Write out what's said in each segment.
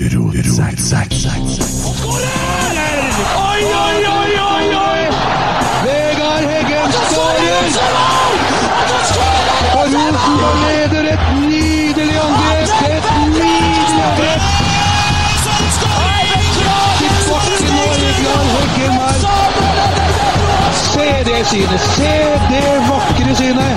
burrow.com slash ACAST. Oi, oi, oi, oi, oi! Vegard Heggen skårer! Og Rosenborg leder et nydelig angrep! Et nydelig angrep! Se det synet! Se det vakre synet!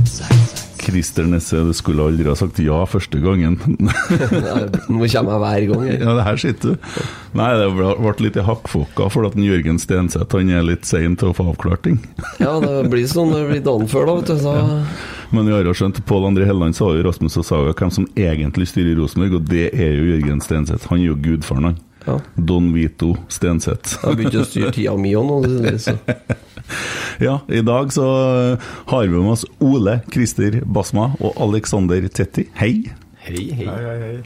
Christer Nesse, du skulle aldri ha sagt ja første gangen. Nå kommer jeg hver gang. jeg. ja, det her sitter du. Nei, det ble litt i hakkfokka for at Jørgen Stenseth han er litt sein til å få avklart ting. Ja, det blir sånn det blir dagen før, da. vet du. Så, Men vi har jo skjønt Pål André Helleland sa jo Rasmus og Saga hvem som egentlig styrer Rosenborg, og det er jo Jørgen Stenseth. Han er jo gudfaren, han. Ja. Don Vito Stenseth. Jeg har begynt å styre tida mi òg nå. Ja, i dag så har vi med oss Ole Christer Basma og Alexander Tetti. Hei. Hei, hei.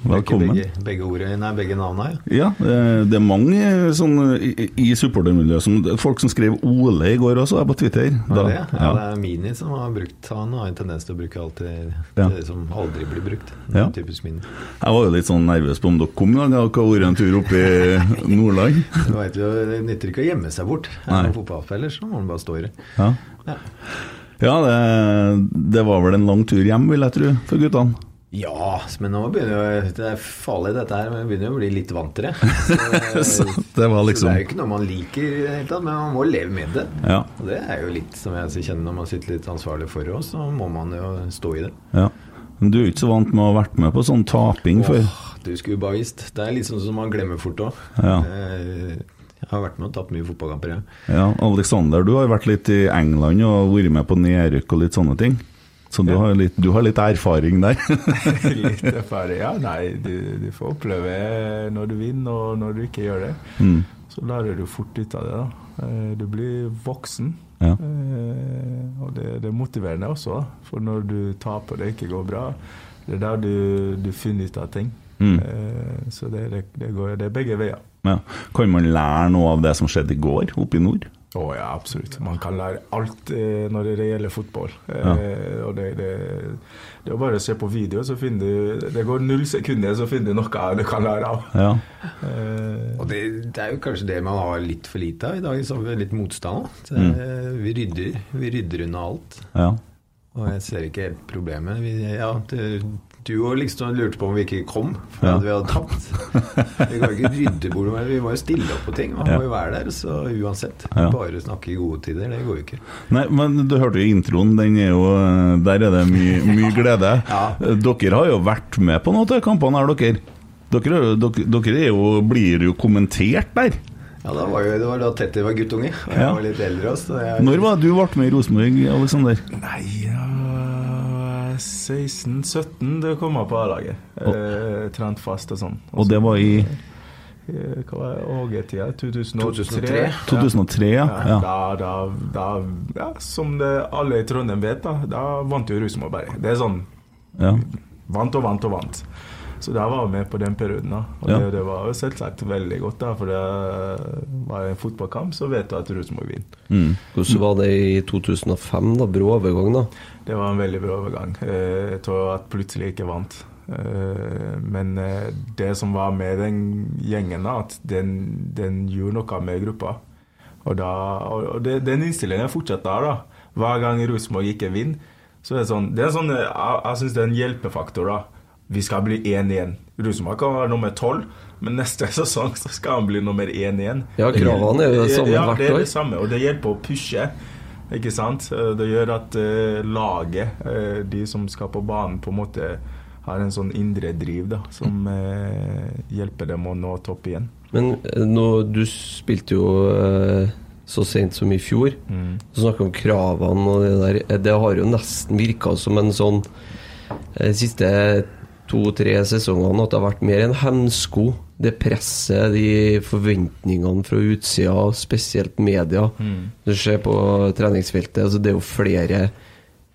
Velkommen. Begge, begge, ordene, nei, begge navnene Ja, Ja, det er mange sånn, i, i supportermiljøet som Folk som skrev Ole i går også, er på Twitter. Ja, Da- det, ja, ja. det er Mini som har brukt Han har en tendens til å bruke alt det, Ja. det som aldri blir brukt. Ja. Typisk Mini. Jeg var jo litt sånn nervøs på om dere kom i dag. Dere har vært en tur opp i Nordland. Du vet jo, Det nytter ikke å gjemme seg bort. Er man fotballfeller, så må man bare stå i det. Ja, Ja. ja det, det var vel en lang tur hjem, vil jeg tro, for guttene. Ja, men nå begynner jo Det er farlig dette her, men jeg begynner jo å bli litt vant til det. Så Så, det var så liksom det er jo ikke noe man liker i det hele tatt, men man må leve med det. Ja. Og det er jo litt som jeg kjenner når man sitter litt ansvarlig for oss, så må man jo stå i det. ja. Men du er jo ikke så vant med å ha vært med på sånn taping før. Åh, du skulle bare visst. Det er litt sånn som man glemmer fort òg. Ja. Jeg har vært med og tatt mye fotballkamper, jeg. Ja, Alexander, du har vært litt i England og vært med på nedrykk og litt sånne ting. Så du, har, litt, du har litt erfaring der. Litt erfaring. Ja, nei, du, du får oppleve når du vinner og når du ikke gjør det. Mm. Så lærer du fort ut av det. da. Eh, Du blir voksen. Ja. Eh, Og det, det er motiverende også, for når du taper og det ikke går bra, det er der du, du finner ut av ting. Mm. Eh, Så det, det, det, går, det er begge veier. Ja. Kan man lære noe av det som skjedde i går oppe i nord? Å ja, absolutt. Man kan lære alt eh, når det gjelder fotball. Eh, Ja. og det, det, det er bare å se på video, så finner du Det går null sekunder, så finner du noe du kan lære av. Ja. Eh, Og det, det er jo kanskje det man har litt for lite av i dag, som litt motstand. Så, Mm. eh, Vi rydder vi rydder unna alt. ja. Og jeg ser ikke helt problemet. Vi, ja, det, Du og liksom lurte på om vi ikke kom, for Ja. at vi hadde tapt. Vi kan ikke rydde bordet, vi må jo stille opp på ting. Man Ja. må jo være der, så uansett. Ja. Bare snakke i gode tider, det går jo ikke. Nei, men du hørte jo introen, den er jo Der er det mye, mye glede. Dere har jo vært med på noen av kampene her, dere. Dere, er dere, dere er jo, blir jo kommentert der. Ja, da var jo, Det var da Tette var guttunge, og jeg Ja. var litt eldre. Så jeg, Når var det du ble med i Rosenborg, Aleksander? Nei, ja 16-17 det kom jeg på A-laget. Eh, trent fast og sånn. Og det var i Eh, Hva var det? Åge-tida? 2003? 2003. 2003, ja. Ja, ja. Da, da, da ja, Som det alle i Trondheim vet, da, da vant jo Rosenborg bare. Det er sånn ja. vant og vant og vant. Så da var jeg med på den perioden. da Og Ja. det, det var jo selvsagt veldig godt, da for det var en fotballkamp, så vet du at Rosenborg vinner. Mm. Hvordan var det i 2005, da? Brå overgang, da? Det var en veldig brå overgang. Eh, Jeg tror at plutselig ikke vant. Eh, Men eh, det som var med den gjengen, da, at den, den gjorde noe med gruppa. Og, da, og det, den innstillingen fortsatt der. da Hver gang Rosenborg ikke vinner, så er det sånn, det er sånn Jeg, jeg syns det er en hjelpefaktor. da Vi skal bli 1-1. Rosenborg kan være nummer 12, men neste sesong så skal han bli nummer 1 igjen. Ja, kravene er jo det samme ja, hvert det er det samme, og det hjelper å pushe. Ikke sant? Eh, Det gjør at eh, laget, eh, de som skal på banen, på en måte har en sånn indre driv da, som hjelper dem å nå topp igjen. Men nå, du spilte jo så sent som i fjor. Du snakker om kravene og det der. Det har jo nesten virka som en sånn De siste to-tre sesongene at det har vært mer en hemsko. Det presset, de forventningene fra utsida, spesielt media. Du ser på treningsfeltet, altså det er jo flere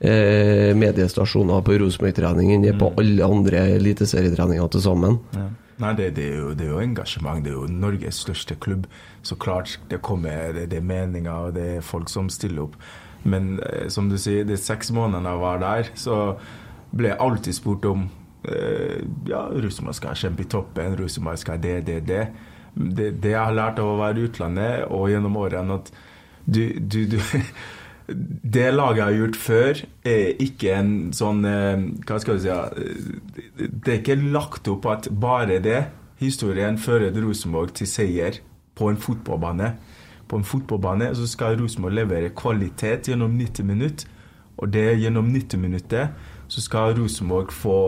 eh, mediestasjoner på Rosenborg-trening enn det er på alle andre eliteserietreninger til sammen. Nei, det, det, er jo, det er jo engasjement. Det er jo Norges største klubb. Så klart det kommer det, det er meninger, og det er folk som stiller opp. Men eh, som du sier, de seks månedene jeg var der, så ble jeg alltid spurt om Ja, Rosenborg skal kjempe i toppen, Rosenborg skal det, det, det. Det, det jeg har lært av å være i utlandet og gjennom årene, at du, du, du det laget jeg har gjort før, er ikke en sånn eh, Hva skal du si eh, Det er ikke lagt opp at bare det. Historien fører Rosenborg til seier på en fotballbane. På en fotballbane så skal Rosenborg levere kvalitet gjennom 90 minutter. Og det gjennom 90 minutter så skal Rosenborg få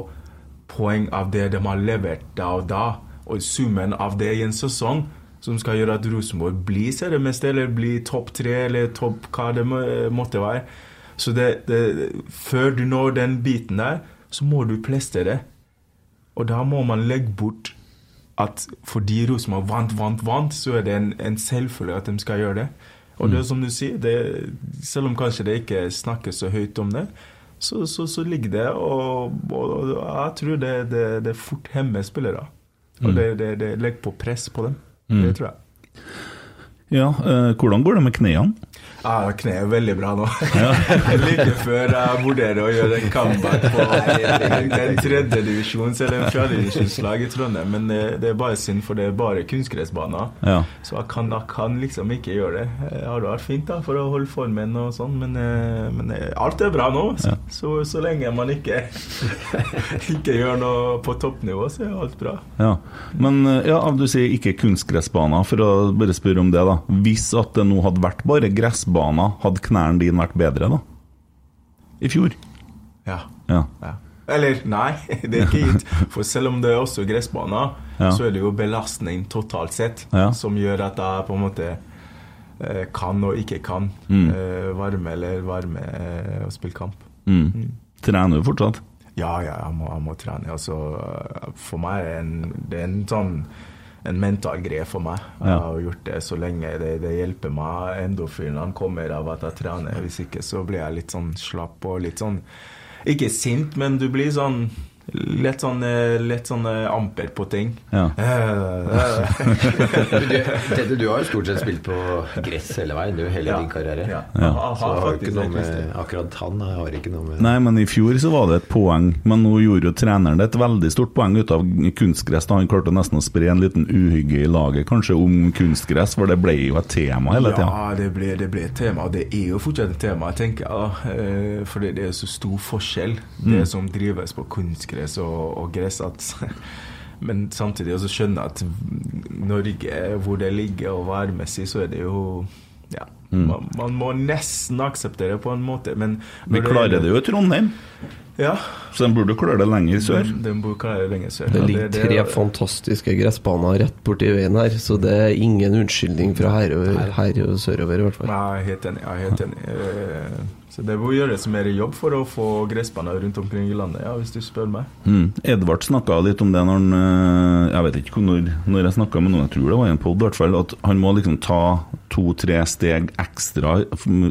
poeng av det de har levert da og da. Og summen av det i en sesong som skal gjøre at Rosenborg blir seriemester, eller blir topp tre, eller topp hva det måtte være. Så det, det, før du når den biten der, så må du prestere. Og da må man legge bort at fordi Rosenborg vant, vant, vant, så er det en, en selvfølge at de skal gjøre det. Og det er som du sier, det, selv om kanskje det ikke snakkes så høyt om det, så, så, så ligger det, og, og, og jeg tror det, det, det fort hemmer spillere. Og det, det, det legger på press på dem. Det tror jeg. ja eh, hvordan går det med knærne? Ja, kneet er veldig bra nå. like før jeg vurderer å gjøre en comeback på en tredjedivisjons- eller en fjerdedivisjonslag i Trondheim. Men det, det er bare synd, for det er bare kunstgressbaner. Ja. Så jeg kan, jeg kan liksom ikke gjøre det. Det har vært fint da, for å holde formen og sånn, men, eh, men eh, alt er bra nå. Så, så, så lenge man ikke, ikke gjør noe på toppnivå, så er alt bra. Ja. Men eh, ja, du sier ikke kunstgressbaner, for å bare spørre om det, da. Hvis at det nå hadde vært bare gressbaner, hadde knærne dine vært bedre, da? I fjor? Ja. Ja. Ja. Eller nei, det er ikke gitt. For selv om det er også gressbaner, Ja. så er det jo belastning totalt sett som gjør at jeg på en måte eh, kan og ikke kan Mm. eh, varme eller varme eh, og spille kamp. Mm. Trener du fortsatt? Ja, ja, jeg må, jeg må trene. Altså, for meg er det en, det er en sånn en mental greie for meg. Jeg har gjort det så lenge. Det, det hjelper meg. Endorfinene kommer av at jeg trener. Hvis ikke så blir jeg litt sånn slapp og litt sånn Ikke sint, men du blir sånn Lett sånn, litt sånn eh, amper på ting. Ja. Eh, eh. Du, du har jo stort sett spilt på gress hele veien, du, hele Ja. din karriere. Ja. Ja. Så har det ikke noe med Akkurat han har ikke noe med Nei, men i fjor så var det et poeng. Men nå gjorde jo treneren det et veldig stort poeng ut av kunstgress. da Han klarte nesten å spre en liten uhygge i laget, kanskje om kunstgress, for det ble jo et tema hele tida. Ja, det ble, det ble et tema, og det er jo fortsatt et tema, tenker jeg. Eh, Fordi det er så stor forskjell, det som drives på kunstgress kunstgress og, og gress at Men samtidig også skjønne at Norge, hvor det ligger og værmessig, så er det jo ja, man, man må nesten akseptere det på en måte. Men Vi klarer det jo i Trondheim, Ja. så den burde klare det lenger sør. Den, den burde klare det lenger sør. Det Ja, ligger det- tre fantastiske gressbaner rett borti veien her, så det er ingen unnskyldning fra her og, her og sørover, i hvert fall. Nei, Jeg er helt enig. Jeg er helt enig. Eh, Så det må gjøres mer jobb for å få gressbaner rundt omkring i landet, ja, hvis du spør meg. Mm. Edvard snakka litt om det når han eh, Jeg vet ikke når, når jeg snakka med noen, jeg tror det var i en pod, i hvert fall, at han må liksom ta to-tre steg ekstra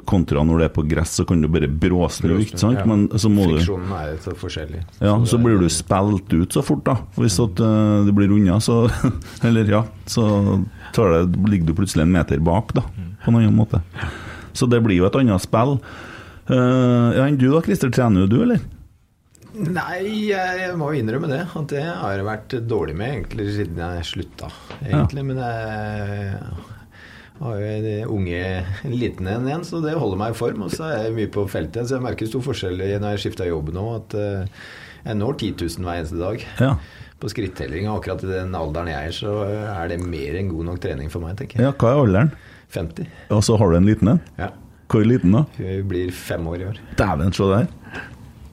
kontra når det er på gress, så kan du bare bråsnu, ikke sant? Ja. Men så må du Friksjonen er så forskjellig. Ja, så blir du spilt ut så fort, da. Hvis at uh, det blir unna, så Eller ja, så tar det, ligger du plutselig en meter bak, da. På en annen måte. Så det blir jo et annet spill. Eh, ja, du da, Christer. Trener jo du, eller? Nei, jeg, må jo innrømme det. At det har jeg vært dårlig med egentlig siden jeg slutta. Egentlig, Men jeg har jo en unge liten en igjen, så det holder meg i form. Og så er jeg mye på feltet. Så jeg merker stor forskjell når jeg skifta jobb nå, at eh, jeg når 10 000 hver eneste dag. Ja. På skrittelling. Og akkurat i den alderen jeg er, så er det mer enn god nok trening for meg, tenker jeg. ja. Hva er alderen? 50. Og så har du en liten en? Ja. Hvor liten da? Hun blir fem år i år. Dæven, se der.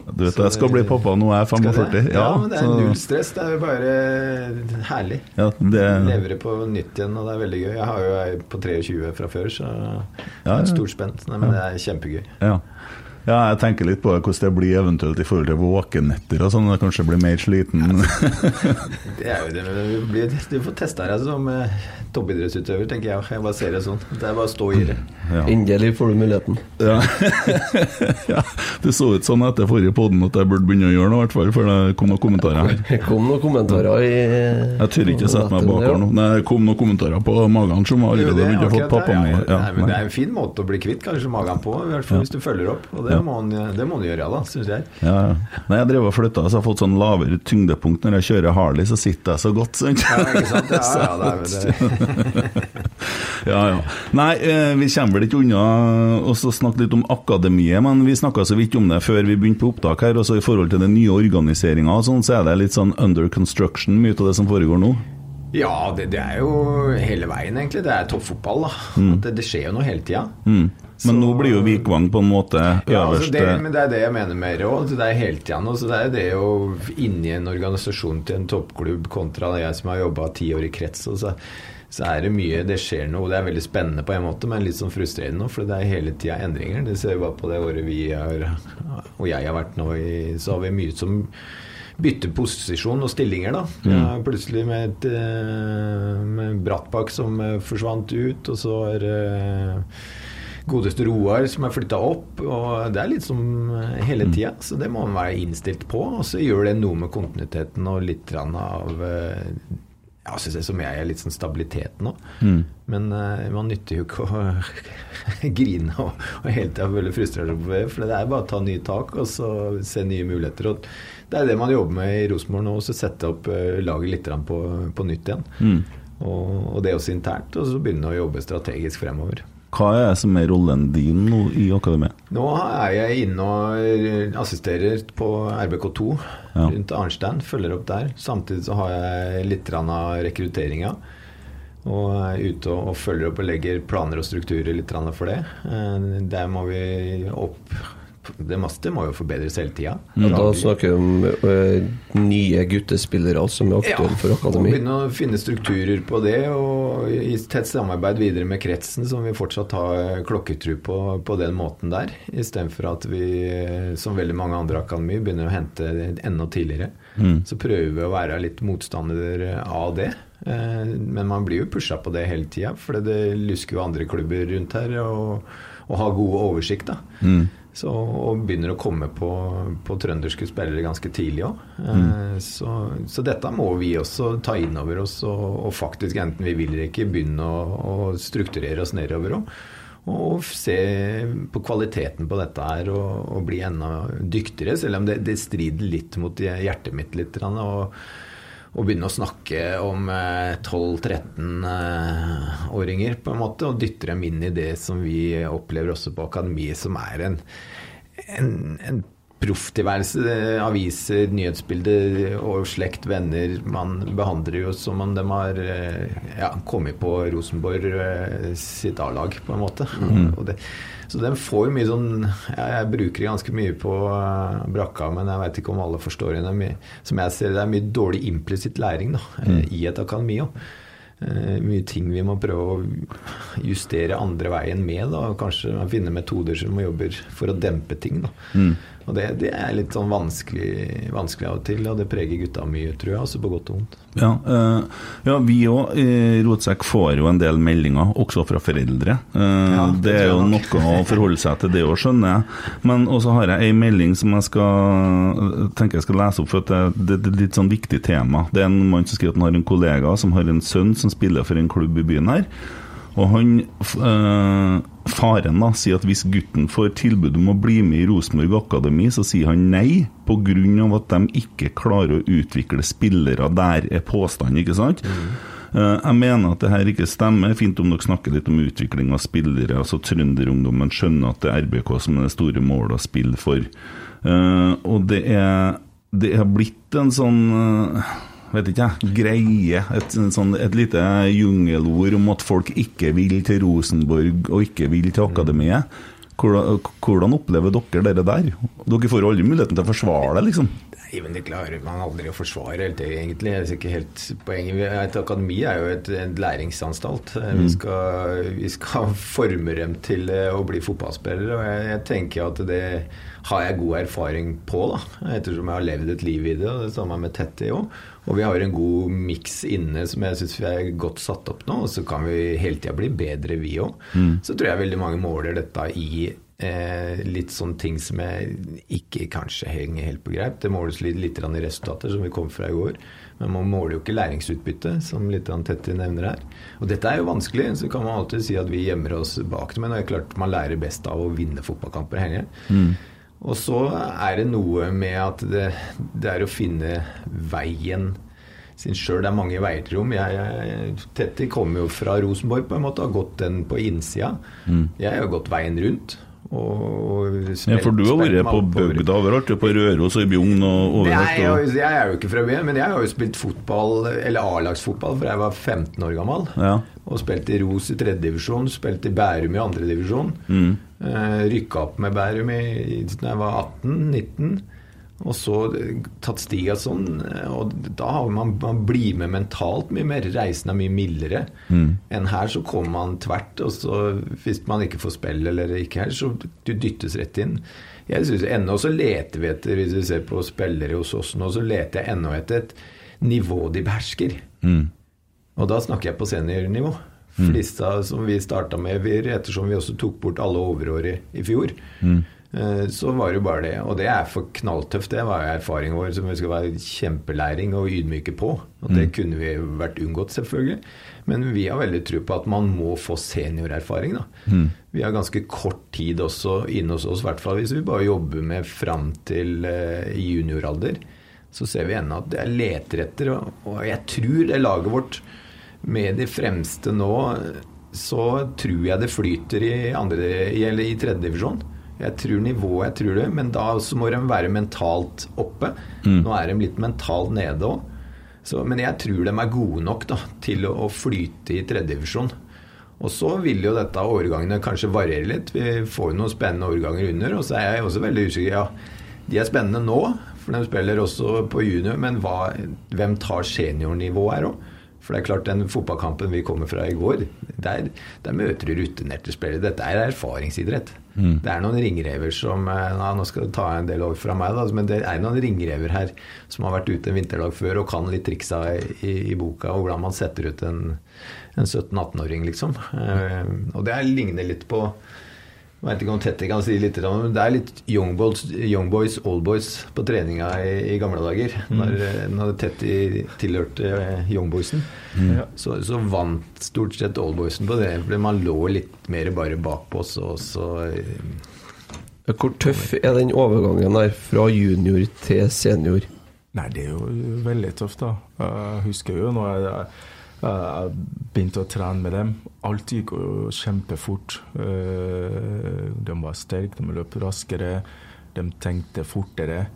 Du vet, Så jeg skal bli pappa nå, er jeg 45. Ja, Ja, men det er så- null stress. Det er jo bare herlig. Ja, det, Lever det på nytt igjen, og det er veldig gøy. Jeg har jo ei på 23 fra før, så det Ja, er stort spent. Nei, men det er kjempegøy. ja. Ja, jeg tenker litt på hvordan det blir eventuelt i forhold til våkenetter og sånn. Jeg Kanskje blir mer sliten. Det er jo det, du, blir, du får testa deg som eh, toppidrettsutøver, tenker jeg. Jeg bare ser det sånn. Det er bare å stå i det. Ja. Endelig får du muligheten. Ja. ja. Det så ut sånn etter forrige podden at jeg burde begynne å gjøre noe, i hvert fall, for det kom noen kommentarer her. Det kom noen kommentarer i Jeg tør ikke sette meg bak her nå. Nei, det kom noen kommentarer på magen som allerede det er begynte å få akkurat det. pappaen Ja, ja, men det er en fin måte å bli kvitt kanskje magen på, i hvert fall hvis du følger opp. Og det, Ja. må, han, det må han gjøre, da, syns jeg. Ja, ja. Nei, jeg driver og flytta, så jeg har fått sånn lavere tyngdepunkt når jeg kjører Harley, så sitter jeg så godt, sant? Ja, ikke sant? Ja, ja, det er, det, Ja, ja. Nei, eh, vi kommer vel ikke unna å snakke litt om akademiet, men vi snakka så vidt om det før vi begynte på opptak her. Også i forhold til den nye organiseringa sånn, så er det litt sånn under construction, mye av det som foregår nå. Ja, det, det er jo hele veien, egentlig. Det er toppfotball, da. Mm. Det, det skjer jo noe hele tida. Mm. Men nå blir jo Vikvang på en måte Ja, altså det, men det er det jeg mener med råd. Det er hele tida nå. Så det er det å inni en organisasjon til en toppklubb kontra jeg som har jobba ti år i krets. Og så, så er det mye Det skjer noe. Det er veldig spennende på en måte, men litt sånn frustrerende nå. For det er hele tida endringer. Det ser vi bare på det året vi har, og jeg har vært nå i Så har vi mye som bytter posisjon og stillinger, da. Ja, plutselig med, et, eh, med Brattbakk som eh, forsvant ut, og så er eh, godeste Roar som er flytta opp. og Det er litt som hele tida, så det må man være innstilt på. Og så gjør det noe med kontinuiteten og litt av ja, synes jeg som jeg er litt sånn stabilitet nå. Men eh, man nytter jo ikke å grine og, og hele tida føle frustrasjon. For det er bare å ta nye tak og så se nye muligheter. Og det er det man jobber med i Rosenborg nå, så sette opp eh, laget litt på, på nytt igjen. Og, og det også internt. Og så begynne å jobbe strategisk fremover. Hva er det som er rollen din nå i akademiet? Nå er jeg inne og assisterer på RBK2 Ja. rundt Arnstein. Følger opp der. Samtidig så har jeg litt av rekrutteringa. Og er ute og, og følger opp og legger planer og strukturer litt for det. Eh, Der må vi opp Det meste må jo forbedres hele tida. Og da snakker vi om eh, nye guttespillere som er aktuelle for Og akademi. begynne å finne strukturer på det, og i tett samarbeid videre med kretsen, som vi fortsatt har klokketru på på den måten der. Istedenfor at vi, som veldig mange andre akademi, begynner å hente enda tidligere. Så prøver vi å være litt motstander av det. Eh, Men man blir jo pusha på det hele tida, for det lusker jo andre klubber rundt her og, og har god oversikt. da. Så, og begynner å komme på, på trønderske spillere ganske tidlig òg. Så, så dette må vi også ta inn over oss, og, og faktisk, enten vi vil eller ikke, begynne å, å strukturere oss nedover òg. Og se på kvaliteten på dette her og, og bli enda dyktigere, selv om det, det strider litt mot hjertet mitt litt. Og, og begynne å snakke om eh, 12-13-åringer, på en måte, og dytter dem inn i det som vi opplever også på akademiet, som er en, en, en profftilværelse. eh, Aviser, nyhetsbilder og slekt, venner. Man behandler jo som om de har eh, ja, kommet på Rosenborg eh, sitt A-lag, på en måte. Og det, så den får jo mye sånn ja, Jeg bruker det ganske mye på eh, brakka, men jeg veit ikke om alle forstår det. Som jeg ser det, er mye dårlig implisitt læring da, mm. i et akademi òg. Eh, mye ting vi må prøve å justere andre veien med. Da. Kanskje finne metoder som jobber for å dempe ting. Da. Og det, det er litt sånn vanskelig, vanskelig av og til, og det preger gutta mye, tror jeg. Altså på godt og vondt. Ja, eh, ja vi òg i Rotsekk får jo en del meldinger, også fra foreldre. Eh, Ja, det det er jo noe å forholde seg til, det òg, skjønner jeg. Men også har jeg ei melding som jeg skal tenker jeg skal lese opp, for at det, er et litt sånn viktig tema. Det er en mann som skriver at han har en kollega som har en sønn som spiller for en klubb i byen her. Og han, eh, faren da, sier at hvis gutten får tilbud om å bli med i Rosenborg Akademi, så sier han nei pga. at de ikke klarer å utvikle spillere. Der er påstanden, ikke sant? Mm. jeg mener at det her ikke stemmer. Fint om dere snakker litt om utvikling av spillere. altså Trønderungdommen skjønner at det er RBK som er det store målet å spille for. Eh, og det er, det er blitt en sånn eh, vet ikke jeg, greie, et, sånn, et lite jungelord om at folk ikke vil til Rosenborg og ikke vil til akademiet. Hvordan, hvordan opplever dere dere der? Dere får aldri muligheten til å forsvare det, liksom. Nei, men det klarer man aldri å forsvare helt, egentlig. Det er ikke helt poenget. Et akademi er jo et, en læringsanstalt. Vi, skal, vi skal forme dem til eh, å bli fotballspillere. Og jeg, jeg tenker at det har jeg god erfaring på, da. Ettersom jeg har levd et liv i det. Og det samme med Tetty òg. Og vi har en god miks inne som jeg syns vi er godt satt opp nå. Og så kan vi hele tida bli bedre, vi òg. Så tror jeg veldig mange måler dette i Eh, litt sånne ting som jeg ikke kanskje henger helt på greip. Det måles litt, litt i resultater, som vi kom fra i går. Men man måler jo ikke læringsutbytte, som litt Tetti nevner her. Og dette er jo vanskelig, så kan man alltid si at vi gjemmer oss bak det. Men det er klart man lærer best av å vinne fotballkamper hele Og så er det noe med at det, det er å finne veien sin sjøl. Det er mange veier til rom. Jeg, jeg, Tetti kommer jo fra Rosenborg, på en måte, har gått den på innsida. Jeg har gått veien rundt. Og Ja, for du har vært på bygda overalt, på Røros og i Bjugn og Nei, overalt. jeg, Og, jeg er jo ikke fra byen, men jeg har jo spilt fotball, eller A-lagsfotball, fra jeg var 15 år gammel. ja. Og spilte i Ros i tredjedivisjon, spilte i Bærum i andredivisjon. Mm. Eh, Rykka opp med Bærum i, da jeg var 18-19. Og så tatt stiga sånn. eh, Og da har man, man blir med mentalt mye mer. Reisen er mye mildere. Enn her så kommer man tvert, og så hvis man ikke får spill eller ikke her, så du dyttes rett inn. Jeg synes Ennå så leter vi etter, hvis vi ser på spillere hos oss nå, så leter jeg ennå etter et nivå de behersker. Og da snakker jeg på seniornivå. Disse som vi starta med, vi, ettersom vi også tok bort alle overår i, i fjor, Mm. så var det jo bare det. Og det er for knalltøft. Det var jo erfaringen vår som vi skal være kjempelæring og ydmyke på. Og det kunne vi vært unngått, selvfølgelig. Men vi har veldig tro på at man må få seniorerfaring. da. Vi har ganske kort tid også inne hos oss, i hvert fall hvis vi bare jobber med fram til eh, junioralder så ser vi ennå at jeg leter etter, og jeg tror det laget vårt med de fremste nå, så tror jeg det flyter i, andre, eller i tredjedivisjon. Jeg tror nivået, jeg tror det, men da så må de være mentalt oppe. Nå er de litt mentalt nede òg. Men jeg tror de er gode nok da, til å, å flyte i tredjedivisjon. Og så vil jo dette årgangene kanskje variere litt. Vi får jo noen spennende årganger under. Og så er jeg også veldig usikker. Ja, de er spennende nå, for de spiller også på junior, men hva, hvem tar seniornivået her òg? For det er klart, den fotballkampen vi kommer fra i går, der, der møter du rutinerte spillere. Dette er erfaringsidrett. Det er noen ringrever som eh, ja, Nå skal du ta en del over fra meg, da, men det er noen ringrever her som har vært ute en vinterdag før og kan litt triksa i, i boka, og hvordan man setter ut en, en 17-18-åring, liksom. Eh, og det er- ligner litt på jeg vet ikke om Tette kan si litt om men det er litt young boys, young boys old boys på treninga i, i gamle dager. Når, eh, når Tette tilhørte eh, young boysen, så, så vant stort sett old boysen på det. For man lå litt mer bare bakpå så, så eh, Hvor tøff er den overgangen der fra junior til senior? Nei, det er jo veldig tøft, da. Jeg husker jo når jeg, jeg, jeg begynte å trene med dem. Alt gikk jo kjempefort. Eh, De var sterke, de løp raskere. De tenkte fortere.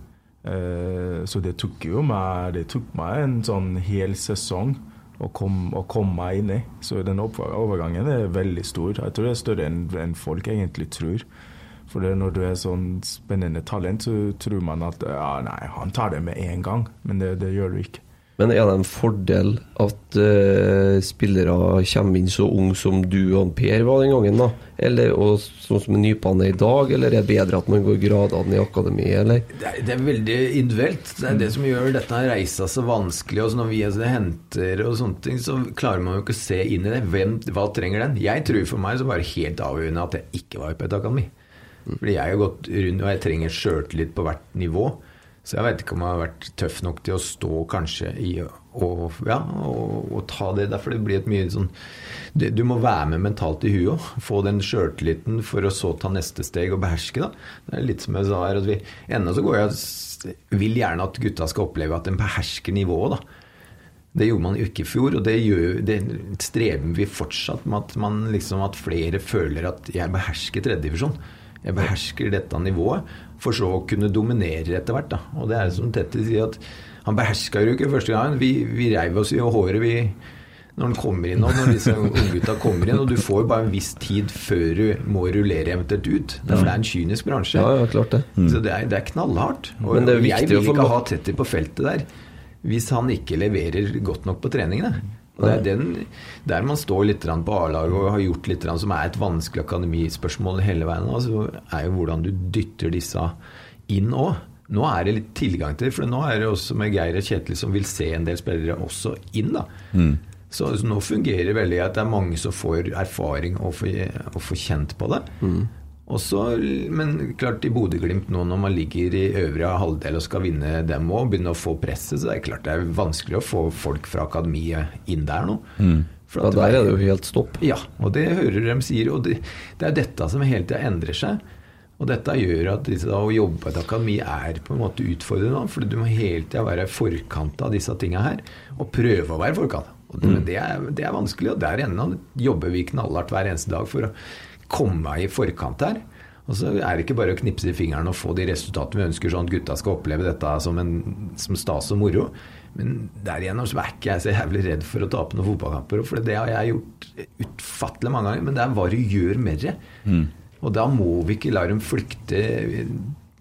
Eh, så det tok jo meg Det tok meg en sånn hel sesong å komme kom meg inn i. Så den overgangen er veldig stor. Jeg tror det er større enn folk egentlig tror. For når du er sånn spennende talent, så tror man at ja, nei, han tar det med en gang. Men det, det gjør du ikke. Men er det en fordel at uh, spillere kommer inn så ung som du og Per var den gangen, da? Eller, og sånn som Nypan er i dag, eller er det bedre at man går gradene i akademi, eller? Det er, det er veldig individuelt. Det er det som gjør dette reisa så vanskelig. Og når vi altså, henter og sånne ting, så klarer man jo ikke å se inn i det. Hvem, hva trenger den? Jeg tror for meg så var det helt avgjørende at jeg ikke var på et akademi. Fordi jeg har gått rundt, og jeg trenger sjøltillit på hvert nivå. Så jeg vet ikke om jeg har vært tøff nok til å stå kanskje i og, ja, og, og ta det. Derfor det blir et mye sånn det, Du må være med mentalt i huet òg. Få den sjøltilliten for å så ta neste steg og beherske. da. Det er litt som jeg sa her, at vi ennå så går jeg vil gjerne at gutta skal oppleve at en behersker nivået. da. Det gjorde man jo ikke i fjor, og det, gjør, det strever vi fortsatt med at, man liksom, at flere føler at jeg behersker tredjedivisjon. Jeg behersker dette nivået, for så å kunne dominere etter hvert. Da. Og det er som Tette sier, at han beherska jo ikke første gangen. Vi, vi reiv oss i håret vi, når han kommer inn, og når disse unggutta kommer inn. Og du får jo bare en viss tid før du må rullere eventuelt ut. Det er, for det er en kynisk bransje. Ja, ja, klart det. Så det er, det er knallhardt. Og Men det er jeg vil ikke ha Tetti på feltet der hvis han ikke leverer godt nok på treningene. Og det er den, der man står litt på A-laget og har gjort litt, som er et vanskelig akademispørsmål hele veien, altså, er jo hvordan du dytter disse inn òg. Nå er det litt tilgang til det, for nå er det også med Geir og Kjetil som vil se en del spillere også inn. da. Så, så nå fungerer det veldig at det er mange som får erfaring og får, og får kjent på det. Og så, men klart i Bodø-Glimt nå når man ligger i øvre halvdel og skal vinne dem òg, begynne å få presset, så det er klart det er vanskelig å få folk fra akademiet inn der nå. For Ja, der er det jo helt stopp. ja, og det hører de sier. Og det, det er dette som hele tida endrer seg. Og dette gjør at disse, da, å jobbe på et akademi er på en måte utfordrende. For du må hele tida være i forkant av disse tinga her. Og prøve å være i forkant. Og det, Men det er, det er vanskelig, og der ennå jobber vi knallhardt hver eneste dag for å komme meg i forkant her. Og så er det ikke bare å knipse i fingeren og få de resultatene vi ønsker, sånn at gutta skal oppleve dette som, en, som stas og moro. Men der igjennom så er ikke jeg så jævlig redd for å tape noen fotballkamper. For det har jeg gjort utfattelig mange ganger. Men det er hva du gjør med det. Og da må vi ikke la dem flykte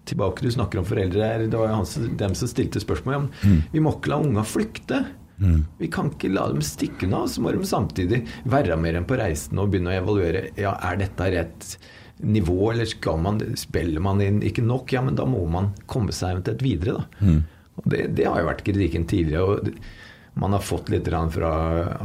tilbake. Du snakker om foreldre. Det var jo han dem som stilte spørsmål. om mm. Vi må ikke la unga flykte. Vi kan ikke la dem stikke unna. Så må de samtidig være med dem på reisen og begynne å evaluere. Ja, er dette rett nivå, eller skal man, spiller man inn ikke nok? Ja, men da må man komme seg eventuelt videre, da. Og det, det har jo vært kritikken tidligere. og man har fått litt fra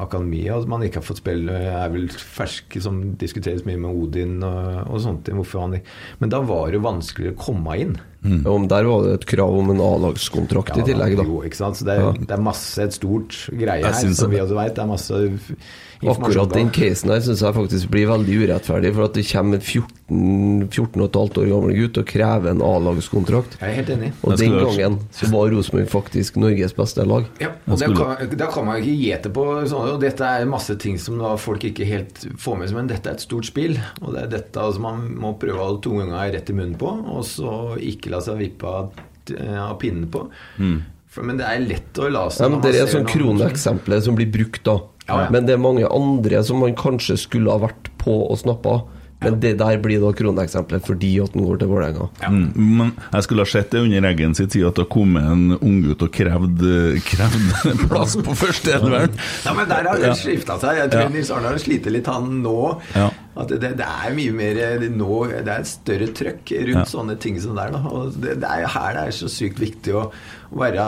akademia, og man ikke har fått spille, er vel fersk, som diskuteres mye med Odin og, og sånt. Hvorfor han Men da var det jo vanskeligere å komme inn. Ja, Om der var det et krav om en A-lagskontrakt i tillegg, da. Jo, ikke sant? Så det er, det er masse, et stort greie Jeg her, som det- vi også vet. Det er masse Akkurat den casen her syns jeg faktisk blir veldig urettferdig, for at det kommer en 14, 14 og et halvt år gammel gutt og krever en A-lagskontrakt. Jeg er helt enig. Og den gangen så var Rosenborg faktisk Norges beste lag. Ja, og det kan, Da kan man ikke gjete på sånne, og Dette er masse ting som da folk ikke helt får med seg, men dette er et stort spill. Og det er dette altså man må prøve å holde tunga rett i munnen på, og så ikke la seg vippe av, av pinnen på. For, men det er lett å la seg Ja, det er sånn kroneksempler som blir brukt da. Ja, ja. Men det er mange andre som man kanskje skulle ha vært på og snappa. Men det der blir da kroneksempler fordi at den går til Vålerenga. Mm, men jeg skulle ha sett det under Eggen sin tid at det kom en unggutt og krevde, krevde plass på første førsteelveren. Ja, men der har det Ja. skifta seg. Jeg tror Ja. Nils Arne har slitt litt, han nå. Ja. At det, det er mye mer det, nå, det er et større trøkk rundt Ja. sånne ting som der. Da. Og det, det er jo her det er så sykt viktig å være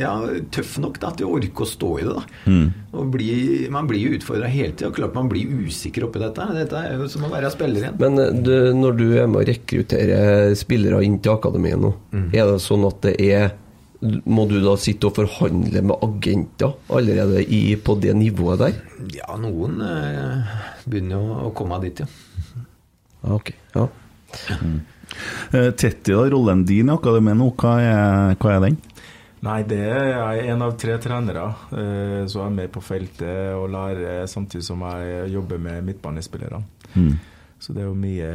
ja, tøff nok da, til å orke å stå i det. da. Mm. Og bli, man blir jo utfordra hele tida. Klart man blir usikker oppi dette. Dette er jo som å være spiller igjen. Men eh, du, når du er med å rekruttere spillere inn til akademiet nå, Mm. er det sånn at det er Må du da sitte og forhandle med agenter allerede i, på det nivået der? Ja, noen eh, begynner jo å komme dit, ja. Ok. Ja. Eh, Tetti, da, rollen din i akademiet nå, hva er, hva er den? Nei, det er jeg en av tre trenere. eh, Så jeg er med på feltet og lærer samtidig som jeg jobber med midtbanespillerne. Mm. Så det er jo mye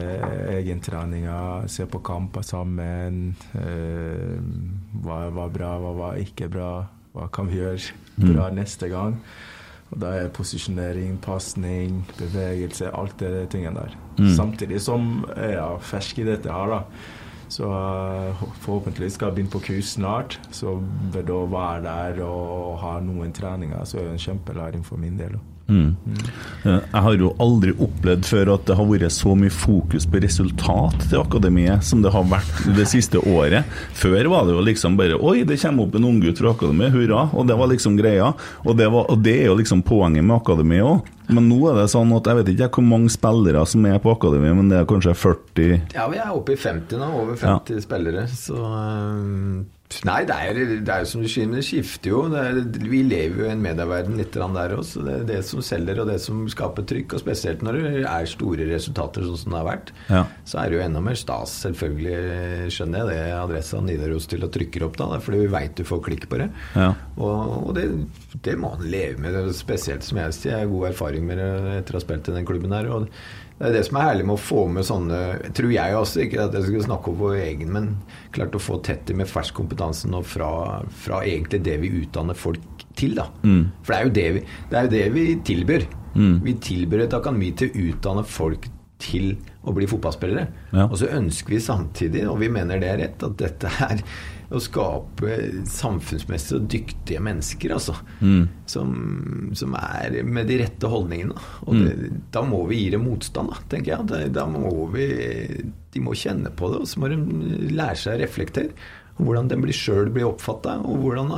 egentreninger, se på kamper sammen. Eh, hva var bra, hva var ikke bra? Hva kan vi gjøre bra neste gang? Og da er posisjonering, pasning, bevegelse, alt det tingene der. Samtidig som jeg er fersk i dette her, da. Så eh, forhåpentligvis skal jeg begynne på kurs snart. Så ved å være der og ha noen treninger, så er det en kjempelæring for min del. da. Mm. Eh, Jeg har jo aldri opplevd før at det har vært så mye fokus på resultat til akademiet som det har vært det siste året. Før var det jo liksom bare Oi, det kommer opp en unggutt fra akademiet, hurra! Og det var liksom greia. Og det, var, og det er jo liksom poenget med akademiet òg. Men nå er det sånn at jeg vet ikke hvor mange spillere som er på akademiet, men det er kanskje 40 Ja, vi er oppe i 50 nå. Over 50 spillere. Så øhm, Nei, det er, det er jo som du sier, men det skifter jo. Det er, vi lever jo i en medieverden litt der også. Det er det som selger, og det som skaper trykk. Og spesielt når det er store resultater, sånn som det har vært. Ja. Så er det jo enda mer stas, selvfølgelig skjønner jeg det, adressa Nidaros til å trykke opp, da. det er Fordi vi veit du får klikk på det. Ja. Og, og det, det må han leve med, spesielt som jeg sier. Jeg har god erfaring med det etter å ha spilt i den klubben her. og det er det som er herlig med å få med sånne Tror jeg også, ikke at jeg skal snakke om vår egen, men klart å få Tetti med fersk kompetanse nå fra, fra egentlig det vi utdanner folk til. da For det er jo det vi, det er jo det vi tilbyr. Vi tilbyr et akademi til å utdanne folk til å bli fotballspillere. Ja. Og så ønsker vi samtidig, og vi mener det er rett, at dette er å skape samfunnsmessig og dyktige mennesker, altså. Som, som er med de rette holdningene. Og det, da må vi gi dem motstand, da, tenker jeg. Da, da må vi De må kjenne på det, og så må de lære seg å reflektere. Hvordan den blir sjøl blir oppfatta, og hvordan,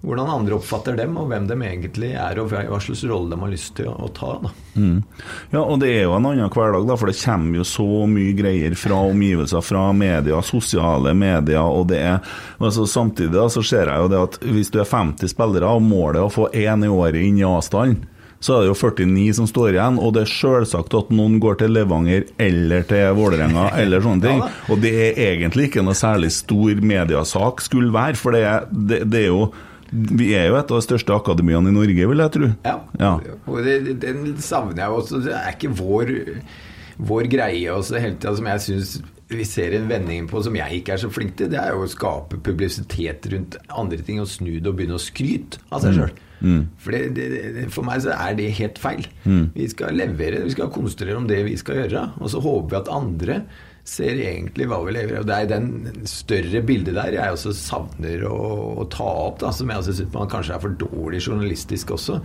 hvordan andre oppfatter dem, og hvem de egentlig er, og hva slags rolle de har lyst til å, å ta. Mm. Ja, og det er jo en annen hverdag, da, for det kommer jo så mye greier fra omgivelser, fra media, sosiale medier, og det er altså, Samtidig da, så ser jeg jo det at hvis du er 50 spillere, og målet er å få én i året inn i avstanden, så er det jo 49 som står igjen, og det er selvsagt at noen går til Levanger eller til Vålerenga eller sånne ting. Og det er egentlig ikke noe særlig stor mediasak skulle være, for det er, det, det er jo Vi er jo et av de største akademiene i Norge, vil jeg tro. Ja, Ja. og det, den savner jeg også. Det er ikke vår, vår greie også hele tida som jeg syns vi ser en vending på som jeg ikke er så flink til. Det er jo å skape publisitet rundt andre ting og snu det og begynne å skryte av seg sjøl. For, det, det, for meg så er det helt feil. Vi skal levere, vi skal konsentrere om det vi skal gjøre. Og så håper vi at andre ser egentlig hva vi leverer. Og det er den større bildet der jeg også savner å, å ta opp, da, som jeg også syns man kanskje er for dårlig journalistisk også.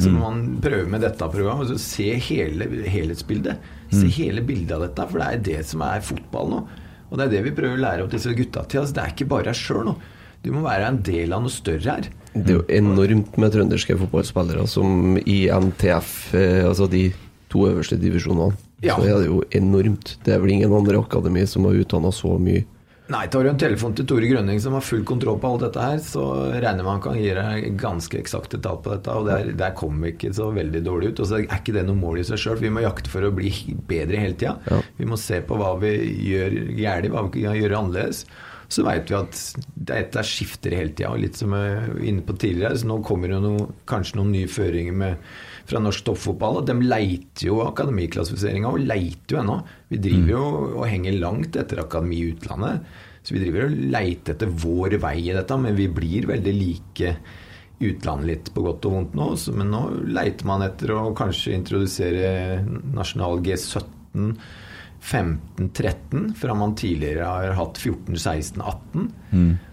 Så må man prøve med dette programmet. Altså se hele helhetsbildet. Se hele bildet av dette, for det er det som er fotball nå. Og det er det vi prøver å lære opp disse gutta til. Altså, det er ikke bare deg sjøl nå. Du må være en del av noe større her. Det er jo enormt med trønderske fotballspillere som i NTF, eh, altså de to øverste divisjonene, Ja. så er det jo enormt. Det er vel ingen andre akademi som har utdanna så mye. Nei, tar du en telefon til Tore Grønning som har full kontroll på alt dette her, så regner man kan gi deg ganske eksakte tall på dette, og der, der kommer vi ikke så veldig dårlig ut. Og så er ikke det noe mål i seg sjøl. Vi må jakte for å bli bedre hele tida. Ja. Vi må se på hva vi gjør galt, hva vi kan gjøre annerledes. Så veit vi at dette skifter hele tida. Litt som jeg var inne på tidligere, så nå kommer det noe, kanskje noen nye føringer med, fra norsk toppfotball. Og de leiter jo akademiklassifiseringa, og leiter jo ennå. Vi driver jo og henger langt etter akademi i utlandet. Så vi driver og leiter etter vår vei i dette, men vi blir veldig like utlandet litt på godt og vondt nå. Men nå leiter man etter å kanskje introdusere nasjonal G17 15-13, fra man tidligere har hatt 14-16-18.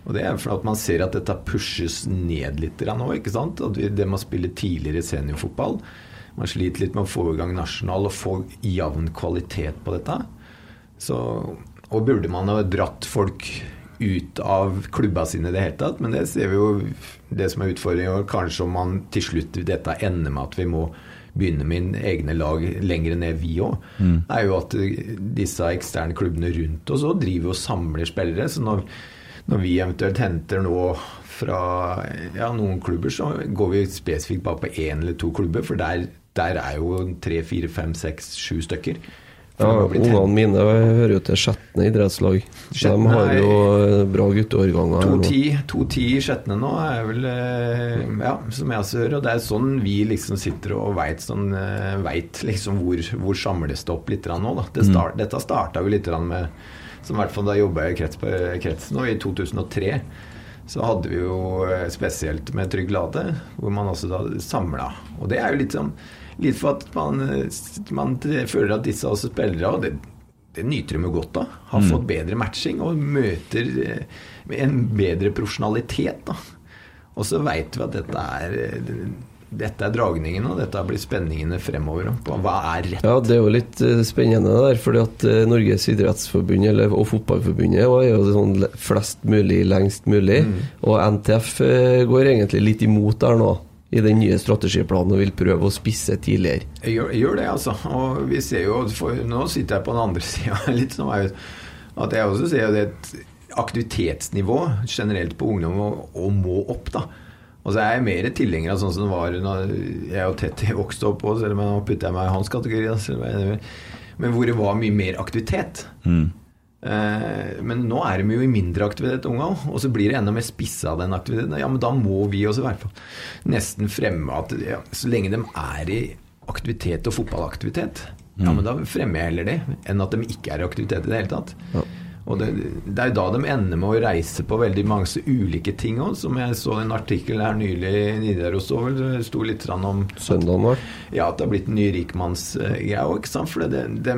Og det er for at man ser at dette pushes ned litt nå, ikke sant? At det med å spille tidligere seniorfotball Man sliter litt med å få i gang nasjonal og få jevn kvalitet på dette. Så, og burde man ha dratt folk ut av klubba sine i det hele tatt, men det ser vi jo Det som er utfordringen, kanskje om man til slutt dette ender med at vi må begynne med egne lag lenger ned, vi òg, er jo at disse eksterne klubbene rundt oss òg driver og samler spillere. Så når, når vi eventuelt henter nå fra ja, noen klubber, så går vi spesifikt bare på én eller to klubber, for der, der er jo tre, fire, fem, seks, sju stykker. Ja, Ungene mine hører jo til Skjetne idrettslag. Så de har jo eh, bra gutteårganger. her 2-10 2-10 i Skjetne nå er vel eh, ja, som jeg også hører. Og det er sånn vi liksom sitter og veit sånn, eh, vet liksom hvor, hvor samles det opp litt nå. Da. Det Mm. Dette starta jo litt med Som i hvert fall da jobba jeg i krets, kretsen, og i 2003 så hadde vi jo eh, spesielt med Trygg Lade, hvor man også da samla. Og det er jo litt sånn Litt for at man, man føler at disse også spillere og det, det nyter de jo godt av. Har Mm. fått bedre matching og møter eh, en bedre profesjonalitet. da. Og så veit vi at dette er dette er dragningene, og dette blir spenningene fremover. På hva er rett. Ja, det er jo litt eh, spennende der, fordi at eh, Norges idrettsforbund eller, og Fotballforbundet er jo sånn flest mulig, lengst mulig. Og NTF går egentlig litt imot der nå, i den nye strategiplanen, og vil prøve å spisse tidligere. Jeg gjør, jeg gjør det, altså. Og vi ser jo for, Nå sitter jeg på den andre sida litt som jeg, at jeg også ser at det et aktivitetsnivå generelt på ungdom og, og må opp, da. Og så er jeg mer tilhenger av sånn som det var når jeg og Tetty vokste opp òg, selv om jeg nå putter jeg meg i hans kategori. Da, selv om jeg, men hvor det var mye mer aktivitet. Eh, men nå er de jo i mindre aktivitet, unga òg. Og så blir det enda mer spissa av den aktiviteten. Ja, men da må vi også i hvert fall nesten fremme at ja, så lenge de er i aktivitet og fotballaktivitet, ja, men da fremmer jeg heller det enn at de ikke er i aktivitet i det hele tatt. Og det, det er jo da de ender med å reise på veldig mange ulike ting òg. Som jeg så en artikkel her nylig i Nidaros òg, det sto litt grann om Søndagen vår? ja, at det har blitt en ny rikmannsgreie òg, ikke sant. For det, de,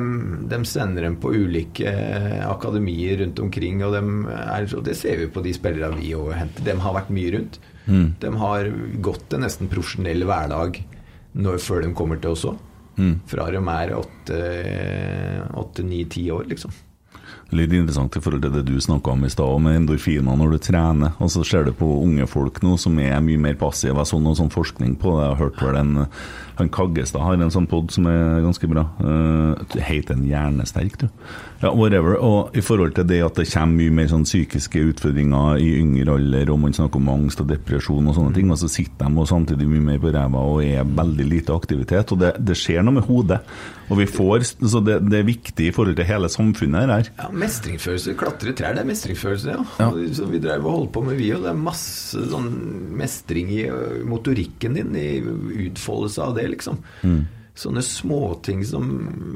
de sender dem på ulike eh, akademier rundt omkring, og, er, og det ser vi på de spillerne vi òg henter. De har vært mye rundt. De har gått en nesten profesjonell hverdag når, før de kommer til oss òg. Fra de er åtte, ni, ti år, liksom. Litt interessant i forhold til det du snakka om i stad, med endorfiner når du trener. Og så ser du på unge folk nå som er mye mer passive. Jeg så noe sånn forskning på det. Jeg har hørt vel en han Kaggestad har en sånn pod som er ganske bra. Uh, Heit en Hjernesterk, du. Ja, whatever. Og i forhold til det at det kommer mye mer sånn psykiske utfordringer i yngre alder, og man snakker om angst og depresjon og sånne ting, og så sitter de og samtidig mye mer på ræva og er veldig lite aktivitet. Og det, det skjer noe med hodet. Og vi får, så det, det er viktig i forhold til hele samfunnet her. Ja, Mestringsfølelse. Klatre i trær, det er mestringsfølelse, ja. Ja. Så vi drev og holdt på med, vi òg. Det er masse sånn mestring i motorikken din, i utfoldelse av det, liksom. Sånne småting som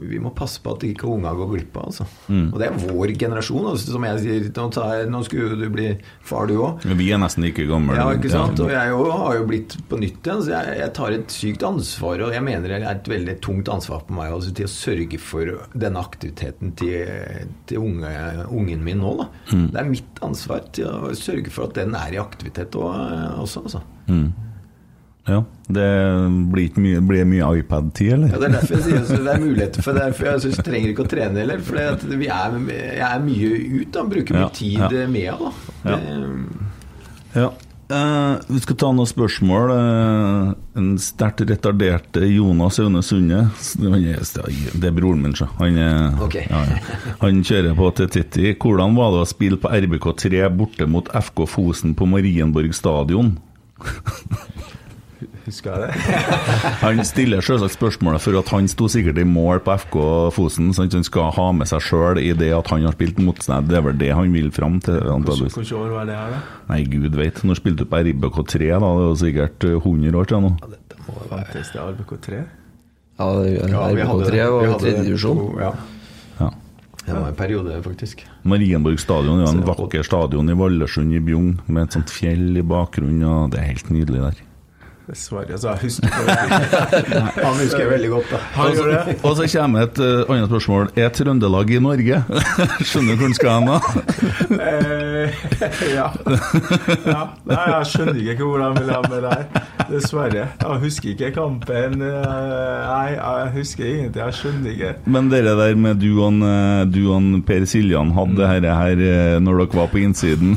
vi må passe på at ikke unga går glipp av. Altså. Og det er vår generasjon. Altså, som jeg sier, nå, tar nå skulle du bli far, du òg. Vi er nesten like gamle. Ja, ikke sant? Og jeg også, har jo blitt på nytt igjen, så jeg, jeg tar et sykt ansvar. Og jeg mener det er et veldig tungt ansvar på meg altså, til å sørge for denne aktiviteten til, til unge, ungen min nå. Da. Det er mitt ansvar til å sørge for at den er i aktivitet også. også altså. Ja, det blir, ikke mye, blir mye iPad-tid, eller? Ja, Det er derfor jeg sier at det er muligheter for det. For jeg synes jeg trenger ikke å trene heller. For vi jeg er mye ut, da. Bruker mye Ja, tid ja. med henne. Ja. Det, Ja. Uh, vi skal ta noen spørsmål. Uh, en sterkt retarderte Jonas Aune Sunde Det er broren min, så. Han, er- Ok. ja, ja. han kjører på til Titti. Hvordan var det å spille på RBK3 borte mot FK Fosen på Marienborg stadion? Husker jeg det? Han stiller selvsagt spørsmålet for at han sto sikkert i mål på FK Fosen, så han skal ha med seg sjøl i det at han har spilt motstand. Det er vel det han vil fram til. antageligvis. Hvilket år var det her, da? Nei, gud veit. Når spilte du på RBK3, da? Det er sikkert eh, 100 år siden nå. Fantes det RBK3? Ja, ja, vi hadde- RBK3 var hadde tredje divisjon. Ja. Ja. Det var en periode, faktisk. Marienborg stadion er en vakker stadion i Vallersund i Bjugn, med et sånt fjell i bakgrunnen, og det er helt nydelig der. Dessverre, så jeg husker det. Han husker jeg veldig godt, da. Det? Og så kommer et uh, annet spørsmål. Er Trøndelag i Norge? Skjønner du hvor han skal hen, da? Eh, ja. ja. Nei, jeg skjønner ikke hvor han vil ha med det her. Dessverre. Jeg husker ikke kampen. eh, Nei, jeg husker ingenting. Jeg skjønner ikke. Men dere der med du og, du og Per Siljan hadde dette her, når dere var på innsiden.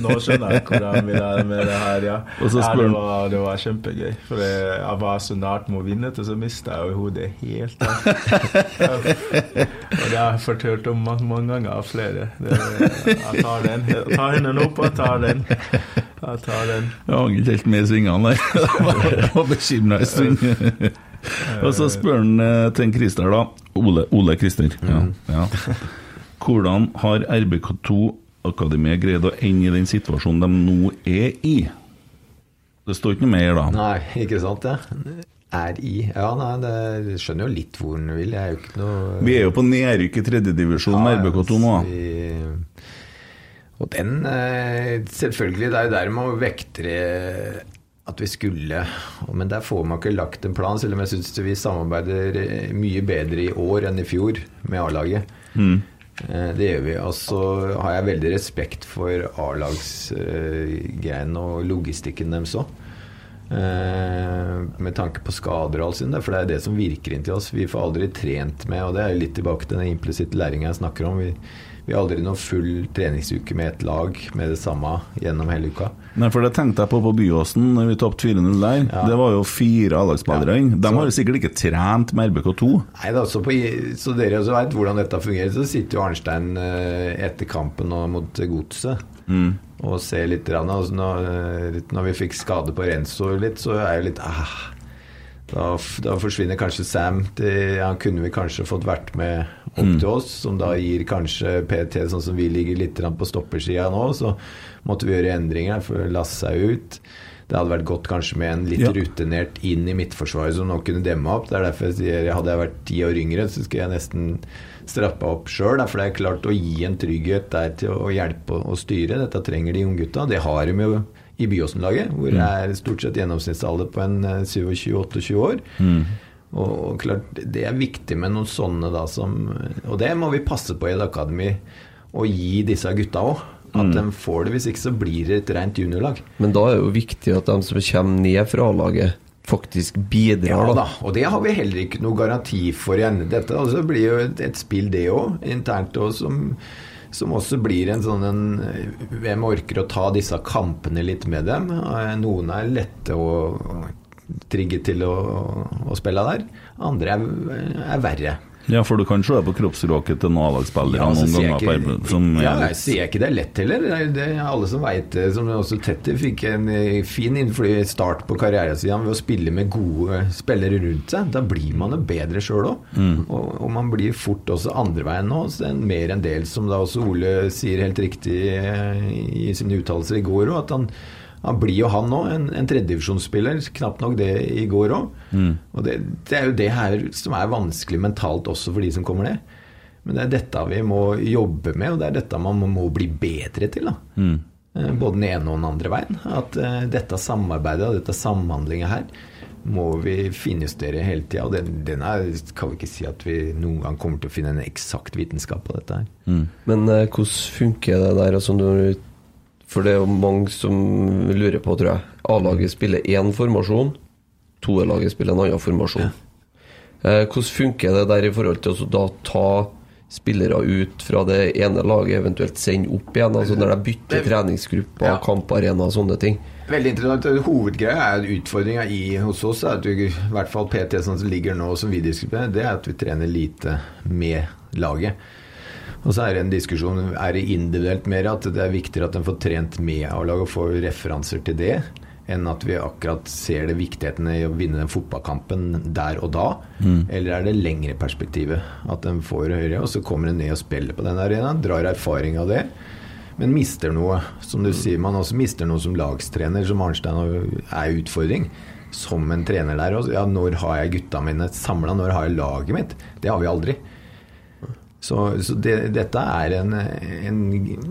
Nå skjønner jeg hvor han vil ha med det her, ja. Og så ja spør det, var, det var kjempegøy. For det, jeg var så nært med å vinne, og så mista jeg jo hodet helt. Og det har jeg fortalt om mange, mange ganger av flere. Det, jeg tar den. Jeg tar hendene opp, og tar den. Jeg tar den. Jeg hang ikke helt med i svingene der. Jeg var bekymra en stund. Og så spør han eh, til en Christer, da. Ole, Ole Christer. Ja, ja. Hvordan har RBK2 Akademiet greid å ende i den situasjonen de nå er i? Det står ikke noe mer da. Nei, ikke sant det? Er i Ja, nei, det jeg skjønner jo litt hvor den vil. Jeg er jo ikke noe Vi er jo på nedrykk i tredjedivisjon med RBK2 nå. Vi, og den eh, Selvfølgelig, det er jo der man vekter vektre at vi skulle Men der får man ikke lagt en plan, selv om jeg syns vi samarbeider eh, mye bedre i år enn i fjor med A-laget. Eh, Det gjør vi. Og så har jeg veldig respekt for A-lagsgreiene og logistikken deres òg. Med tanke på skader og alt sånt, for det er det som virker inn til oss. Vi får aldri trent med, og det er litt tilbake til den implisitte læringa jeg snakker om. Vi, vi har aldri noen full treningsuke med et lag med det samme gjennom hele uka. Nei, for det tenkte jeg på på Byåsen når vi tapte 4-0 der. Ja. Det var jo fire A-lagsspillere. Ja. De har jo sikkert ikke trent med RBK2. Nei da, så, på, så dere også veit hvordan dette fungerer. Så sitter jo Arnstein eh, etter kampen mot Godset og ser litt. rann, Altså når, eh, når vi fikk skade på Renzo litt, så er jeg litt ah, da, da forsvinner kanskje Sam. Det, han kunne vi kanskje fått vært med opp til oss, som da gir kanskje PT, sånn som vi ligger litt på stoppersida nå. Så måtte vi gjøre endringer for Lasse er ut. Det hadde vært godt kanskje med en litt Ja. rutinert inn i midtforsvaret som nå kunne demme opp. Det er derfor jeg sier hadde jeg vært ti år yngre, så skulle jeg nesten strappa opp sjøl. For det er klart å gi en trygghet der til å hjelpe og styre. Dette trenger de unggutta. Det har de jo i Byåsen-laget, hvor det er stort sett gjennomsnittsalder på en eh, 27-28 år. Og, og klart, det er viktig med noen sånne da som Og det må vi passe på i et akademi, å gi disse gutta òg. At de får det. Hvis ikke så blir det et rent juniorlag. Men da er det jo viktig at de som kommer ned fra A-laget, faktisk bidrar. Ja da. og det har vi heller ikke noe garanti for igjen. Dette altså blir jo et, et spill, det òg, internt òg, som, som også blir en sånn en Hvem orker å ta disse kampene litt med dem? Noen er lette å trigge til å, å spille der. Andre er, er verre. Ja, for du kan se på kroppsspråket til noen A-lagsspillere Ja, så noen ganger. ikke- på som ja, jeg sier ikke det er lett heller. Det er, det er alle som veit det. Som også Tetter fikk en eh, fin start på karrieren sin ved å spille med gode spillere rundt seg. Da blir man jo bedre sjøl òg. Og, og man blir fort også andre veien nå. Så det er mer en del, som da også Ole sier helt riktig eh, i sine uttalelser i går òg, at han han blir jo han nå, en, en tredjedivisjonsspiller. Knapt nok det i går òg. Og det, det er jo det her som er vanskelig mentalt også for de som kommer ned. Men det er dette vi må jobbe med, og det er dette man må, bli bedre til. da. Mm. Både den ene og den andre veien. At uh, dette samarbeidet og dette samhandlinga her må vi finjustere hele tida. Og den, den er, kan vi ikke si at vi noen gang kommer til å finne en eksakt vitenskap på dette her. Men uh, hvordan funker det der? Altså, når, for det er jo mange som lurer på, tror jeg. A-laget spiller én formasjon, toerlaget spiller en annen formasjon. Eh, hvordan funker det der i forhold til å da ta spillere ut fra det ene laget, eventuelt sende opp igjen? Altså når de bytter treningsgrupper, Ja. kamparena og sånne ting. Veldig interessant. Hovedgreia er utfordringa hos oss, er at vi, i hvert fall PT som ligger nå, som vi diskuterer, det er at vi trener lite med laget. Og så er det en diskusjon er det individuelt mer at det er viktigere at en får trent med A-laget og får referanser til det, enn at vi akkurat ser det viktigheten i å vinne den fotballkampen der og da. Eller er det lengre perspektivet? At en får høre, og så kommer en ned og spiller på den arenaen, drar erfaring av det. Men mister noe. Som du sier, man også mister noe som lagstrener, som Arnstein er utfordring. Som en trener der også. Ja, når har jeg gutta mine samla? Når har jeg laget mitt? Det har vi aldri. Så, så det, dette er en, en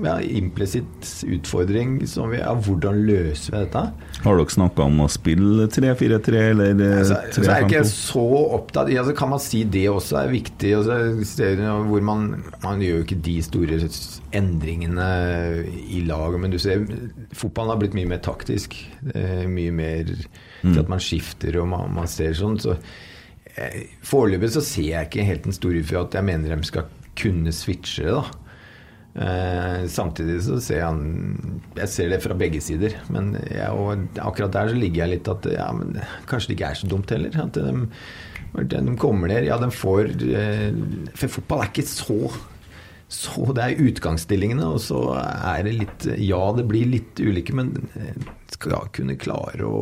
ja, implisitt utfordring som vi Ja, hvordan løser vi dette? Har dere snakka om å spille 3-4-3 eller eh, Altså, så er jeg ikke 3-5-2? så opptatt ja, så Kan man si det også er viktig? Og så hvor man, man gjør jo ikke de store endringene i laget, men du ser fotballen har blitt mye mer taktisk. Eh, mye mer til at man skifter og man, man ser sånn. Så eh, foreløpig så ser jeg ikke helt den store for at jeg mener de skal kunne switche da. Eh, samtidig så ser jeg Jeg ser det fra begge sider. Men jeg, og akkurat der så ligger jeg litt at ja, men kanskje det ikke er så dumt heller. At de, de kommer ned Ja, de får eh, For fotball er ikke så så det er utgangsstillingene, og så er det litt Ja, det blir litt ulike, men eh, skal kunne klare å,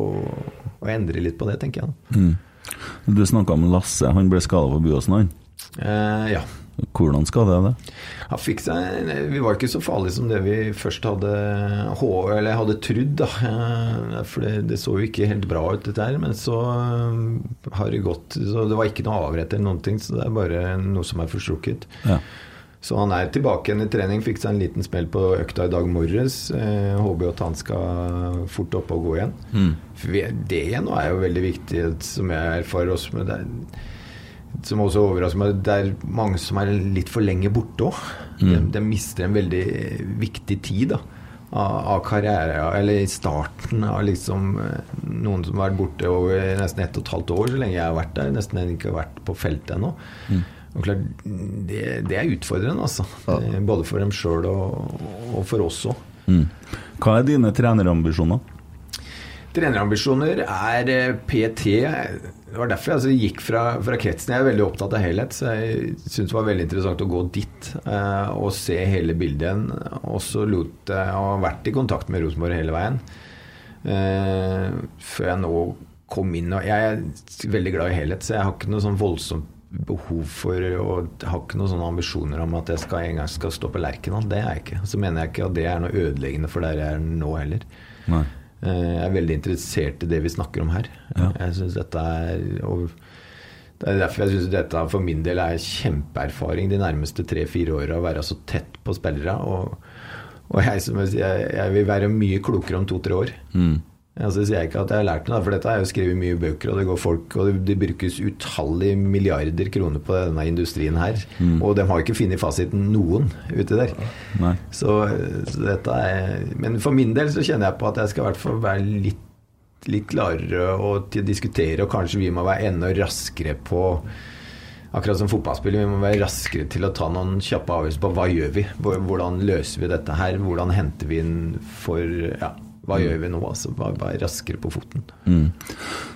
å endre litt på det, tenker jeg. Du snakka om Lasse, han ble skada på Byåsen, han. Eh, ja. Hvordan skal det det? Ja, fikk seg, Vi var ikke så farlige som det vi først hadde, eller hadde trodd. da. Eh, For det, det så jo ikke helt bra ut, dette her. Men så eh, har det gått så Det var ikke noe avrett eller noen ting, så det er bare noe som er forstrukket. Ja. Så han er tilbake igjen i trening. Fikk seg en liten smell på økta i dag morges. Eh, håper jo at han skal fort opp og gå igjen. For det nå er jo veldig viktig, som jeg erfarer også med det. Som også overrasker meg, det er mange som er litt for lenge borte òg. De, de mister en veldig viktig tid da, av, av karriere, eller i starten av liksom eh, noen som har vært borte over nesten ett og et halvt år, så lenge jeg har vært der. Nesten ikke har vært på feltet ennå. Og klart, det, det er utfordrende, altså. Ja. Både for dem sjøl og, og for oss òg. Mm. Hva er dine trenerambisjoner? Trenerambisjoner er eh, PT Det var derfor jeg altså gikk fra, fra kretsen. Jeg er veldig opptatt av helhet, så jeg syntes det var veldig interessant å gå dit eh, og se hele bildet igjen. Og så lot jeg ha vært i kontakt med Rosenborg hele veien. Eh, før jeg nå kom inn og Jeg er veldig glad i helhet, så jeg har ikke noe sånn voldsomt behov for og har ikke noen sånne ambisjoner om at jeg skal en gang skal stå på Lerkendal. Det er jeg ikke. Så mener jeg ikke at det er noe ødeleggende for der jeg er nå heller. Nei. Eh, Jeg er veldig interessert i det vi snakker om her. Ja. Jeg synes dette er og Det er derfor jeg syns dette for min del er kjempeerfaring de nærmeste tre-fire åra. Å være så tett på spillere. Og, og jeg, som jeg, jeg vil være mye klokere om to-tre år. Mm. Altså, sier jeg ikke at jeg har lært noe, for dette jeg jo skrevet mye bøker, og det går folk, og det, det brukes utallige milliarder kroner på denne industrien her. Og de har ikke funnet fasiten, noen, ute der. Så, så dette er Men for min del så kjenner jeg på at jeg skal i hvert fall være litt, litt klarere og til å diskutere, og kanskje vi må være enda raskere på Akkurat som fotballspiller, vi må være raskere til å ta noen kjappe avgjørelser på hva gjør vi? Hvordan løser vi dette her? Hvordan henter vi inn for Ja, hva gjør vi nå? Altså, være være raskere på foten. Mm.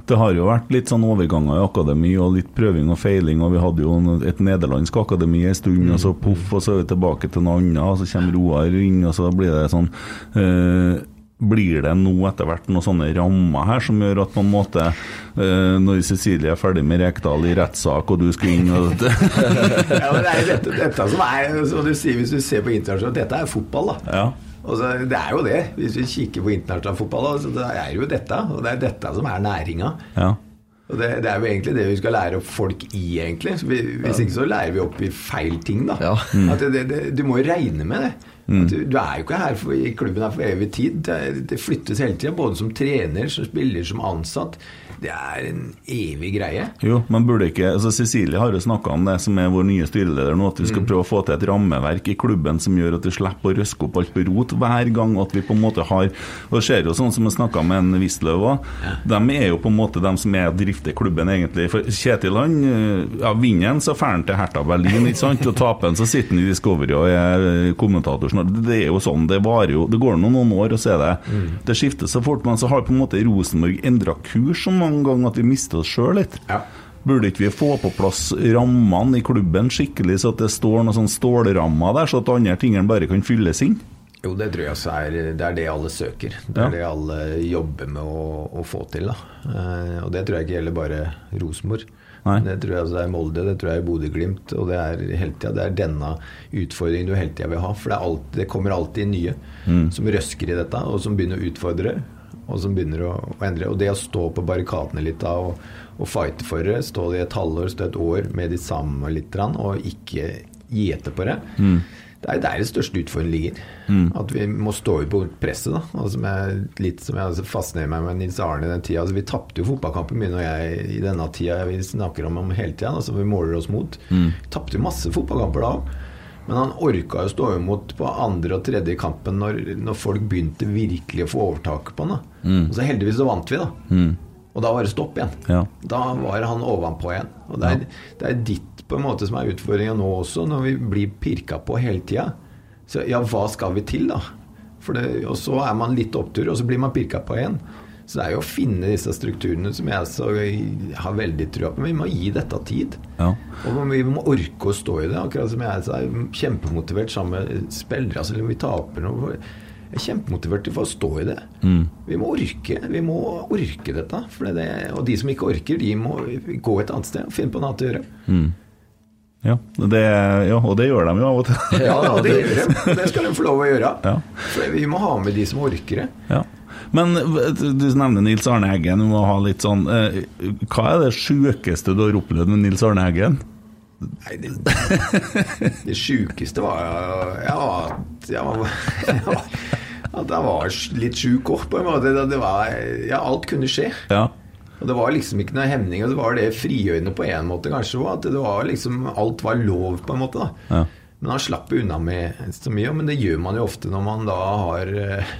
Det har jo vært litt sånn overganger i akademi og litt prøving og feiling. og Vi hadde jo et nederlandsk akademi en stund, og så poff, og så er vi tilbake til noe annet. og Så kommer Roar inn, og så blir det sånn eh, Blir det nå etter hvert noen sånne rammer her som gjør at på en måte eh, Når Cecilie er ferdig med Rekdal i rettssak, og du skal inn og ja, men det er dette, dette som er som du sier, Hvis du ser på internasjonalt, dette er fotball, da. Ja. Altså, det er jo det. Hvis vi kikker på internasjonal fotball, så det er jo dette. Og det er dette som er næringa. ja. Og det, det er jo egentlig det vi skal lære opp folk i, egentlig. Så vi, hvis ikke så lærer vi opp i feil ting, da. Ja. At det, det, det, du må jo regne med det. Mm. du, du er jo ikke her for, i klubben her for evig tid. Det, det flyttes hele tida, både som trener, som spiller, som ansatt. Det er en evig greie. Jo, men burde ikke altså Cecilie har jo snakka om det, som er vår nye styreleder nå, at vi skal prøve å få til et rammeverk i klubben som gjør at vi slipper å røske opp alt på rot hver gang. At vi på en måte har Og det skjer jo sånn som vi snakka med en Wisløw òg. De er jo på en måte de som er drifter klubben, egentlig. For Kjetil han ja, vinner han, så drar han til Hertha Berlin, ikke sant? Og taper han, så sitter han i Discovery og er øh, kommentator snart. Det er jo sånn, det varer jo Det går nå noen år, og så er det Det skifter så fort, men så har på en måte Rosenborg endra kurs så mange ganger at vi mister oss sjøl litt. Ja. Burde ikke vi få på plass rammene i klubben skikkelig, så at det står noen sånn stålrammer der, så at andre tingene bare kan fylles inn? Jo, det tror jeg er det, er det alle søker. Det Ja. er det alle jobber med å, å få til. Eh, og det tror jeg ikke gjelder bare Rosenborg. Det tror jeg det er Molde, det tror jeg er Bodø-Glimt. Og det er hele tida det er denne utfordringen du hele tida vil ha. For det, alltid, det kommer alltid nye som røsker i dette, og som begynner å utfordre. Og som begynner å, å endre. Og det å stå på barrikadene litt da og, og fighte for det, stå i et halvår, stå et år med de samme litt, og ikke gi etter på det. Det er der det største utfordringen ligger. At vi må stå ut på presset. da som jeg, Litt som jeg altså fascinerer meg med Nils Arne i den tida. Altså, vi tapte jo fotballkampen mye når jeg i denne tida vi snakker om, om hele tida. Altså, vi måler oss mot. Vi tapte jo masse fotballkamper da òg. Men han orka jo stå imot på andre og tredje kampen når, når folk begynte virkelig å få overtaket på han. da Og så heldigvis så vant vi, da. Og da var det stopp igjen. Ja. Da var han ovenpå igjen. Og det er, det er ditt på en måte som er utfordringa nå også, når vi blir pirka på hele tida. Så ja, hva skal vi til, da? Det, og så er man litt opptur, og så blir man pirka på igjen. Så det er jo å finne disse strukturene som jeg så har veldig trua på. Men vi må gi dette tid. Ja. Og vi må orke å stå i det. Akkurat som jeg så er kjempemotivert sammen med spillere. Altså, om vi taper noe Jeg er kjempemotivert for å stå i det. Vi må orke Vi må orke dette. For det, og de som ikke orker, de må gå et annet sted og finne på noe annet å gjøre. Ja, det, ja, og det gjør de jo av og til. Ja, ja, det gjør de. Det skal de få lov å gjøre. Ja. For vi må ha med de som orker det. Ja. Men du nevner Nils Arne Eggen. Du må ha litt sånn eh, Hva er det sjukeste du har opplevd med Nils Arne Eggen? Nei, det, det sjukeste var ja, var, ja, at jeg var litt sjuk òg, på en måte. Det, det var, ja, alt kunne skje. Ja. Og det var liksom ikke noe hemning, og det var det frigjørende på en måte kanskje. At det var liksom Alt var lov, på en måte. da Ja. Men han slapp unna med så mye, men det gjør man jo ofte når man da har, eh,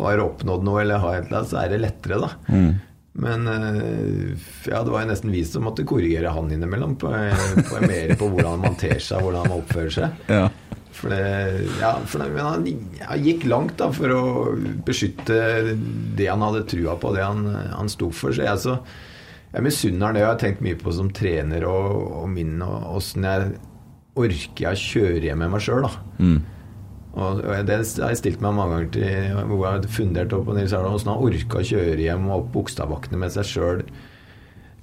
har oppnådd noe, eller har et eller annet, så er det lettere, da. Mm. Men eh, ja, det var jo nesten vi som måtte korrigere han innimellom, på, på, mer på hvordan man ter seg, hvordan man oppfører seg. Ja. For, det, ja, for det, men han, gikk langt da for å beskytte det han hadde trua på, det han, han sto for. Så jeg, så, jeg misunner han det. Jeg har tenkt mye på som trener og, og min, og åssen jeg orker jeg å kjøre hjem med meg sjøl, da. Mm. Og og det har jeg stilt meg mange ganger til hvor jeg har fundert opp på Nils Arne åssen han orka å kjøre hjem og opp Bogstadbakkene med seg sjøl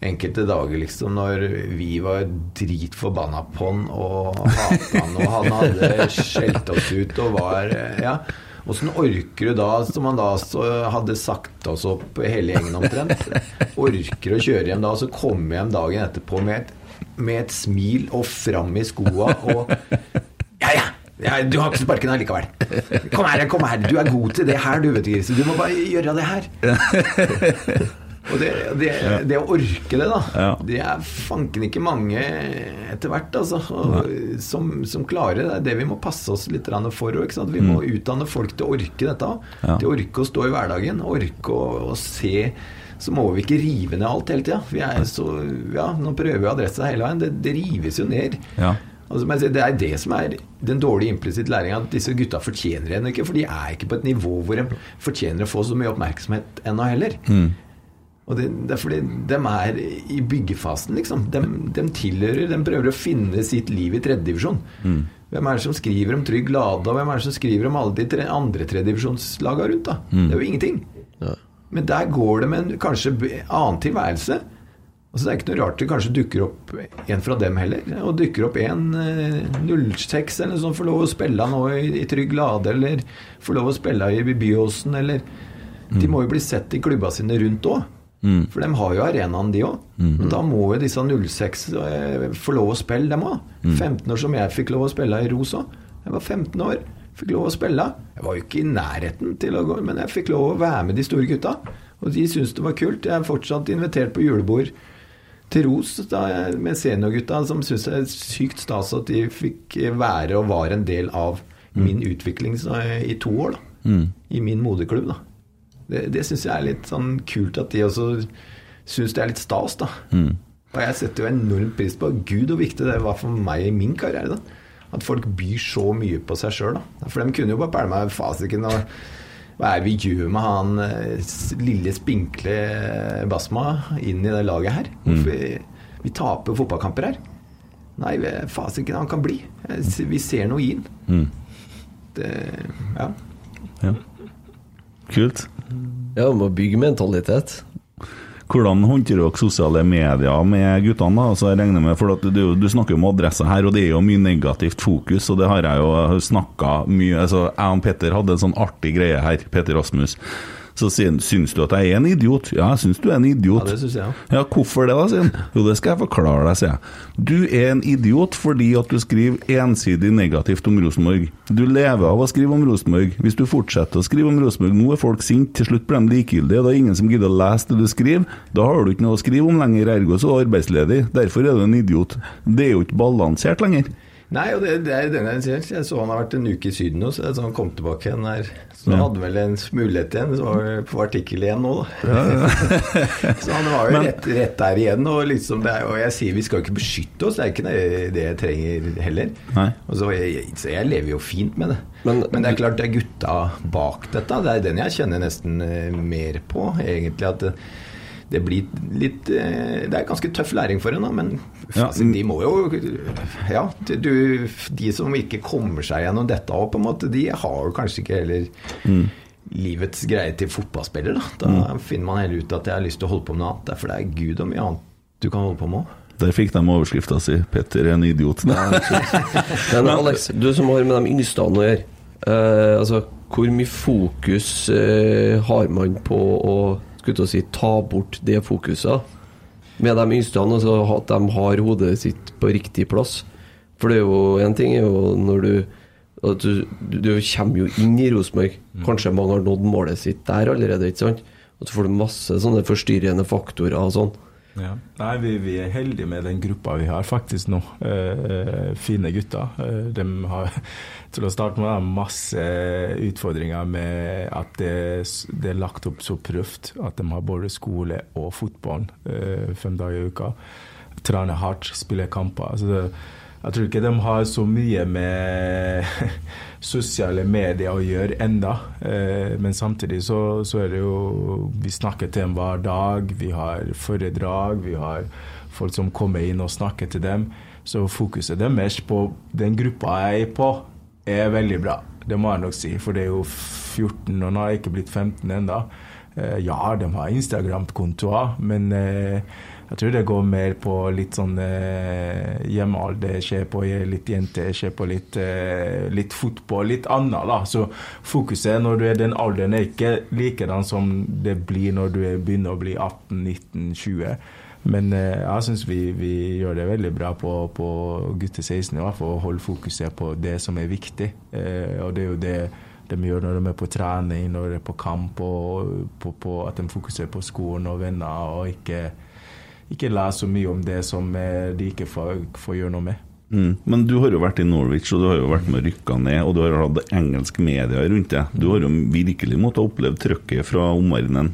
enkelte dager, liksom, når vi var dritforbanna på han og hata han, og han hadde skjelt oss ut og var Ja. Åssen orker du da, som han da så hadde sagt oss opp hele gjengen omtrent, orker å kjøre hjem da, og så komme hjem dagen etterpå med et, med et smil og fram i skoa og Ja, ja! Ja, du har ikke sparken allikevel. Kom her, kom her. Du er god til det her, du, vet du, Grise. Du må bare gjøre det her. Og det, det, det å orke det, da, Ja. det er fanken ikke mange etter hvert, altså, som, som klarer det. Det er det vi må passe oss litt for. Vi må utdanne folk til å orke dette. Mm. Ja. Til å orke å stå i hverdagen. Orke å, å se. Så må vi ikke rive ned alt hele tida. Vi er så Ja, nå prøver vi det hele veien. Det, det rives jo ned. Ja. Altså, Det er det som er den dårlige implisitt læringa, at disse gutta fortjener henne ikke. For de er ikke på et nivå hvor de fortjener å få så mye oppmerksomhet ennå heller. Og det, det er fordi de er i byggefasen, liksom. De, de tilhører De prøver å finne sitt liv i tredjedivisjon. Hvem er det som skriver om Trygg Lade, og hvem er det som skriver om alle de tre, andre tredjedivisjonslaga rundt? da? Det er jo ingenting. Men der går det med en kanskje annen tilværelse. Altså Det er ikke noe rart det kanskje dukker opp en fra dem heller. Og dukker opp en eh, 06 eller noe sånt, får lov å spille nå i, i Trygg Lade, eller får lov å spille i Byåsen, eller De må jo bli sett i klubba sine rundt òg. For de har jo arenaen, de òg. Men da må jo disse 06 eh, få lov å spille, dem òg. 15 år som jeg fikk lov å spille i Ros òg. Jeg var 15 år, fikk lov å spille. Jeg var jo ikke i nærheten til å gå, men jeg fikk lov å være med de store gutta. Og de syntes det var kult. Jeg er fortsatt invitert på julebord til Ros da, med seniorgutta, som syns det er sykt stas at de fikk være og var en del av min utvikling så, i to år. da I min moderklubb. da Det, det syns jeg er litt sånn kult at de også syns det er litt stas. da Og jeg setter jo enormt pris på Gud og viktig det var for meg i min karriere. da At folk byr så mye på seg sjøl. For de kunne jo bare pæle meg fasiken og hva er det vi gjør med han eh, lille, spinkle Basma inn i det laget her? Mm. vi, vi taper fotballkamper her. Nei, vi- fasiken, han kan bli. Vi ser noe i han. Det, ja. ja. Kult. Ja, må bygge mentalitet. Hvordan håndterer dere sosiale medier med guttene? da? Altså, jeg med, for du, du snakker jo om adresser her, og det er jo mye negativt fokus. og Det har jeg jo snakka mye altså, Jeg og Petter hadde en sånn artig greie her, Petter Rasmus. Så sier han syns du at jeg er en idiot? Ja, jeg syns du er en idiot. Ja, det synes jeg også. Ja, hvorfor det, da, sier han. Jo, det skal jeg forklare deg, sier jeg. Du er en idiot fordi at du skriver ensidig negativt om Rosenborg. Du lever av å skrive om Rosenborg. Hvis du fortsetter å skrive om Rosenborg, nå er folk sinte, til slutt blir de likegyldige, da er ingen som gidder å lese det du skriver. Da har du ikke noe å skrive om lenger, ergo så er du arbeidsledig. Derfor er du en idiot. Det er jo ikke balansert lenger. Nei, og det, det er den jeg sier. Jeg så han har vært en uke i Syden nå, så han kom tilbake igjen her. Så han Ja. hadde vel en mulighet igjen. Så var det på artikkel igjen nå, da. så han var jo Men- rett, rett der igjen. Og, liksom det er, og jeg sier vi skal jo ikke beskytte oss, det er ikke det, jeg trenger heller. Og så, jeg, så jeg lever jo fint med det. Men- Men, det er klart det er gutta bak dette. Det er den jeg kjenner nesten eh, mer på, egentlig. At det, blir litt eh, Det er ganske tøff læring for henne, men Ja, altså, de må jo Ja, du, de som ikke kommer seg gjennom dette òg, på en måte, de har jo kanskje ikke heller Mm. livets greie til fotballspiller. Da, da finner man heller ut at jeg har lyst til å holde på med noe annet. Derfor det er gud og mye annet du kan holde på med òg. Der fikk de overskrifta si 'Petter er en idiot'. Men Alex, du som har med de yngste å gjøre. Eh, altså, hvor mye fokus eh, har man på å skulle til å si, ta bort det fokuset med de yngste? Altså, at de har hodet sitt på riktig plass. For det er jo en ting er jo når du at du, du, du kommer jo inn i Rosenborg. Kanskje mange har nådd målet sitt der allerede. ikke sant? Og så får du masse sånne forstyrrende faktorer og sånn. Ja. Nei, vi, vi, er heldige med den gruppa vi har faktisk nå. Eh, fine gutter. Eh, de har til å starte med masse utfordringer med at det, det er lagt opp så prøvd at de har både skole og fotball eh, fem dager i uka. Trener hardt, spiller kamper. Altså jeg tror ikke de har så mye med sosiale medier å gjøre enda. Eh, men samtidig så, så, er det jo Vi snakker til dem hver dag. Vi har foredrag. Vi har folk som kommer inn og snakker til dem. Så fokuset deres på den gruppa jeg er på, er veldig bra. Det må jeg nok si. For det er jo 14, og nå har jeg ikke blitt 15 ennå. Eh, ja, de har Instagram-kontoer, men eh, jeg tror det går mer på litt sånn eh, hjemmealder, se på litt jenter, se på litt, eh, litt, fotball, litt annet. da. Så fokuset når du er den alderen, er ikke likedan som det blir når du begynner å bli 18-19-20. Men eh, jeg syns vi, vi, gjør det veldig bra på, på gutter 16 i hvert fall, å holde fokuset på det som er viktig. Eh, og det er jo det de gjør når de er på trening, når de er på kamp, og på, på at de fokuserer på skolen og venner, og ikke ikke lese så mye om det som eh, de ikke får, får gjøre noe med. Mm. Men du har jo vært i Norwich, og du har jo vært med rykka ned, og du har hatt engelske medier rundt deg. Du har jo virkelig måttet oppleve trøkket fra omverdenen.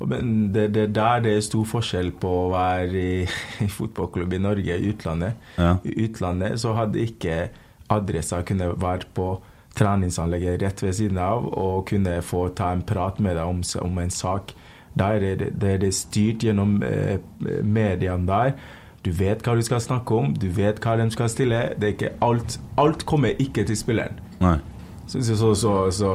Men det, det der det er stor forskjell på å være i, i fotballklubb i Norge og utlandet. Ja. I utlandet så hadde ikke adressa kunne være på treningsanlegget rett ved siden av og kunne få ta en prat med deg om, om en sak. Der er det, det, er styrt gjennom eh, mediene der. Du vet hva du skal snakke om, du vet hva de skal stille. Det er ikke alt, alt kommer ikke til spilleren. Nei. Så, så, så, så,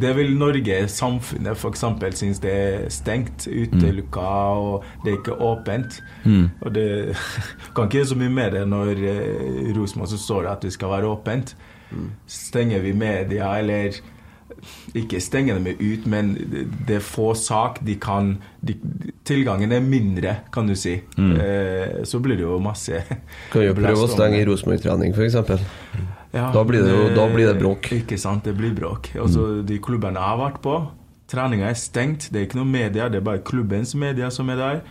Det vil Norge, samfunnet f.eks., synes det er stengt, utelukka, mm. og det er ikke åpent. Mm. Og det kan ikke gjøre så mye med det når eh, Rosenborg så står det at det skal være åpent. Mm. Stenger vi media, eller ikke stenge dem ut, men det er få sak de kan de, Tilgangen er mindre, kan du si. Mm. Eh, så blir det jo masse Kan jo prøve å stenge Rosenborg-trening, f.eks. Ja, da, blir det jo, da blir det bråk. Ikke sant, det blir bråk. Altså, mm. De klubbene jeg har vært på, treninga er stengt. Det er ikke noe media, det er bare klubbens media som er der.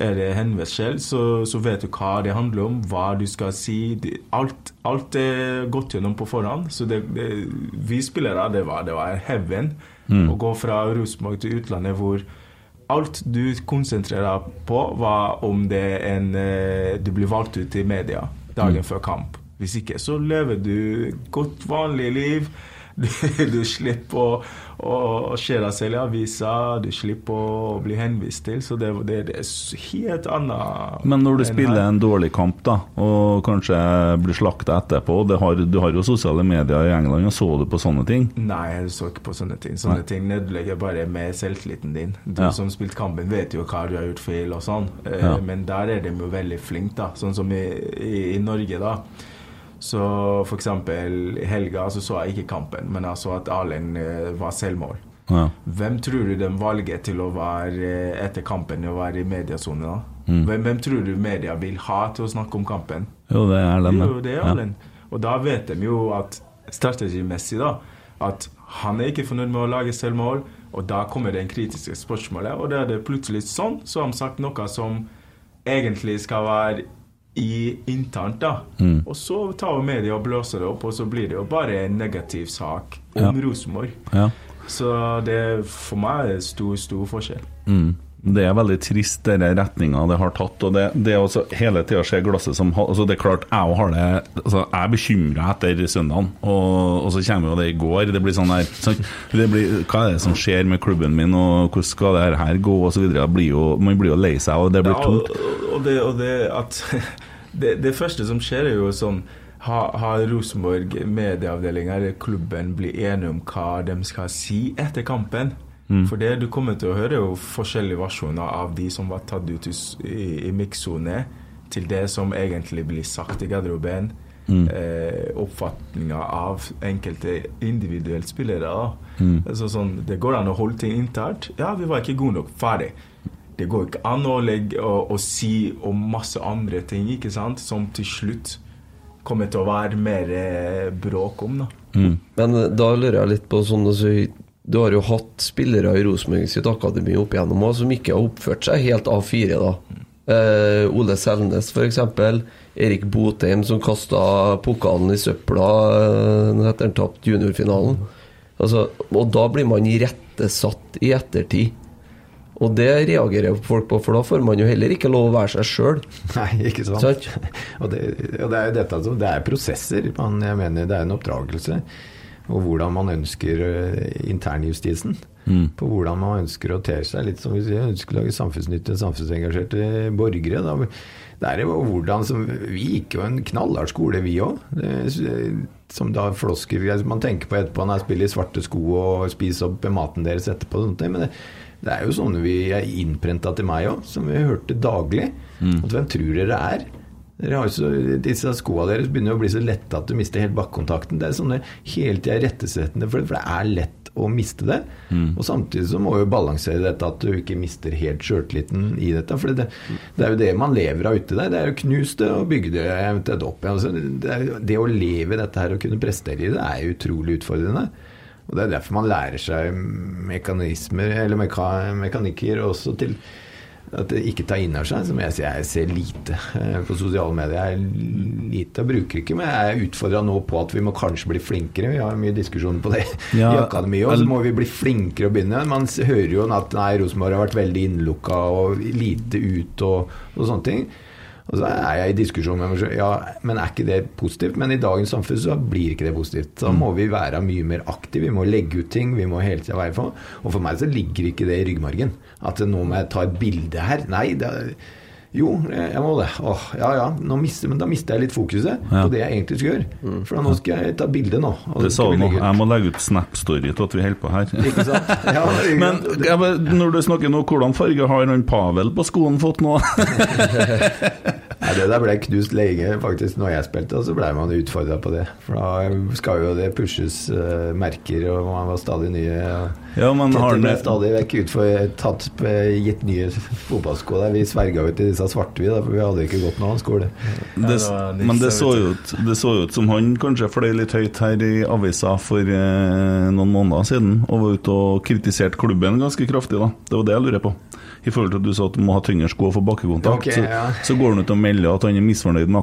Er det henvendsel, så, så, vet du hva det handler om, hva du skal si. Alt, alt er gått gjennom på forhånd. Så det, det, vi spillere, det var, det var heaven mm. å gå fra Rosenborg til utlandet hvor alt du konsentrerer deg på, var om det er en eh, Du blir valgt ut i media dagen mm. før kamp. Hvis ikke så lever du godt vanlig liv. Du, du slipper å, å, skjer det selv i avisa, du slipper å bli henvist til. Så det, det, det er helt annet. Men når du spiller her. en dårlig kamp, da, og kanskje blir slakta etterpå har, Du har jo sosiale medier i England, og så du på sånne ting? Nei, jeg så ikke på sånne ting. Sånne Nei. ting nedlegger bare med selvtilliten din. Du ja. som spilte kampen, vet jo hva du har gjort feil og sånn, eh, ja. men der er de jo veldig flinke, da. Sånn som i, i, i Norge, da. Så f.eks. i helga så, så jeg ikke kampen, men jeg så at Alen eh, var selvmål. Ja. Hvem tror du de valget til å være eh, etter kampen å være i mediasonen? da? Mm. Hvem, hvem, tror du media vil ha til å snakke om kampen? Jo, det er Erlend. Jo, det er Erlend. Ja. Og da vet de jo at strategimessig da, at han er ikke fornøyd med å lage selvmål, og da kommer det en kritiske spørsmålet, og da er det plutselig sånn, så har de sagt noe som egentlig skal være i internt, da. Mm. Og så tar media og blåser det opp, og så blir det jo bare en negativ sak om ja. Rosenborg. Ja. Så det for meg er stor, stor forskjell. Mm. Det er veldig trist, den retninga det har tatt. og Det, det er også hele tida se glasset som altså Det er klart, jeg har det altså Jeg er bekymra etter søndagen, og, og, så kommer jo det i går. Det blir sånn der så, det blir, Hva er det som skjer med klubben min, og hvordan skal det her gå, osv. Man blir jo lei seg, og det blir ja. Og, og, det, og det at det, det, første som skjer, er jo sånn Har, har Rosenborg medieavdelinga eller klubben blitt enige om hva de skal si etter kampen? Mm. For det du kommer til å høre, er jo forskjellige versjoner av de som var tatt ut i, i, i mikssone til det som egentlig blir sagt i garderoben. Mm. Eh, Oppfatninga av enkelte individuelle spillere. da. Mm. Altså sånn, det går an å holde ting internt. Ja, vi var ikke gode nok. Ferdig. Det går ikke an å legge og, og si om masse andre ting ikke sant? som til slutt kommer til å være mer eh, bråk om. da. Men eh, da lurer jeg litt på sånn altså, Du har jo hatt spillere i Rosenborg sitt akademi opp igjennom også, som ikke har oppført seg helt A4, da. Eh, Ole Selnes, f.eks. Erik Botheim, som kasta pokalen i søpla eh, etter han tapte juniorfinalen. Altså, og da blir man irettesatt i ettertid. Og det reagerer folk på, for da får man jo heller ikke lov å være seg sjøl. Nei, ikke sant. Sånn? og, det, og det er jo dette som Det er prosesser. Man, jeg mener det er en oppdragelse. Og hvordan man ønsker internjustisen. internjustisen. På hvordan man ønsker å te seg. Litt som vi sier, ønsker å lage samfunnsnyttige, samfunnsengasjerte borgere. Da. Det er jo hvordan som Vi gikk jo en knallhard skole, vi òg. Som da flosker Man tenker på etterpå når jeg spiller i svarte sko og spiser opp maten deres etterpå. og sånt, Men det, det er jo sånne vi er innprenta til meg òg, som vi hørte daglig. At hvem tror dere er? Så, disse skoene deres begynner å bli så lette at du mister helt bakkontakten. Det er sånne hele tida rettesettende, for det, for det er lett å miste det. Og samtidig så må du balansere dette at du ikke mister helt sjøltilliten i dette. For det, det er jo det man lever av uti der. Det er jo knust det og bygge det eventuelt opp igjen. Altså, det, er, det å leve i dette her og kunne prestere i det, er utrolig utfordrende. Og Det er derfor man lærer seg mekanismer, eller meka, mekanikker også til at det ikke tar inn over seg. Som jeg sier, jeg ser lite eh, på sosiale medier. Jeg er lite og bruker ikke, men jeg er utfordra nå på at vi må kanskje bli flinkere. Vi har mye diskusjoner på det Ja, i akademiet òg, så må vi bli flinkere å begynne. Man hører jo at nei, Rosenborg har vært veldig innelukka og lite ut og, og sånne ting. Og så er jeg i diskusjon med meg selv. Ja, men er ikke det positivt? Men i dagens samfunn så blir ikke det positivt. Da må vi være mye mer aktive. Vi må legge ut ting. Vi må hele tida være for. Og for meg så ligger ikke det i ryggmargen. At nå må jeg ta et bilde her. Nei, det er, jo, jeg må det. Åh, ja ja. Nå mister, men da mister jeg litt fokuset Ja. på det jeg egentlig skal gjøre. For nå skal jeg ta bilde nå. og Det sa du nå. Jeg må legge ut Snap-story til at vi holder på her. Ikke sant? Ja, ikke Men jeg når du snakker nå, hvordan farge har han Pavel på skoen fått nå? Nei, Det der ble knust lenge faktisk når jeg spilte, og så ble man utfordra på det. For da skal jo det pushes uh, merker, og man var stadig nye. Ja, man har ble stadig vekk utfor, tatt, eh, gitt nye fotballsko der. Vi sverga jo til disse svarte, vi, da, for vi hadde ikke gått noen annen skole. det, det Men det så, ut, det så ut som han kanskje fløy litt høyt her i avisa for eh, noen måneder siden og var ute og kritiserte klubben ganske kraftig. da Det var det jeg lurer på. I forhold til at du sa at du må ha tyngre sko og få bakkekontakt, Ok, så, ja. så går han ut og melder at han er misfornøyd med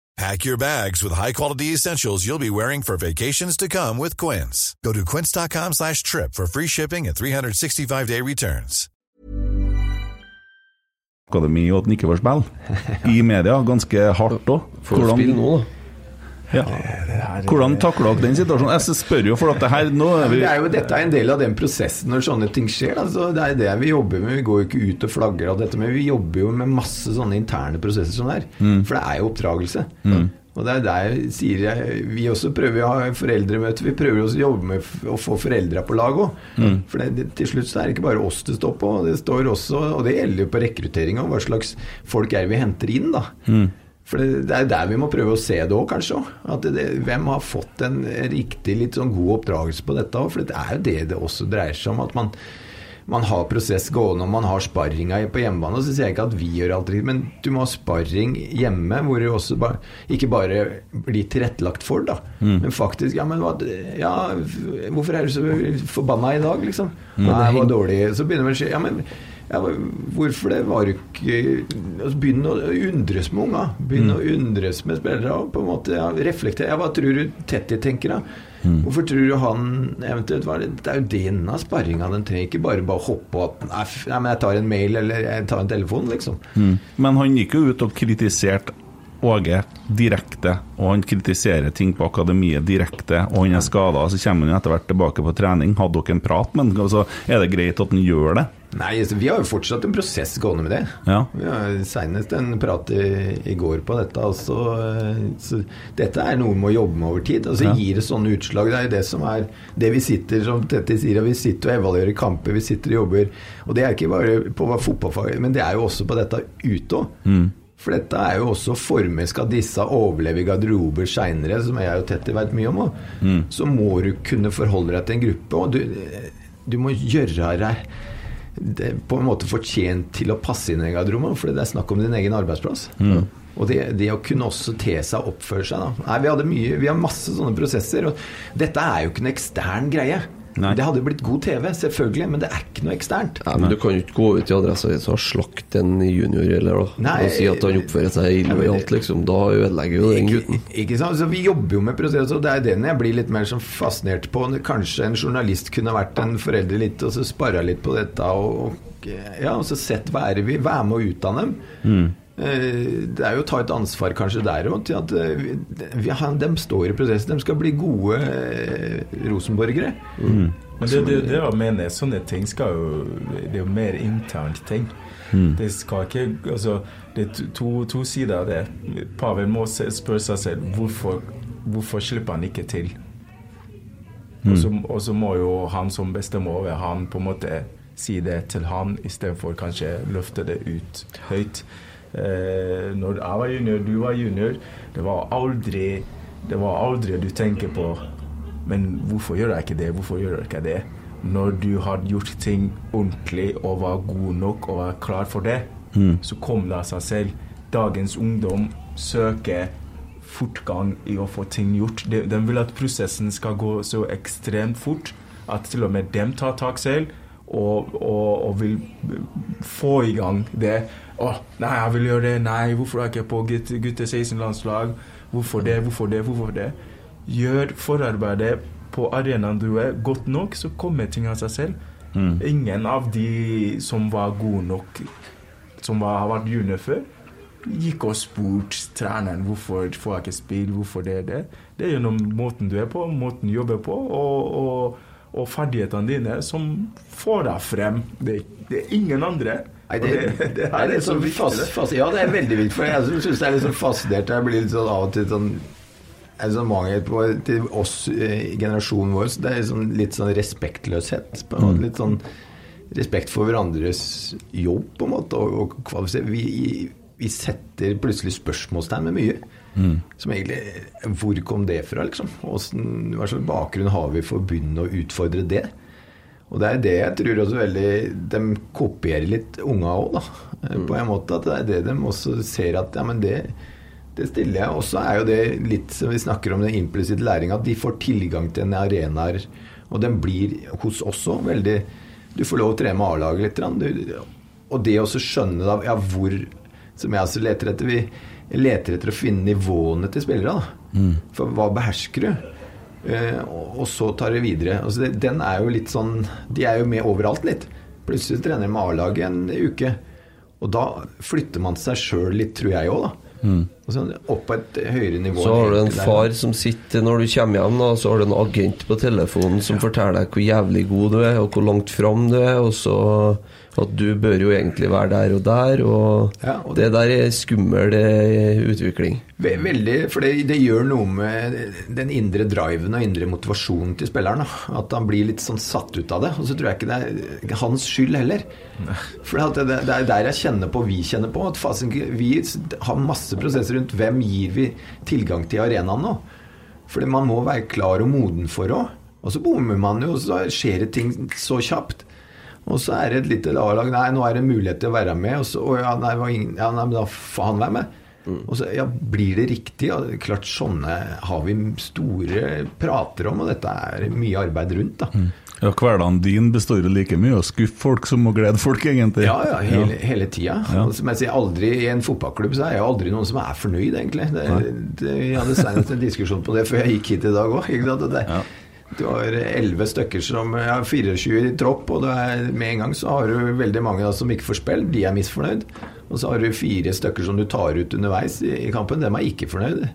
Pack your bags with high-quality essentials you'll be wearing for vacations to come with Quince. Go to quince.com slash trip for free shipping and 365-day returns. akademi og at han ikke får spille. I media, ganske hardt òg. Får spille nå, da. Ja. Hvordan takler dere den situasjonen? Jeg spør jo, for at det her nå er vi det er jo, dette er en del av den prosessen når sånne ting skjer. Altså, det er det vi jobber med. Vi går jo ikke ut og flagger av dette, men vi jobber jo med masse sånne interne prosesser som det er. For det er jo oppdragelse. Og det er der sier jeg, Vi også prøver å ha foreldremøte. Vi prøver også å jobbe med å få foreldra på lag òg. Mm. For det, det, til slutt så er det ikke bare oss det står på. Det står også, og det gjelder jo på rekruttering òg, hva slags folk er vi henter inn, da. Mm. For det, det er der vi må prøve å se det òg, kanskje. At det, hvem har fått en riktig, litt sånn god oppdragelse på dette òg? For det er jo det det også dreier seg om. At man, man har prosess gående, og man har sparringa på hjemmebane. Og så sier jeg ikke at vi gjør alt riktig, men du må ha sparring hjemme hvor det også ba, ikke bare blir tilrettelagt for, da. Mm. Men faktisk Ja, men hva Ja, hvorfor er du så forbanna i dag, liksom? Mm. Det var dårlig. Så begynner man å si Ja, men ja, hvorfor det? Var ikke altså, Begynn å undres med unga. Begynn å undres med spillere. Og på en måte ja, reflektere. Hva tror du Tetty tenker, da? Hvorfor tror du han eventuelt var det? Det er jo denne sparringa. Den trenger ikke bare bare hoppe og at nei, nei, men jeg tar en mail eller jeg tar en telefon, liksom. Mm. Men han gikk jo ut og kritiserte Åge direkte, og han kritiserer ting på akademiet direkte, og han er skada. Så kommer han etter hvert tilbake på trening. Hadde dere en prat med han? Altså, er det greit at han gjør det? Nei, altså, vi har jo fortsatt en prosess gående med det. Ja. Vi har senest en prat i, i går på dette. Altså, eh, så dette er noe vi må jobbe med over tid. Og så Ja. gir det sånne utslag. Det er jo det som er det vi sitter som Tetti sier, vi sitter og evaluerer kamper, vi sitter og jobber. Og det er ikke bare på fotballfaget, men det er jo også på dette ute òg. Mm. For dette er jo også former. forme Skal disse overleve i garderober seinere, som jeg og Tetti vet mye om, Mm. så må du kunne forholde deg til en gruppe. Og du, du må gjøre deg det, på en måte fortjent til å passe inn i garderoben, for det er snakk om din egen arbeidsplass. Mm. Og det, det å kunne også te seg og oppføre seg. Da. Nei, vi, hadde mye, vi har masse sånne prosesser. Og dette er jo ikke en ekstern greie. Det hadde jo blitt god TV, selvfølgelig, men det er ikke noe eksternt. Nei, men Du kan jo ikke gå ut i Adresseavisa og slakte en junior eller da, Nei, og si at han oppfører seg illojalt. Liksom. Da ødelegger jo den gutten. Ikke sant? Så Vi jobber jo med prosesser, og det er den jeg blir litt mer sånn fascinert på. Kanskje en journalist kunne vært en forelder litt og så sparra litt på dette. Og, og, ja, og så sett hva er det vi Være med å utdanne dem. Mm. Eh, Det er jo å ta et ansvar kanskje der òg, eh, vi, vi, har- de står i prosessen. De skal bli gode rosenborgere. rosenborgere. Men det, det, det jeg mener, sånne ting skal jo Det er jo mer internt ting. Mm. Det skal ikke Altså, det er to, to sider av det. Pavel må spørre seg selv hvorfor, hvorfor slipper han ikke til. Og så- Og så må jo han som bestemmer over han, på en måte si det til han, istedenfor kanskje løfte det ut høyt. Eh, når jeg var junior, du var junior, det var aldri Det var aldri du tenker på Men hvorfor gjør jeg ikke det? Hvorfor gjør jeg ikke det? Når du har gjort ting ordentlig og var god nok og var klar for det, Mm. så kom det av seg selv. Dagens ungdom søker fortgang i å få ting gjort. De, de vil at prosessen skal gå så ekstremt fort at til og med dem tar tak selv og, og, og vil få i gang det. Å, nei, jeg vil gjøre det. Nei, hvorfor er jeg ikke på gutte, gutte 16-landslag? Hvorfor det? Hvorfor det? Hvorfor det? Gjør forarbeidet på arenaen du er godt nok, så kommer ting av seg selv. Mm. Ingen av de som var gode nok, som var, har vært junior før, gikk og spurte treneren hvorfor får jeg ikke spille, hvorfor det er det. Det er gjennom måten du er på, måten du jobber på, og, og, og ferdighetene dine som får deg frem. Det, det er ingen andre. Nei, det, det, det, her er litt så sånn fast, det. Ja, det er veldig viktig. For jeg syns det er litt sånn fascinert. Jeg blir litt sånn av og til sånn en sånn mangel på til oss eh, i generasjonen vår. Så det er sånn, litt sånn respektløshet. Måte. Litt sånn respekt for hverandres jobb, på en måte. Og, og. Vi, vi setter plutselig spørsmålstegn med mye. Mm. Som egentlig Hvor kom det fra, liksom? Hvordan, hva slags bakgrunn har vi for å begynne å utfordre det? Og det er det jeg tror også veldig De kopierer litt unga òg, da. Mm. På en måte. At det er det de også ser at ja, men det, det stiller jeg. Og så er jo det litt som vi snakker om den implisitte læringa, at de får tilgang til en arenaer. Og den blir hos oss òg veldig Du får lov å trene med A-laget litt. Du, og det å skjønne da, ja, hvor Som jeg også leter etter. Vi leter etter å finne nivåene til spillere. Mm. For hva behersker du? Eh, og, og så tar det videre. Altså det, den er jo litt sånn De er jo med overalt litt. Plutselig trener de med A-laget en uke. Og da flytter man seg sjøl litt, tror jeg òg, da. Mm. Og opp på et høyere nivå. Så har du en der. far som sitter når du kommer hjem, og så har du en agent på telefonen som forteller deg hvor jævlig god du er, og hvor langt fram du er, og så at du bør jo egentlig være der og der, og, Ja, og det der er skummel eh, utvikling. Ve- Veldig, for det, det gjør noe med den indre driven og indre motivasjonen til spilleren. At han blir litt sånn satt ut av det. Og så tror jeg ikke det er hans skyld heller. For det, det, det er der jeg kjenner på, vi kjenner på, at fasen, vi har masse prosesser rundt hvem gir vi tilgang til arenaen nå. Fordi man må være klar og moden for òg. Og så bommer man jo, og så skjer det ting så kjapt. Og så er det et lite A-lag Nei, nå er det mulighet til å være med. Og så, å, ja, nei, var ingen, ja, nei, men da får han være med. Og så ja, blir det riktig. Ja, klart Sånne har vi store prater om, og dette er mye arbeid rundt. da Ja, Hverdagen din består jo like mye av å skuffe folk som å glede folk, egentlig. Ja, ja, hele, hele tida. Ja. Som jeg sier, aldri I en fotballklubb så er jeg aldri noen som er fornøyd, egentlig. Det, det, jeg hadde senest en diskusjon på det før jeg gikk hit i dag òg. Du har elleve stykker som ja, 24 i tropp, og det er, med en gang så har du veldig mange da, som ikke får spill. De er misfornøyd. Og så har du fire stykker som du tar ut underveis i, i kampen. Dem er ikke fornøyd.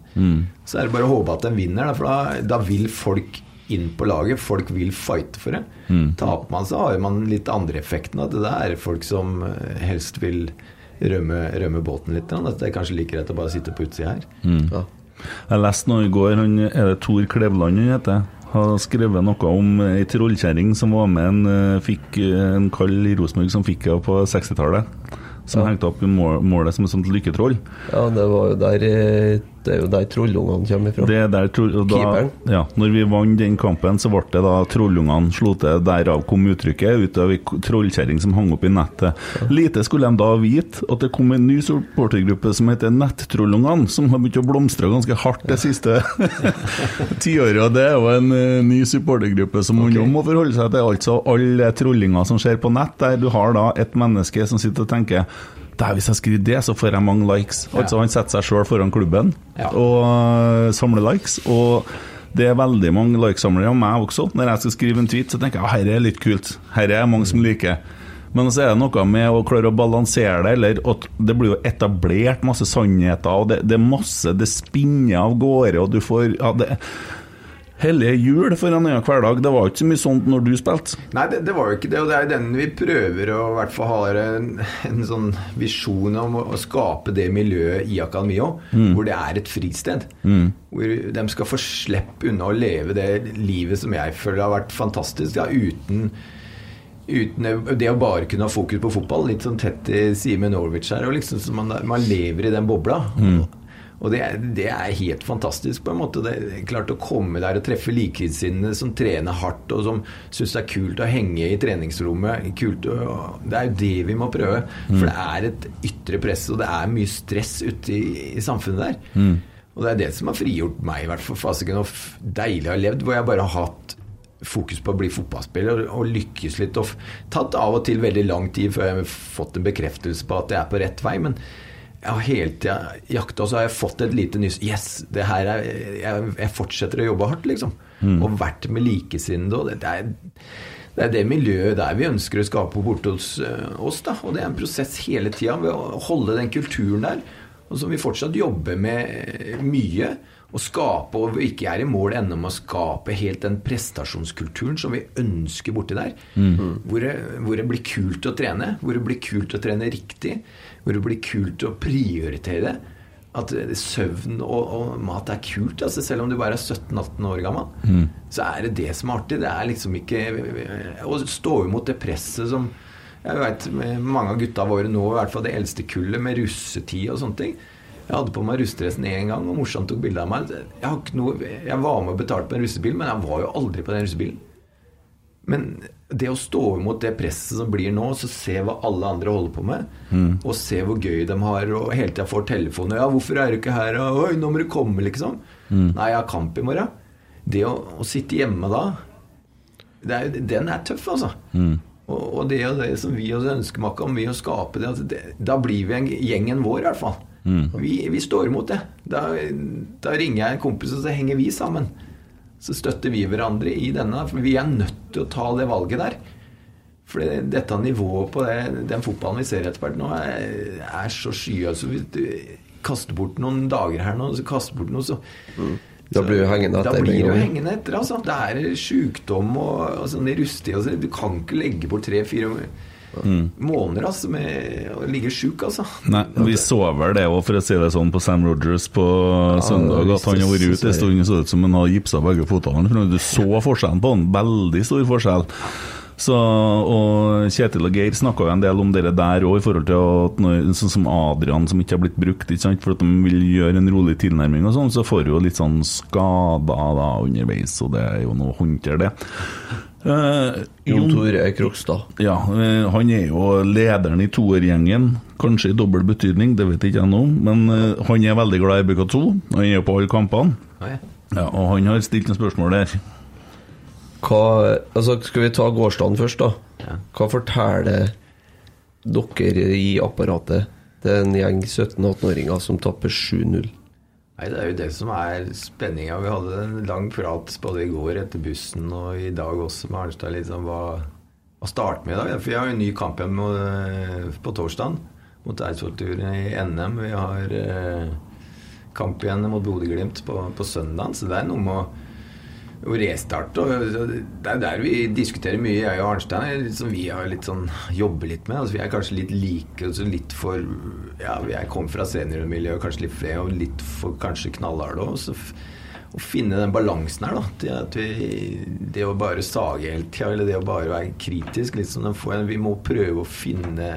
Så er det bare å håpe at de vinner, da, for da, da vil folk inn på laget. Folk vil fighte for det. Taper man, så har man litt andre effekten. At det er folk som eh, helst vil rømme, rømme båten litt. da. At det er kanskje like greit å bare sitte på utsida her. Ja. Jeg leste noe i går, han, er det Tor Klevland han heter? Har skrevet noe om ei trollkjerring som var med en, eh, fikk eh, en kall i Rosenborg som fikk henne på 60-tallet. Som hengte opp i målet som et sånt lykketroll. Ja, det var jo der eh, Det er jo der trollungene kommer ifra. Det er der, Keeperen. ja, når vi vant den kampen, så ble det da trollungene slo til. Derav kom uttrykket ut av ei trollkjerring som hang opp i nettet. Lite skulle de da vite at det kom en ny supportergruppe som heter Nettrollungene, som har begynt å blomstre ganske hardt det siste tiåret. Og det er jo en eh, ny supportergruppe som man okay. må forholde seg til. Altså alle trollinger som skjer på nett, der du har da et menneske som sitter og tenker der, hvis jeg skriver det, så får jeg mange likes. Altså Han setter seg sjøl foran klubben Ja. og øh, samler likes. Og det er veldig mange likesamlere av meg også. Når jeg skal skrive en tweet, så tenker jeg at dette er litt kult. Her er mange som liker. Men så er det noe med å klare å balansere det, eller at det blir jo etablert masse sannheter, og det, det er masse Det spinner av gårde, og du får ja, det, Hellige jul for en annen hverdag. Det var ikke så mye sånt når du spilte. Nei, det, det var jo ikke det, og det er jo den vi prøver å i hvert fall ha en, en sånn visjon om å, skape det miljøet i Akademia òg, hvor det er et fristed. Hvor de skal få slippe unna å leve det livet som jeg føler har vært fantastisk, ja, uten Uten det å bare kunne ha fokus på fotball, litt sånn tett i Simen Norwich her. Og liksom, man, man lever i den bobla. Og det, er- det er helt fantastisk, på en måte. Det er klart å komme der og treffe likesinnede som trener hardt, og som syns det er kult å henge i treningsrommet. Kult det er jo det vi må prøve. For det er et ytre press, og det er mye stress ute i, i samfunnet der. Og det er det som har frigjort meg, i hvert fall. Fasiken, og deilig å ha levd, hvor jeg bare har hatt fokus på å bli fotballspiller og, og lykkes litt. Og tatt av og til veldig lang tid før jeg har fått en bekreftelse på at jeg er på rett vei. Men jeg har hele tida jakta, og så har jeg fått et lite nyss. Yes, det her er, jeg, jeg fortsetter å jobbe hardt, liksom. Og vært med likesinnede. Og det, det, er, det er det miljøet der vi ønsker å skape borte hos eh, oss. da, Og det er en prosess hele tida ved å holde den kulturen der. Og som vi fortsatt jobber med eh, mye. Å skape, og ikke er i mål ennå med å skape helt den prestasjonskulturen som vi ønsker borti der. Hvor, det, hvor det blir kult å trene. Hvor det blir kult å trene riktig. Hvor det blir kult å prioritere. At søvn og, og mat er kult. Altså selv om du bare er 17-18 år gammel, så er det det som er artig. Det er liksom ikke Å stå imot det presset som jeg vet, Mange av gutta våre nå, i hvert fall det eldste kullet, med russetid og sånne ting. Jeg hadde på meg russedressen én gang, og morsomt tok bilde av meg. Jeg, noe, jeg var med og betalte på en russebil, men jeg var jo aldri på den russebilen. Men det å stå imot det presset som blir nå, så se hva alle andre holder på med, og se hvor gøy de har, og hele tida får telefoner 'Ja, hvorfor er du ikke her?' Og, 'Oi, nå må du komme', liksom. 'Nei, jeg har kamp i morgen'. Det å, å sitte hjemme da, det er, den er tøff, altså. Og, og det og det som vi også ønsker meg om, vi å skape det, altså det Da blir vi en, gjengen vår, i hvert fall. Vi, vi står imot det. Da, da ringer jeg en kompis, og så henger vi sammen. Så støtter vi hverandre i denne. For vi er nødt til å ta det valget der. For dette nivået på det, den fotballen vi ser etter hvert nå, er, er så skyhøyt. Så vi, du kaster bort noen dager her nå, så kaster bort noe, så Da blir du hengende etter Da blir du hengende etter, altså. Det er sjukdom og, og sånn rustig. Altså. Du kan ikke legge bort tre-fire måneder altså, med å ligge sjuk, altså. Nei, vi så vel det òg, for å si det sånn, på Sam Rogers på søndag. At han har vært ute en stund, så ut som han har gipsa begge føttene. Du så forskjellen på han, veldig stor forskjell. Så, og Kjetil og Geir snakka jo en del om det der òg, i forhold til at når, sånn som Adrian som ikke har blitt brukt, sant? for at de vil gjøre en rolig tilnærming og sånn, så får du jo litt sånn skader da underveis, og det er jo noe å håndtere, det. Eh, Jon Tore Krokstad. ja, eh, han er jo lederen i toergjengen, kanskje i dobbel betydning, det vet ikke jeg nå, men eh, han er veldig glad i BK2. Han er jo på alle kampene. Ja, ja. Ja, og han har stilt noen spørsmål der. Hva, altså skal vi ta gårsdagen først, da? Hva forteller dere i apparatet til en gjeng 17-18-åringer som tapper 7-0? Nei, Det er jo det som er spenninga. Vi hadde en lang prat både i går etter bussen og i dag også med Arnstad. Liksom, hva, hva starter med i dag? For vi har jo en ny kamp igjen mot, eh, på torsdag mot Eidsvollturen i NM. Vi har eh, kamp igjen mot Bodø-Glimt på, på søndag. Så det er noe med å å restarte. Og det er der vi diskuterer mye, jeg og Arnstein. Som vi har litt sånn jobber litt med. Altså, vi er kanskje litt like altså litt for Ja, jeg kom fra seniormiljøet, kanskje litt flere, og litt for kanskje knallharde òg. Å finne den balansen her, da. Det, vi, det å bare sage hele tida, eller det å bare være kritisk litt som den får, Vi må prøve å finne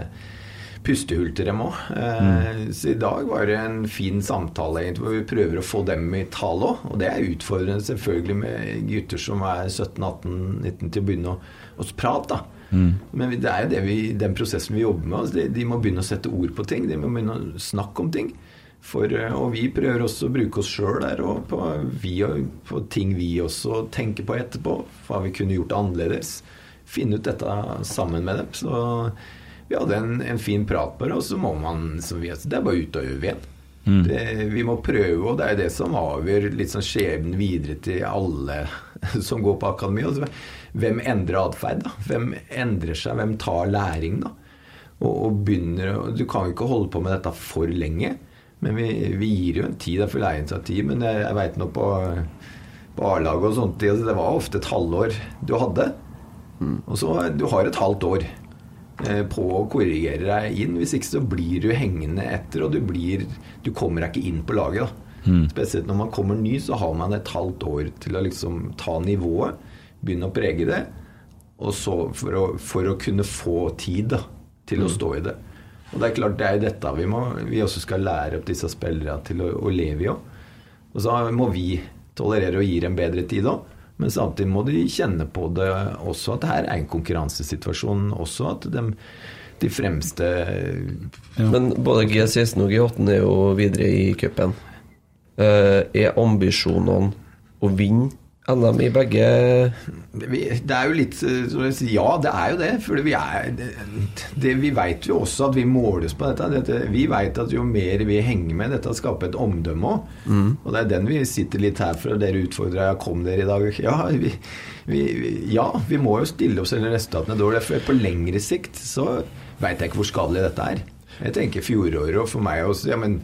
pustehull til dem òg. Mm. Så i dag var det en fin samtale egentlig, hvor vi prøver å få dem i tale òg. Og det er utfordrende selvfølgelig med gutter som er 17-18-19 til å begynne å, å prate. da. Men det er jo det vi, den prosessen vi jobber med. Altså de, de må begynne å sette ord på ting. De må begynne å snakke om ting. For, eh, og vi prøver også å bruke oss sjøl der, og på, vi, på ting vi også tenker på etterpå. Hva vi kunne gjort annerledes. Finne ut dette sammen med dem. Så vi hadde en, en fin prat på det, og så må man som vi, Det er bare ut og øve igjen. Det, vi må prøve, og det er det som avgjør litt sånn skjebnen videre til alle som går på akademi. Altså, hvem endrer atferd? da? Hvem endrer seg? Hvem tar læring? da? Og, og begynner Du kan jo ikke holde på med dette for lenge. Men vi, vi gir jo en tid, det er for tid. Men jeg, jeg veit nå på, på A-laget og sånt, det det var ofte et halvår du hadde. Og så Du har et halvt år på å korrigere deg inn. Hvis ikke så blir du hengende etter, og du, blir, du kommer deg ikke inn på laget. da. Spesielt når man kommer ny, så har man et halvt år til å liksom ta nivået, begynne å prege det, og så for å, for å kunne få tid da, til å stå i det. Og det er klart det er dette vi, må, vi også skal lære opp disse spillerne til å, å leve i òg. Og så må vi tolerere å gi dem bedre tid òg. Men samtidig må de kjenne på det også at det her er en konkurransesituasjon også. At de, de fremste Men både G16 og G18 er jo videre i cupen. Eh, er ambisjonene å vinne NM i begge Det er jo litt eh, Ja, det er jo det. For vi er det, Vi vet jo også at vi måles på dette. dette vi vet at jo mer vi henger med, dette skaper et omdømme òg. Og det er den vi sitter litt her for. og Dere utfordra kom dere i dag. Ja vi, vi, ja, vi må jo stille oss selv resultatene dårlige, For på lengre sikt så veit jeg ikke hvor skadelig dette er. Jeg tenker fjoråret og for meg også. ja, men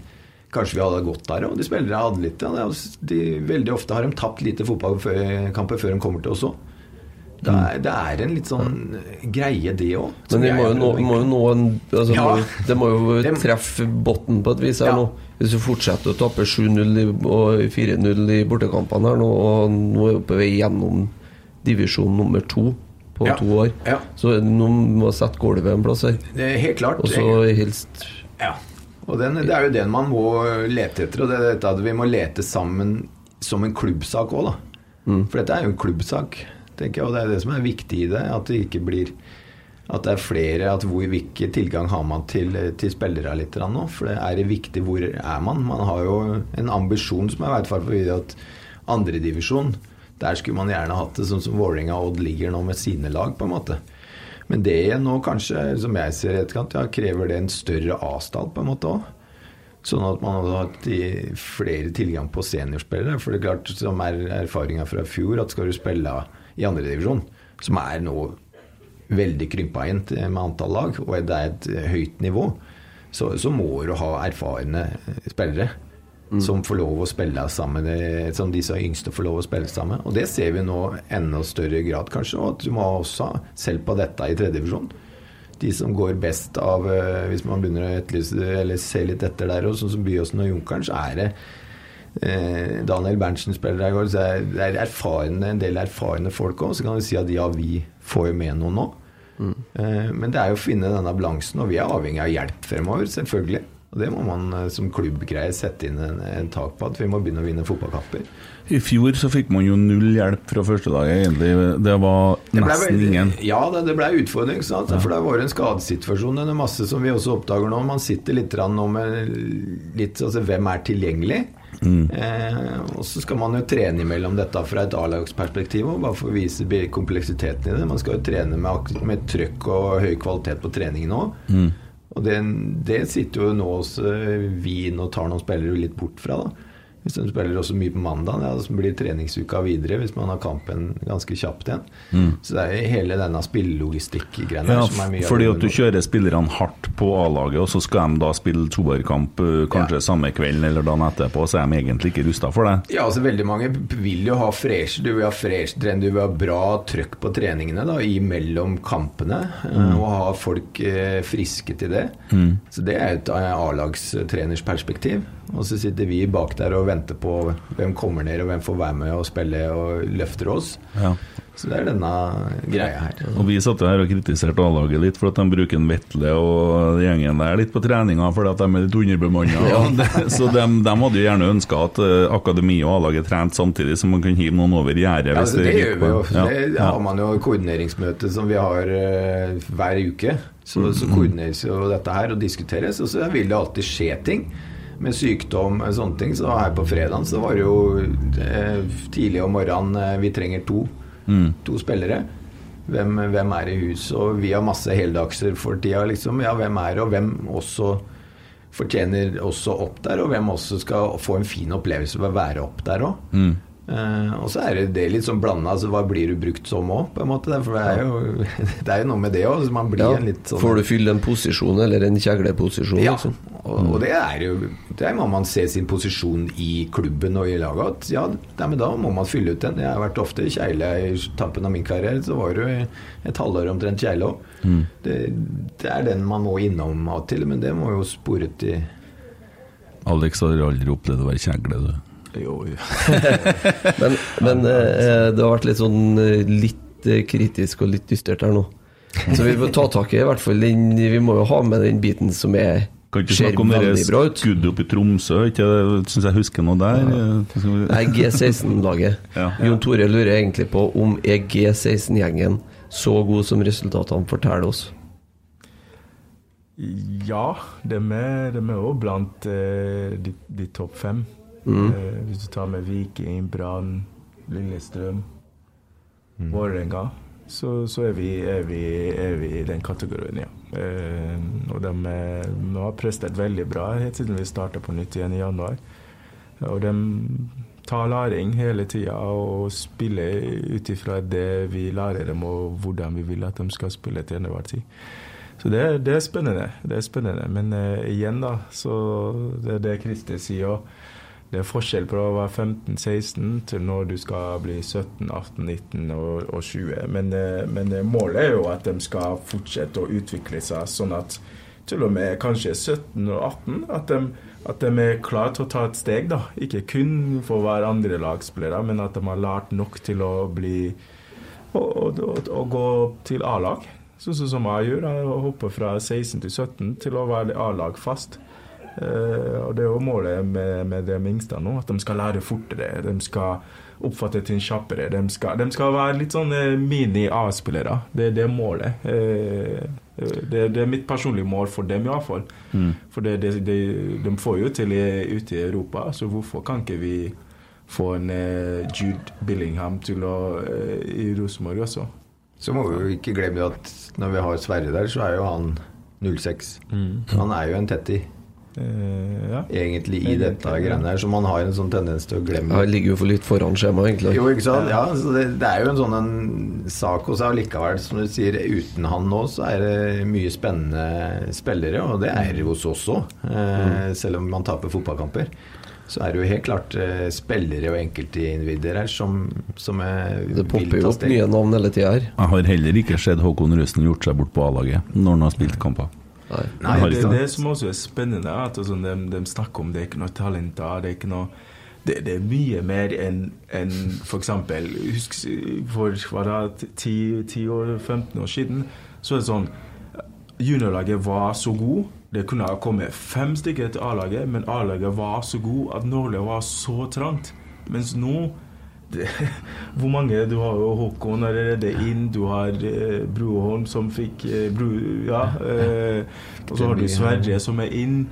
Kanskje vi hadde gått der òg. De spillerne hadde litt ja, de, Veldig ofte har de tapt lite fotballkamper før de kommer til oss òg. Det, er- det er en litt sånn greie, det òg. Men de må jo nå, må jo nå en, altså, Ja. Det må jo treffe bunnen på et vis her Ja. nå. Hvis du fortsetter å tape 7-0 og 4-0 i bortekampene her nå, og nå er vi på vei gjennom divisjon nummer to på Ja. to år, så nå må vi sette gulvet en plass her. Det er helt klart. Og så helst Ja. Og den, det er jo den man må lete etter. Og det er dette at vi må lete sammen som en klubbsak òg, da. For dette er jo en klubbsak, tenker jeg. Og det er det som er viktig i det. At det ikke blir At det er flere at hvor, Hvilken tilgang har man til, til spillere litt nå? For det er det viktig hvor er man? Man har jo en ambisjon som jeg vet for at andredivisjon Der skulle man gjerne hatt det sånn som Vålerenga og Odd ligger nå med sine lag, på en måte. Men det igjen nå kanskje, som jeg ser i etterkant, ja, krever det en større avstand på en måte òg. Sånn at man hadde hatt flere tilgang på seniorspillere. For det er klart, som er erfaringa fra fjor, at skal du spille i andredivisjon, som er nå veldig krympa inn med antall lag, og det er et høyt nivå, så, så må du ha erfarne spillere. Som får lov å spille sammen eh, Som disse yngste får lov å spille sammen. Og det ser vi nå enda større grad, kanskje. Og at du må også selv på dette i tredjedivisjon. De som går best av eh, Hvis man begynner å etterlyse eller se litt etter der, og sånn som Byåsen og Junkeren, så er det eh, Daniel Berntsen spiller der i går, så er det er erfarne, en del erfarne folk òg. Så kan du si at ja, vi får jo med noe nå. Eh, men det er jo å finne denne balansen, og vi er avhengig av hjelp fremover, selvfølgelig. Og det må man eh, som klubbgreie sette inn en, en tak på, at vi må begynne å vinne fotballkamper. I fjor så fikk man jo null hjelp fra førstelaget, egentlig. Det var Det ble nesten ingen. Ja, det, det ble utfordring. Sant? For det har vært en skadesituasjon. Det er masse som vi også oppdager nå. Man sitter litt nå med litt altså, Hvem er tilgjengelig? Mm. Eh, og så skal man jo trene imellom dette fra et A-lagsperspektiv, og bare for å vise kompleksiteten i det. Man skal jo trene med, med trøkk og høy kvalitet på treningen òg. Mm. Og det, det sitter jo nå hos eh, Wien og tar noen spillere litt bort fra. da Hvis de spiller også mye på mandag, ja, så blir treningsuka videre hvis man har kampen ganske kjapt igjen. Mm. Så det er hele denne spillelogistikk-greia Ja, som er mye fordi at du kjører spillerne hardt på A-laget, og så skal de da spille toerkamp kanskje kanskje samme kvelden eller dagen etterpå, så er de egentlig ikke rusta for det. Ja, altså Veldig mange vil jo ha fresh Du vil ha fresh trening, du vil ha bra trøkk på treningene da, imellom kampene. eh, Mm. Og ha folk eh, friske til det. Mm. Så det er et eh, A-lagstreners perspektiv. Og så sitter vi bak der og venter på hvem kommer ned, og hvem får være med og spille og løfter oss. Ja. Så det er denne greia her. Og Vi satt her og kritiserte A-laget litt for at de bruker en Vetle og gjengen der litt på treninga fordi at de er litt underbemanna. Ja. Så de, de hadde jo gjerne ønska at eh, akademi og A-laget trente samtidig, så man kunne hive noen over gjerdet. Ja, altså, det det gjør vi jo. Ja, Det har man jo koordineringsmøte som vi har uh, hver uke. Så, så koordineres jo dette her og diskuteres. Og så vil det alltid skje ting. Med sykdom og sånne ting. Så her på fredagen så var det jo eh, tidlig om morgenen eh, Vi trenger to. Mm. To spillere. Hvem, hvem er i hus? Og vi har masse heldagser for tida, liksom. Ja, hvem er det, og hvem også fortjener også opp der, og hvem også skal få en fin opplevelse ved å være opp der òg. Mm. Eh, og så er det, det litt sånn blanda. Altså, hva blir du brukt som òg, på en måte? For det er jo, det er jo noe med det òg. Ja, sånn Får du fylle en posisjon eller en kjegleposisjon, Ja, liksom? og, og det er jo Det må man se sin posisjon i klubben og i laget. At ja, det, men da må man fylle ut den. Jeg har vært ofte kjegle i tampen av min karriere. Så var det jo et halvår omtrent kjegle òg. Mm. Det, det er den man må innom av og til, men det må jo spore til Alex har aldri opplevd å være kjegle, du. Jo, jo. Men, men eh, det har vært litt sånn eh, litt eh, kritisk og litt dystert her nå. Så vi må ta tak i i hvert fall den Vi må jo ha med den biten som er Kan ikke snakke om det skuddet oppe i Tromsø, ikke syns jeg husker noe der. Nei, G16-laget. Ja. Jon Tore lurer egentlig på om er G16-gjengen så god som resultatene forteller oss. Ja, de er, er blant eh, de, de topp fem. Mm. Eh, hvis du tar med Viking, Brann, Lillestrøm, Vålerenga, så, så er, vi, er, vi, er vi i den kategorien, ja. Eh, og de, de har prestert veldig bra helt siden vi starta på nytt igjen i januar. Og de tar læring hele tida og spiller ut ifra det vi lærer dem, og hvordan vi vil at de skal spille til enhver tid. Så det, det er spennende. Det er spennende. Men eh, igjen, da, så det er det Christer sier òg. Det er forskjell på å være 15-16 til når du skal bli 17, 18, 19 og, og 20. Men, eh, men eh, målet er jo at de skal fortsette å utvikle seg sånn at til og med kanskje 17 og 18 at de, at de er klare til å ta et steg. da. Ikke kun for å være andrelagsspillere, men at de har lært nok til å bli å, å, å, gå til A-lag. Sånn som jeg gjør. Jeg hopper fra 16 til 17 til å være A-lag fast. Eh, og Det er jo målet med, med de yngste nå, at de skal lære fortere. De skal oppfatte ting kjappere. De skal, de skal være litt sånn eh, mini-A-spillere. Det, det er målet. Eh, det, det er mitt personlige mål for dem, iallfall. Mm. For det, det, det, de får jo til ute i Europa, så hvorfor kan ikke vi få en Jude Billingham til å, i Rosenborg også? Så må vi jo ikke glemme at når vi har Sverre der, så er jo han 06. Mm. Han er jo en tetti. Eh, ja. egentlig i dette greiene her, så man har en sånn tendens til å glemme Det ligger jo for litt foran skjema, egentlig. Jo, ikke sant? Ja, så det, det er jo en sånn en sak hos allikevel, som du sier, uten han nå, så er det mye spennende spillere, og det er det hos oss òg. Eh, selv om man taper fotballkamper. Så er det jo helt klart eh, spillere og enkeltindivider her som, som er Det popper jo opp nye navn hele tida her. Jeg har heller ikke sett Håkon Røsten gjort seg bort på A-laget når han har spilt kamper. Nei. Nei, det er det. det som også er spennende, er at altså, de, de snakker om det er ikke noe talent der, det er ikke noe det, det er mye mer enn en for eksempel Husk for hva da, 10, 10 år, 15 år siden, så er det sånn Juniorlaget var så god. Det kunne ha kommet fem stykker til A-laget, men A-laget var så god at Norge var så trangt. Mens nå det, Hvor mange? Du har jo Håkon allerede inn, du har eh, Broholm som fikk eh, Bro, Ja. Eh, og så har du Sverre som er inn.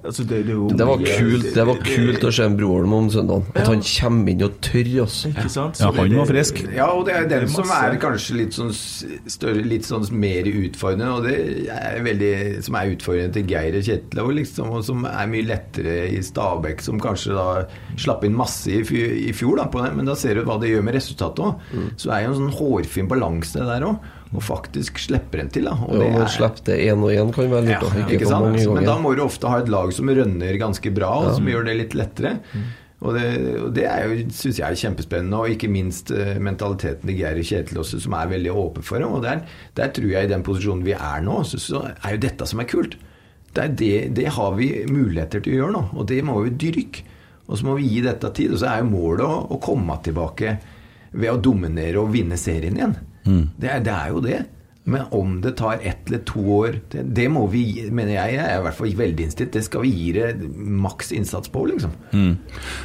Altså, det, det, Det var kult Det var kult å se broren Broholm om søndagen. At han kommer inn og tør, altså. Ja, han var frisk. Ja, og det er Det er den som er kanskje litt sånn større, litt sånn mer utfordrende, og det er veldig Som er utfordrende til Geir og Kjetil, og, liksom, og som er mye lettere i Stabæk, som kanskje da slapp inn masse i, i fjor, da, på det, men da ser du hva det gjør med resultatet òg. Så er jo en sånn hårfin balanse der òg, og faktisk slipper en til, da. Og Ja, det er- slipp det én og én, kan være lurt. ja, ikke Ikke sant? mange Men da må du ofte ha et lag som rønner ganske bra, og som gjør det litt lettere. Og det, og det er jo, syns jeg er kjempespennende, og ikke minst eh, mentaliteten til Geir Kjetil også, som er veldig åpen for det. Og der, der tror jeg i den posisjonen vi er nå, så, så er jo dette som er kult. Det, er det, det har vi muligheter til å gjøre nå, og det må vi dyrke. Og så må vi gi dette tid. Og så er jo målet å, å komme tilbake ved å dominere og vinne serien igjen. Det, er, det er jo det. Men om det tar ett eller to år, det, det må vi, gi- mener jeg, jeg er i hvert fall veldig innstilt, det skal vi gi det maks innsats på, liksom. Mm.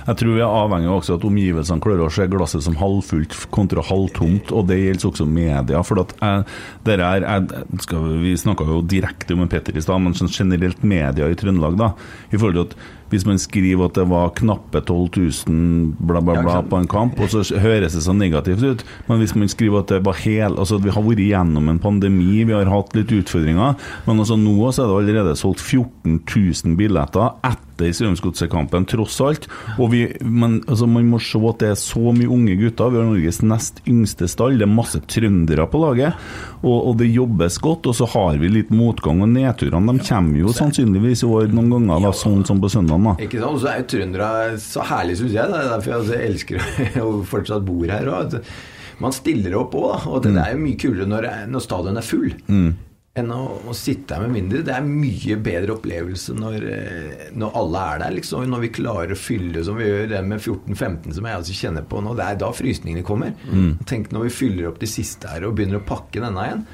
Jeg tror vi er avhengig av også at omgivelsene klarer å se glasset som halvfullt kontra halvtomt, og det gjelder også media. For at jeg, dere er, jeg, skal, vi snakka jo direkte om Petter i stad, men sånn generelt media i Trøndelag, da. I forhold til at hvis man skriver at det var knappe 12 000 bla, bla, bla på en kamp, og så høres det så negativt ut. Men hvis man skriver at det var hel Altså at vi har vært igjennom en pandemi, vi har hatt litt utfordringer, men altså nå så er det allerede solgt 14 000 billetter etter Strømsgodset-kampen, tross alt. Vi, men altså, man må se at det er så mye unge gutter. Vi har Norges nest yngste stall. Det er masse trøndere på laget. Og, og det jobbes godt. Og så har vi litt motgang, og nedturene de kommer jo sannsynligvis i år noen ganger, da, sånn som på søndagen. da. Ikke sant? Og så er jo trøndere så herlig, syns jeg. Det er derfor jeg altså elsker å fortsatt bor her. Og man stiller opp òg, da. Og det, det er jo mye kulere når, når stadion er full. Enn å, å sitte her med mindre. Det er mye bedre opplevelse når, eh, når alle er der. liksom Når vi klarer å fylle som vi gjør det med 14-15, som jeg altså kjenner på nå. Det er da frysningene kommer. Tenk når vi fyller opp de siste her og begynner å pakke denne igjen.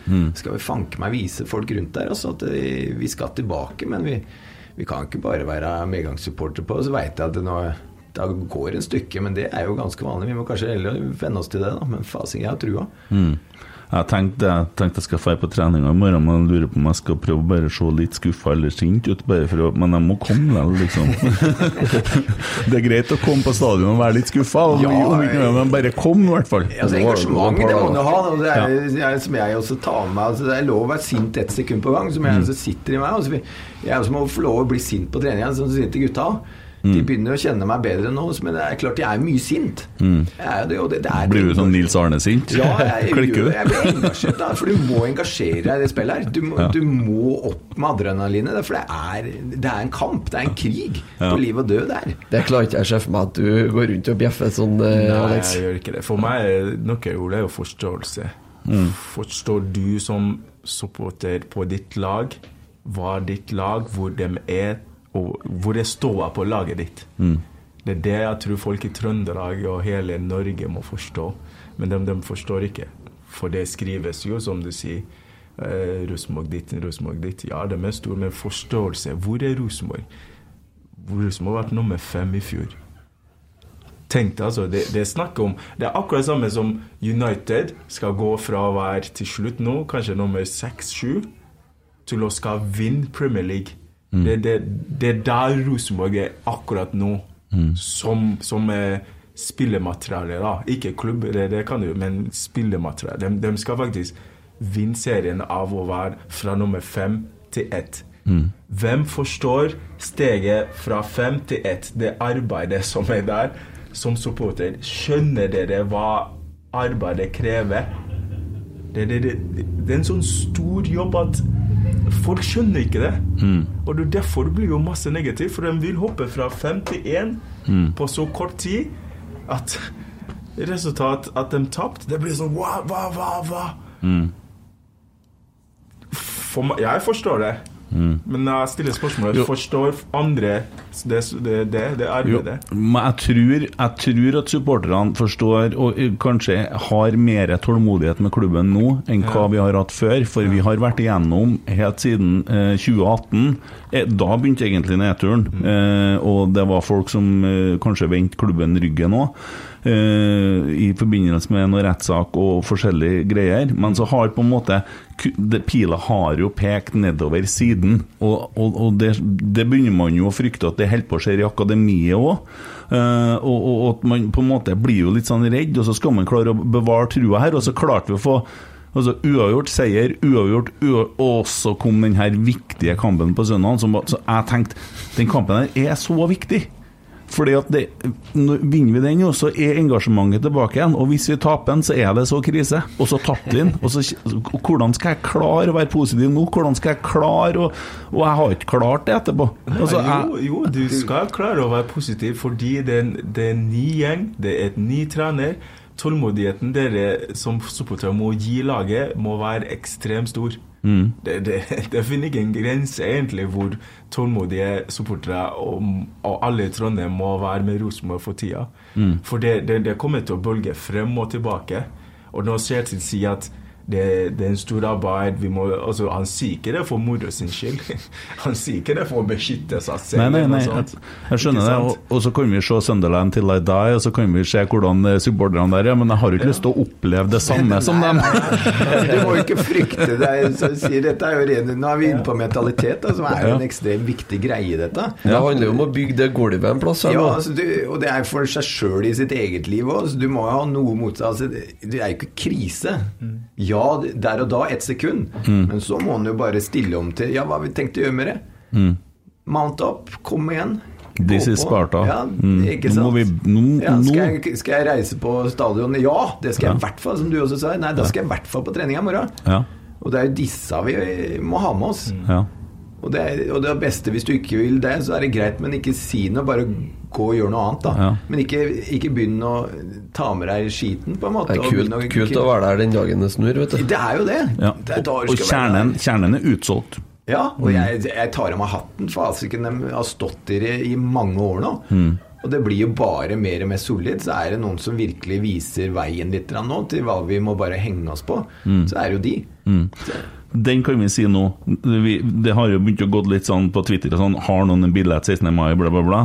Skal vi fanke meg vise folk rundt der altså, at eh, vi skal tilbake. Men vi, vi kan ikke bare være medgangssupporter på. Så veit jeg at det nå da går en stykke, men det er jo ganske vanlig. Vi må kanskje heller venne oss til det, da. Men fasing, jeg har trua. Mm. Jeg tenkte jeg, tenkte jeg skal dra på treninga i morgen, men jeg lurer på om jeg skal prøve å se litt skuffa eller sint ut. Bare for å, men jeg må komme likevel, liksom. det er greit å komme på stadion og være litt skuffa, Ja, men bare kom, i hvert fall. Altså, engasjement det må du ha. Og det er, jeg, som jeg også tar med meg altså, Det er lov å være sint ett sekund på gang, som jeg mm. sitter i meg. Altså, jeg også må få lov å bli sint på treninga, som sitter gutta òg. De begynner å kjenne meg bedre nå, men det er klart jeg er mye sint. Jeg er det, det, det er Blir du sånn Nils Arne-sint? Ja, jeg, Klikker du? jeg blir engasjert, da, for du må engasjere deg i det spillet her. Du, må- Ja. du må opp med adrenalinet, for det er, det er en kamp. Det er en krig Ja. på liv og død der. Det klarer ikke jeg å se for meg at du går rundt og bjeffer sånn, eh, Nei, Alex. jeg gjør ikke det. For meg er gjorde, er jo forståelse. Forstår du som supporter på ditt lag hva ditt lag, hvor de er, og hvor det står på laget ditt. Det er det jeg tror folk i Trøndelag og hele Norge må forstå. Men de, de forstår ikke. For det skrives jo, som du sier, eh, Rosenborg ditt, Rosenborg ditt. Ja, de er store, men forståelse. Hvor er Rosenborg? Rosenborg har vært nummer fem i fjor. Tenk deg altså, det, det er snakk om Det er akkurat samme som United skal gå fra å være til slutt nå, kanskje nummer seks-sju, til å skal vinne Premier League. Det, det, det er der Rosenborg er akkurat nå, som, som er spillemateriale. da Ikke klubb, det, det kan du, men spillemateriale. De, de skal faktisk vinne serien av å være fra nummer fem til ett. Hvem forstår steget fra fem til ett, det arbeidet som er der, som supporter? Skjønner dere hva arbeidet krever? Det, det, det, det er en sånn stor jobb at folk skjønner ikke det. Og det, derfor blir det jo masse negativt, for de vil hoppe fra fem til én Mm. på så kort tid at resultat at de tapte. Det blir sånn hva, hva, hva, hva? Mm. For jeg forstår det. Men jeg stiller spørsmålet Jo. Forstår andre det, det, det, det Jo, arbeidet? men jeg tror, jeg tror at supporterne forstår og eh, kanskje har mer tålmodighet med klubben nå enn hva vi har hatt før. For vi har vært igjennom helt siden eh, 2018. Eh, da begynte egentlig nedturen. Eh, og det var folk som eh, kanskje vendte klubben ryggen òg. I forbindelse med noen rettssak og forskjellige greier. Men så har på en måte Pila har jo pekt nedover siden, og, og, og det, det begynner man jo å frykte at det holder på å skje i akademiet òg. og, og, og at man på en måte blir jo litt sånn redd, og så skal man klare å bevare trua her. Og så klarte vi å få Altså Uavgjort seier, uavgjort, uavgjort Og så kom den her viktige kampen på søndag. Så jeg tenkte den kampen her er så viktig. Fordi at det, Vinner vi den, jo, så er engasjementet tilbake igjen. Og hvis vi taper den, så er det så krise. Og så tapte vi den. Og så, hvordan skal jeg klare å være positiv nå? Hvordan skal jeg klare å Og jeg har ikke klart det etterpå. Altså, jo, jeg, jo, du skal klare å være positiv fordi det er en ny gjeng, det er et ny trener. Tålmodigheten dere som supportere må gi laget, må være ekstremt stor. Mm. Det, det, det finner ikke en grense egentlig hvor tålmodige supportere og, og alle i Trondheim må være med Rosenborg for tida. Mm. For det, det, kommer til å bølge frem og tilbake. Og når Kjetil sier at det, det er en stor arbeid vi må, altså, Han sier ikke det for moro sin skyld. Han sier ikke det for å beskytte seg selv. Nei, nei, nei, jeg, jeg skjønner det. Og, og så kan vi se Sunderland til I die, og så kan vi se hvordan eh, supporterne der er, men jeg har jo ikke lyst til å oppleve det samme som dem. Du må jo ikke frykte det. Sier, dette er jo ren, nå er vi inne på mentalitet, da, som er jo en ekstremt viktig greie i dette. Det handler jo om å bygge det gulvet en plass her Ja, altså, du, og det er for seg sjøl i sitt eget liv òg. Du må jo ha noe mot deg. Altså, det, er jo ikke krise. Ja, der og da, ett sekund. Mm. Men så må han jo bare stille om til Ja, hva har vi tenkt å gjøre med det? Mm. Mount up, kom igjen. This is. Sparta. Ja, Mm. ikke Nå sant? må vi nå, ja, skal, jeg, skal jeg reise på stadion? Ja, det skal jeg i hvert fall, som du også sa. Nei, da skal jeg i hvert fall på trening i morgen. Ja, Og det er jo disse vi må ha med oss. ja. Og det, er, og det er beste hvis du ikke vil det, så er det greit, men ikke si noe. Bare gå og gjør noe annet, da. Ja. Men ikke, ikke begynn å ta med deg skiten, på en måte. Det er og kult, begynne kult å være der den dagen det snur, vet du. Det er jo det. ja. det er Og, og kjernen, kjernen er utsolgt. Ja, Mm. og jeg, jeg tar av meg hatten. Fasiken, de har stått i det i mange år nå. Mm. Og det blir jo bare mer og mer solid. Så er det noen som virkelig viser veien litt nå, til hva vi må bare henge oss på. Mm. Så er det jo de. Den kan vi si nå. Vi, det har jo begynt å gå litt sånn på Twitter sånn Har noen en billett 16. mai, bla, bla, bla.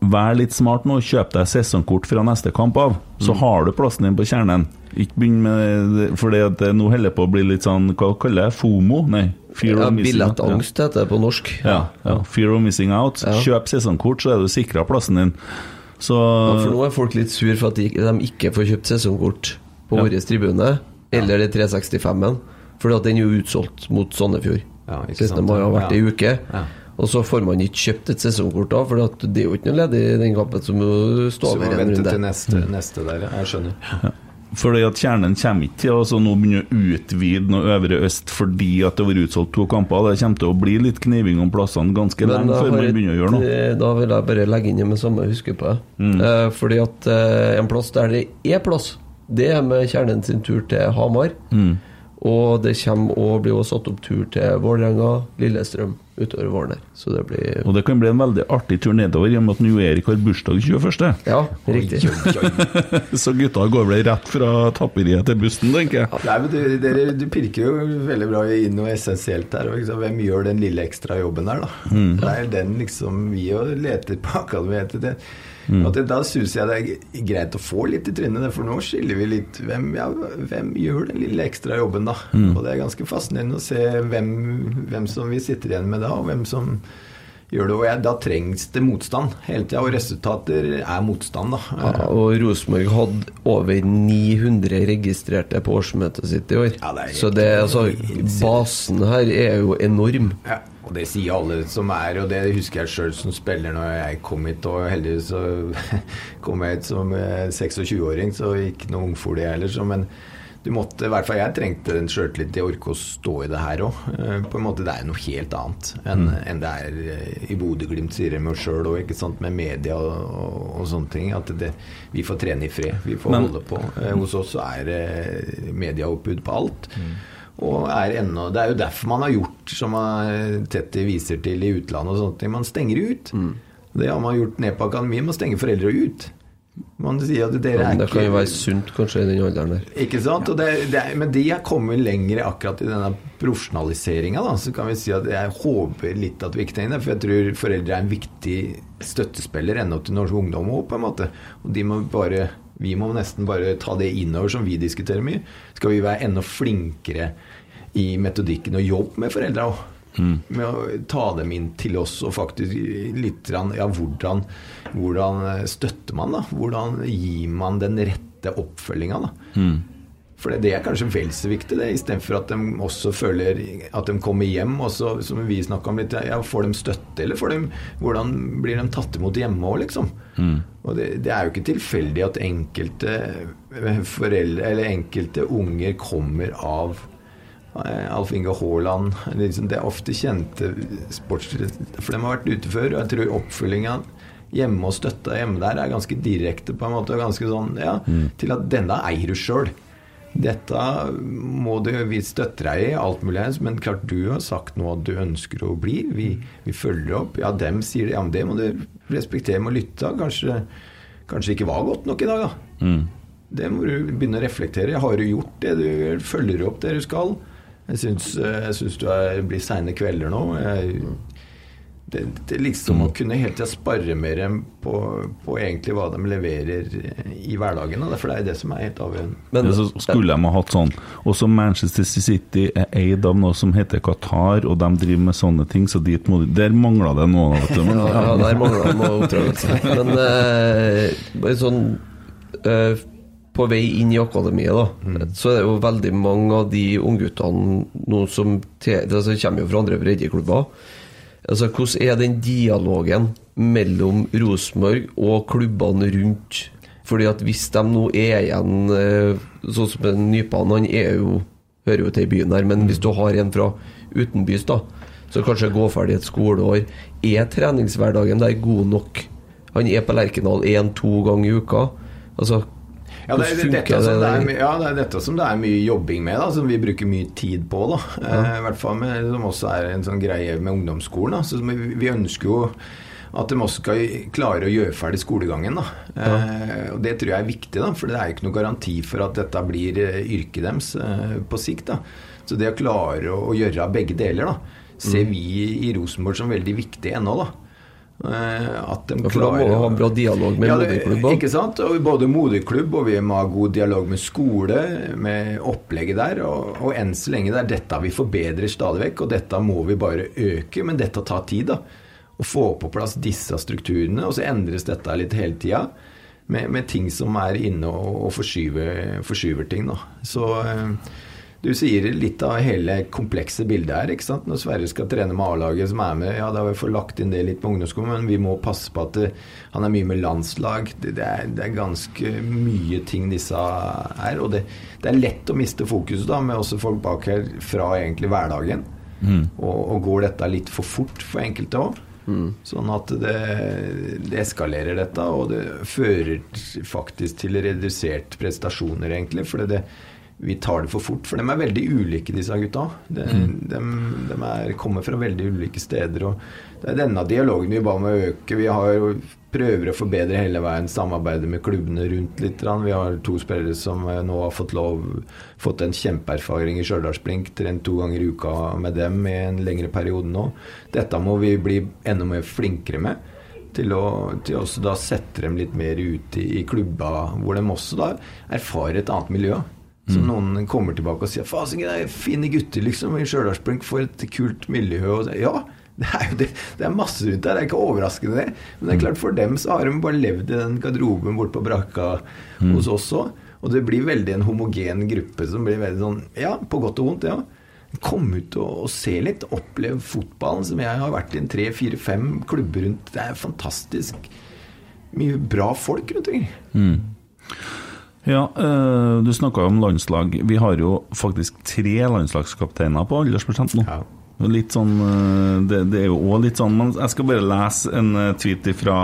Vær litt smart nå. Kjøp deg sesongkort fra neste kamp av, så har du plassen din på kjernen. Ikke begynn med det, For det nå holder på å bli litt sånn Hva kaller jeg? FOMO? Nei. Fear Ja. Billettangst heter det på norsk. Ja, ja. Fear of missing out. Ja. Kjøp sesongkort, så er du sikra plassen din. Så Ja, for nå er folk litt sur for at de, de ikke får kjøpt sesongkort på Ja. vår tribune, eller de 365-en, fordi at den er jo utsolgt mot Sandefjord. Ja, ikke 16. sant, mai har ja. vært ei uke. Ja. Og så får man ikke kjøpt et sesongkort da, for det er jo ikke noe ledig i den kampen som står over en vi over må en vente til neste, neste der. ja. Jeg skjønner. Fordi at Kjernen kommer ikke til altså nå begynner å utvide noe Øvre Øst fordi at det har vært utsolgt to kamper. Det kommer til å bli litt kniving om plassene ganske lenge før man begynner å gjøre noe. eh, Da vil jeg bare legge inn det med samme huske på det. Mm. Eh, fordi at eh, en plass der det er plass, det er med kjernen sin tur til Hamar. Mm. Og det kommer å bli også satt opp tur til Vålerenga, Lillestrøm utover våren her. Så det blir Og det kan bli en veldig artig tur nedover, i og med at nu Erik har bursdag 21. Ja, riktig. Så gutta går vel rett fra tapperiet til bussen, tenker jeg. Nei, men du, dere, du pirker jo veldig bra inn noe essensielt her. Liksom, hvem gjør den lille ekstra jobben der, da? Mm. Det er den liksom vi jo leter på akademiet. Mm. At da syns jeg det er greit å få litt i trynet, for nå skiller vi litt hvem, ja, hvem gjør den lille ekstra jobben, da? Mm. Og det er ganske fascinerende å se hvem, hvem som vi sitter igjen med da, og hvem som gjør det. Og jeg, da trengs det motstand hele tida, og resultater er motstand, da. Ja, og Rosenborg hadde over 900 registrerte på årsmøtet sitt i år. Ja, det så det, altså, basen her er jo enorm. Ja, Og det sier alle som er, og det husker jeg sjøl som spiller når jeg kom hit. Og heldigvis så kom jeg hit som eh, 26-åring, så ikke noe ungfol jeg heller. Så, men du måtte, i hvert fall jeg trengte en sjøltillit til å orke å stå i det her òg. På en måte, det er noe helt annet enn, Mm. enn det er eh, i Bodø-Glimt, sier jeg meg sjøl òg, med media og, og, sånne ting. At det, vi får trene i fred. Vi får Men- holde på. Eh, Hos oss så er det mediaoppbud på alt. Og er ennå, Det er jo derfor man har gjort, som man- Tetti viser til i utlandet, og ting. Man stenger ut. Det har man gjort ned på akademiet. Man stenger foreldre ut. Man sier at dere Ja, er men det kan jo være sunt kanskje i den alderen der. ikke sant? Og det, det, er- men de har kommet lenger akkurat i denne profesjonaliseringa. Så kan vi si at jeg håper litt at vi ikke trenger det. For jeg tror foreldre er en viktig støttespiller ennå til norsk ungdom òg, på en måte. Og de må bare vi må nesten bare ta det innover, som vi diskuterer mye. Skal vi være enda flinkere i metodikken og jobbe med foreldra òg? Med å ta dem inn til oss og faktisk litt Ja, hvordan, hvordan støtter man, da? Hvordan gir man den rette oppfølginga, da? For det, det er kanskje vel så viktig, det, istedenfor at de også føler at de kommer hjem, og så, som vi snakka om litt, ja, får de støtte, eller får de, hvordan blir de tatt imot hjemme òg, liksom? Og det, det er jo ikke tilfeldig at enkelte foreldre, eller enkelte unger kommer av Alf Inge Haaland. Liksom, det er ofte kjente sportsere, for de har vært ute før. Og jeg tror oppfølginga hjemme og støtta hjemme der er ganske direkte, på en måte. og Ganske sånn, ja, Til at denne eier du sjøl. Dette må du, vi støtter deg i, alt mulig, men klart du har sagt noe at du ønsker å bli. Vi, vi følger opp. Ja, dem sier det. Ja, men det må du respektere med å lytte. Kanskje, kanskje ikke var godt nok i dag, da. Det må du begynne å reflektere. Har du gjort det du? Følger opp det du skal? Jeg syns, jeg syns du er, blir seine kvelder nå. Jeg, det, det er liksom å kunne hele tida sparre mer på, på egentlig hva de leverer i hverdagen. da. For det er det som er helt avgjørende. Men Ja, så skulle de ha hatt sånn. Også Manchester City er eid av noe som heter Qatar, og de driver med sånne ting, så dit må du Der mangla det noe. Vet du. Ja, der mangler det oppdragelse. Men eh, bare sånn eh, På vei inn i akademiet, da, så er det jo veldig mange av de ungguttene nå som til, altså, kommer jo fra andre breddeklubber. Altså, hvordan er den dialogen mellom Rosenborg og klubbene rundt? Fordi at hvis de nå er igjen eh, Sånn som en Nypan, han er jo hører jo til i byen her, men hvis du har en fra utenbys, da, så kanskje gå ferdig et skoleår, er treningshverdagen der god nok? Han er på Lerkendal én-to ganger i uka. Altså, Ja det, er, dette som det, er, ja, det er dette som det er mye jobbing med, da, som vi bruker mye tid på. da eh, I hvert fall med, Som også er en sånn greie med ungdomsskolen. Da. Så vi, vi ønsker jo at de også skal klare å gjøre ferdig skolegangen. da eh, Og Det tror jeg er viktig, da for det er jo ikke noe garanti for at dette blir eh, yrket deres eh, på sikt. da Så det å klare å, å gjøre begge deler, da ser Mm. vi i Rosenborg som veldig viktig ennå. da At de Ja, for da må du ha bra dialog med Ja, moderklubben? Ikke sant? Og både moderklubb og vi må ha god dialog med skole, med opplegget der. Og, og enn så lenge det er dette vi forbedrer stadig vekk, og dette må vi bare øke, men dette tar tid, da. Å få på plass disse strukturene, og så endres dette litt hele tida. Med, med ting som er inne og, og forskyver, forskyver ting, da. Så eh, du sier litt av hele komplekse bildet her. ikke sant? Når Sverre skal trene med A-laget som er med, ja da har vi fått lagt inn det litt på ungdomsskolen, men vi må passe på at det, han er mye med landslag. Det, det, er, det er ganske mye ting disse er. Og det, det er lett å miste fokuset da, med også folk bak her fra egentlig hverdagen. Og, og går dette litt for fort for enkelte òg. Sånn at det, det eskalerer dette, og det fører faktisk til redusert prestasjoner, egentlig. For det, vi tar det for fort. For de er veldig ulike, disse gutta. De, de, de er, kommer fra veldig ulike steder. Og det er denne dialogen vi ba om å øke. Vi har prøver å forbedre hele veien samarbeidet med klubbene rundt litt. Vi har to spillere som eh, nå har fått lov fått en kjempeerfaring i Stjørdalsblink. Trent to ganger i uka med dem i en lengre periode nå. Dette må vi bli enda mer flinkere med. Til å, til også da sette dem litt mer ut i, i klubba, hvor de også da erfarer et annet miljø. Så noen kommer tilbake og sier 'Fasen, det er fine gutter, liksom, i Stjørdalsblink. For et kult miljø.' Og ja, det er jo det. Det er masse rundt der. Det er ikke overraskende, det. Men det er klart for dem så har de bare levd i den garderoben borte på brakka hos oss òg. Og det blir veldig en homogen gruppe som blir veldig sånn Ja, på godt og vondt, ja. Kom ut og, og se litt. Opplev fotballen, som jeg har vært i en tre, fire, fem klubber rundt. Det er fantastisk mye bra folk rundt omkring. Mm. Ja, eh, du snakka om landslag. Vi har jo faktisk tre landslagskapteiner på aldersprosent nå. Litt sånn, eh, det, det er jo også litt sånn men Jeg skal bare lese en eh, tweet fra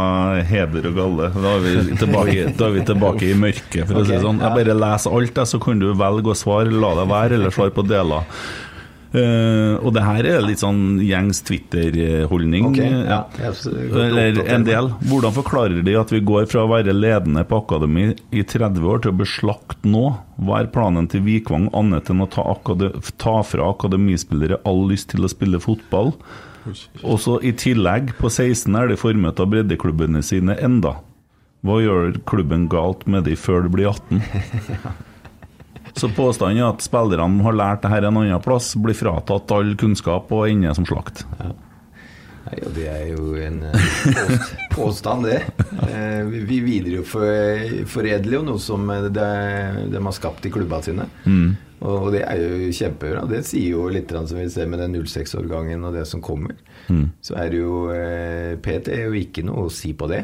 Heder og Galle. Da er vi tilbake, er vi tilbake i mørket, for å si det sånn. Jeg bare leser alt, så kan du velge å svare. La det være, eller svare på deler. Eh, og det her er litt sånn gjengs Twitter-holdning. Okay, ja. ja. Er Eller en del. Hvordan forklarer de at vi går fra å være ledende på akademi i 30 år til å bli slakt nå? Hva er planen til Vikvang annet enn å ta, ta fra akademispillere all lyst til å spille fotball? Og så i tillegg, på 16 er de formet av breddeklubbene sine enda. Hva gjør klubben galt med de før de blir 18? Så påstanden er at spillerne har lært det her en annen plass, blir fratatt all kunnskap og ender som slakt. Nei, og det er jo en eh, påst, påstand, det. Eh, vi- Vi videreforedler jo noe som eh, de, de har skapt i klubbene sine. Mm. Og det er jo kjempebra. Det sier jo litt som vi ser med den 06-årgangen og det som kommer. Mm. Så er det jo PT er jo ikke noe å si på det.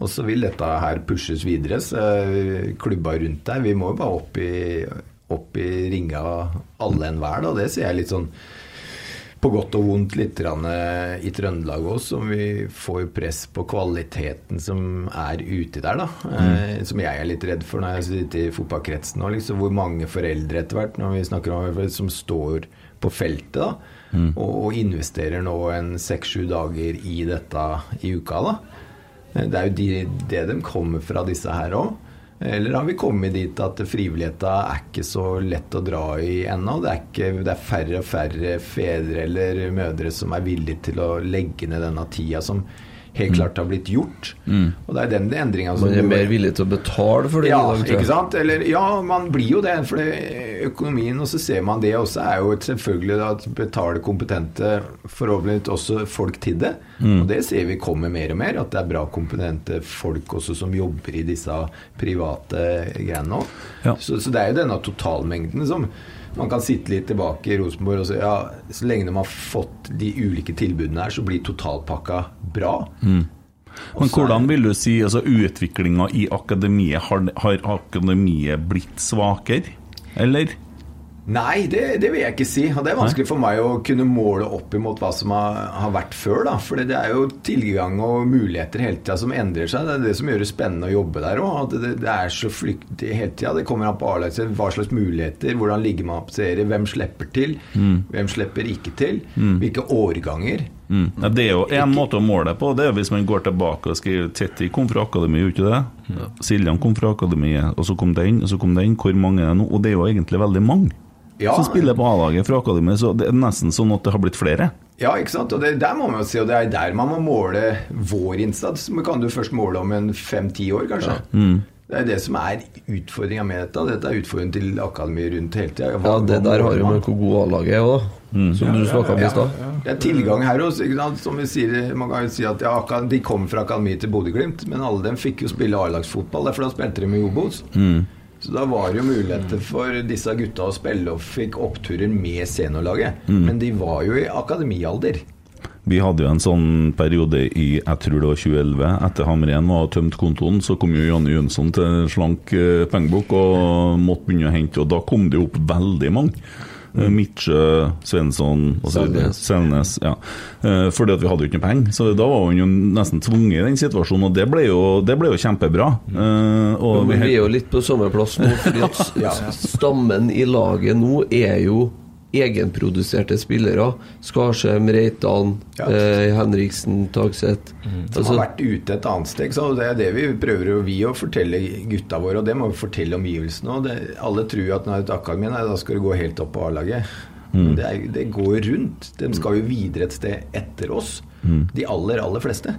Og så vil dette her pushes videre. Så eh, klubba rundt der, vi må jo bare opp i, opp i ringa alle enhver. Da. Det ser jeg litt sånn på godt og vondt litt eh, i Trøndelag òg, som vi får press på kvaliteten som er ute der. da, mm. Som jeg er litt redd for når jeg sitter i fotballkretsen nå. Liksom, hvor mange foreldre etter hvert når vi snakker om som står på feltet da, Mm. og, og investerer nå en seks-sju dager i dette i uka. da. Eh, Det er jo de, det de kommer fra, disse her òg. Eller har vi kommet dit at frivilligheta er ikke så lett å dra i ennå? Det det er færre og færre fedre eller mødre som er villige til å legge ned denne tida som helt klart har blitt gjort. Mm. Og det er den endringa som Man er mer villig til å betale for det ja, dag, ikke sant? Eller, ja, man blir jo det. For økonomien, og så ser man det også, er jo selvfølgelig at betale kompetente, forhåpentligvis også folk til det. Mm. Og det ser vi kommer mer og mer, at det er bra kompetente folk også som jobber i disse private greiene nå. Ja. Så, så det er jo denne totalmengden som man kan sitte litt tilbake i Rosenborg og si ja, så lenge de har fått de ulike tilbudene her, så blir totalpakka bra. Mm. Men hvordan vil du si altså utviklinga i akademiet? Har, har akademiet blitt svakere, eller? Nei, det, det vil jeg ikke si. Og det er vanskelig for meg å kunne måle opp imot hva som har, har vært før. da. For det er jo tilgang og muligheter hele tida som endrer seg. Det er det som gjør det spennende å jobbe der òg. Det, det er så flyktig hele tida. Det kommer an på A-laget. Hva slags muligheter, hvordan ligger man opp serier, hvem slipper til, Mm. hvem slipper ikke til, Mm. hvilke årganger. Mm. Ja, det er jo en måte å måle det på. Det er hvis man går tilbake og skriver Tetti kom fra akademiet, gjorde ikke det? Siljan kom fra akademiet, og så kom den, og så kom den. Hvor mange er det nå? Og det er jo egentlig veldig mange Ja. som spiller på A-laget fra akademiet, så det er nesten sånn at det har blitt flere. Ja, ikke sant? Og det, der må man jo si, og det er der man må måle vår innsats. Men kan du først måle om en fem-ti år, kanskje? Mm. Det er det som er utfordringa med dette. Dette er utfordringen til akademiet rundt hele tida. Ja, det der har jo med hvor god A-laget er òg, som du snakka om i stad. Det er tilgang her også. ikke sant? Som vi sier, Man kan jo si at ja, de kom fra akademiet til Bodø-Glimt, men alle dem fikk jo spille A-lagsfotball, derfor da spilte de med Obos. Mm. Så da var det jo muligheter for disse gutta å spille og fikk oppturer med seniorlaget. Mm. Men de var jo i akademialder. Vi hadde jo en sånn periode i jeg tror det var 2011. Etter Hamren var tømt kontoen, så kom jo Janne Jønsson til slank eh, pengebok og måtte begynne å hente, og da kom det jo opp veldig mange. Eh, Midtsjø, Svensson. Selnes. Ja. Eh, Fordi at vi hadde jo ikke noe penger, så da var hun jo nesten tvunget i den situasjonen, og det ble jo, det ble jo kjempebra. Eh, Og vi vi er jo litt på samme plass nå, fordi at stammen i laget nå er jo egenproduserte spillere. Skarsheim, Reitan, eh, Henriksen, Tagseth. Som Altså, har vært ute et annet steg. Så det er det vi prøver vi å fortelle gutta våre, og det må vi fortelle omgivelsene. òg. alle tror at når et akademi, nei, da skal du gå helt opp på A-laget. Mm. Det, er, det går rundt. De skal jo videre et sted etter oss. Mm. De aller, aller fleste.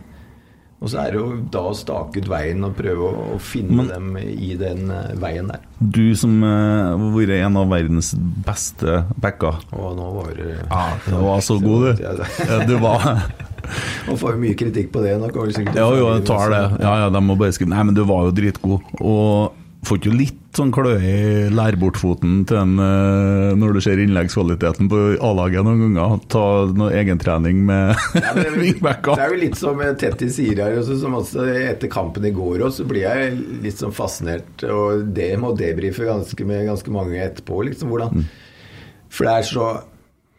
Og så er det jo da å stake ut veien og prøve å, finne dem i den eh, veien der. Du som har har vært en av verdens beste backer. Å, nå var du Ja, du var så god, du. Ja, du var Man får jo mye kritikk på det. Nok, Ja, jo, jeg tar det. Ja, ja, de må bare skrive Nei, men du var jo dritgod. Og Får ikke litt sånn kløe i lærbortfoten til en eh, når du ser innleggskvaliteten på A-laget noen ganger? Ta noe egentrening med wingbacker? Det er jo litt som Tetti sier her, også, som også etter kampen i går også, så blir jeg litt sånn fascinert. Og det må debrife ganske med ganske mange etterpå. liksom hvordan For det er så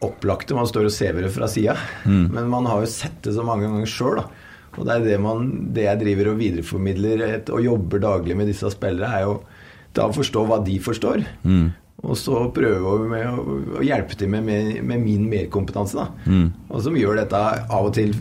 opplagte man står og ser det fra sida. Mm. Men man har jo sett det så mange ganger sjøl, da. Og det er det, man, det jeg driver og videreformidler et, og jobber daglig med disse spillere, er jo da å forstå hva de forstår. Mm. Og så prøve å, med, å, hjelpe til med, med, med min merkompetanse. da. Mm. Og som gjør dette av og til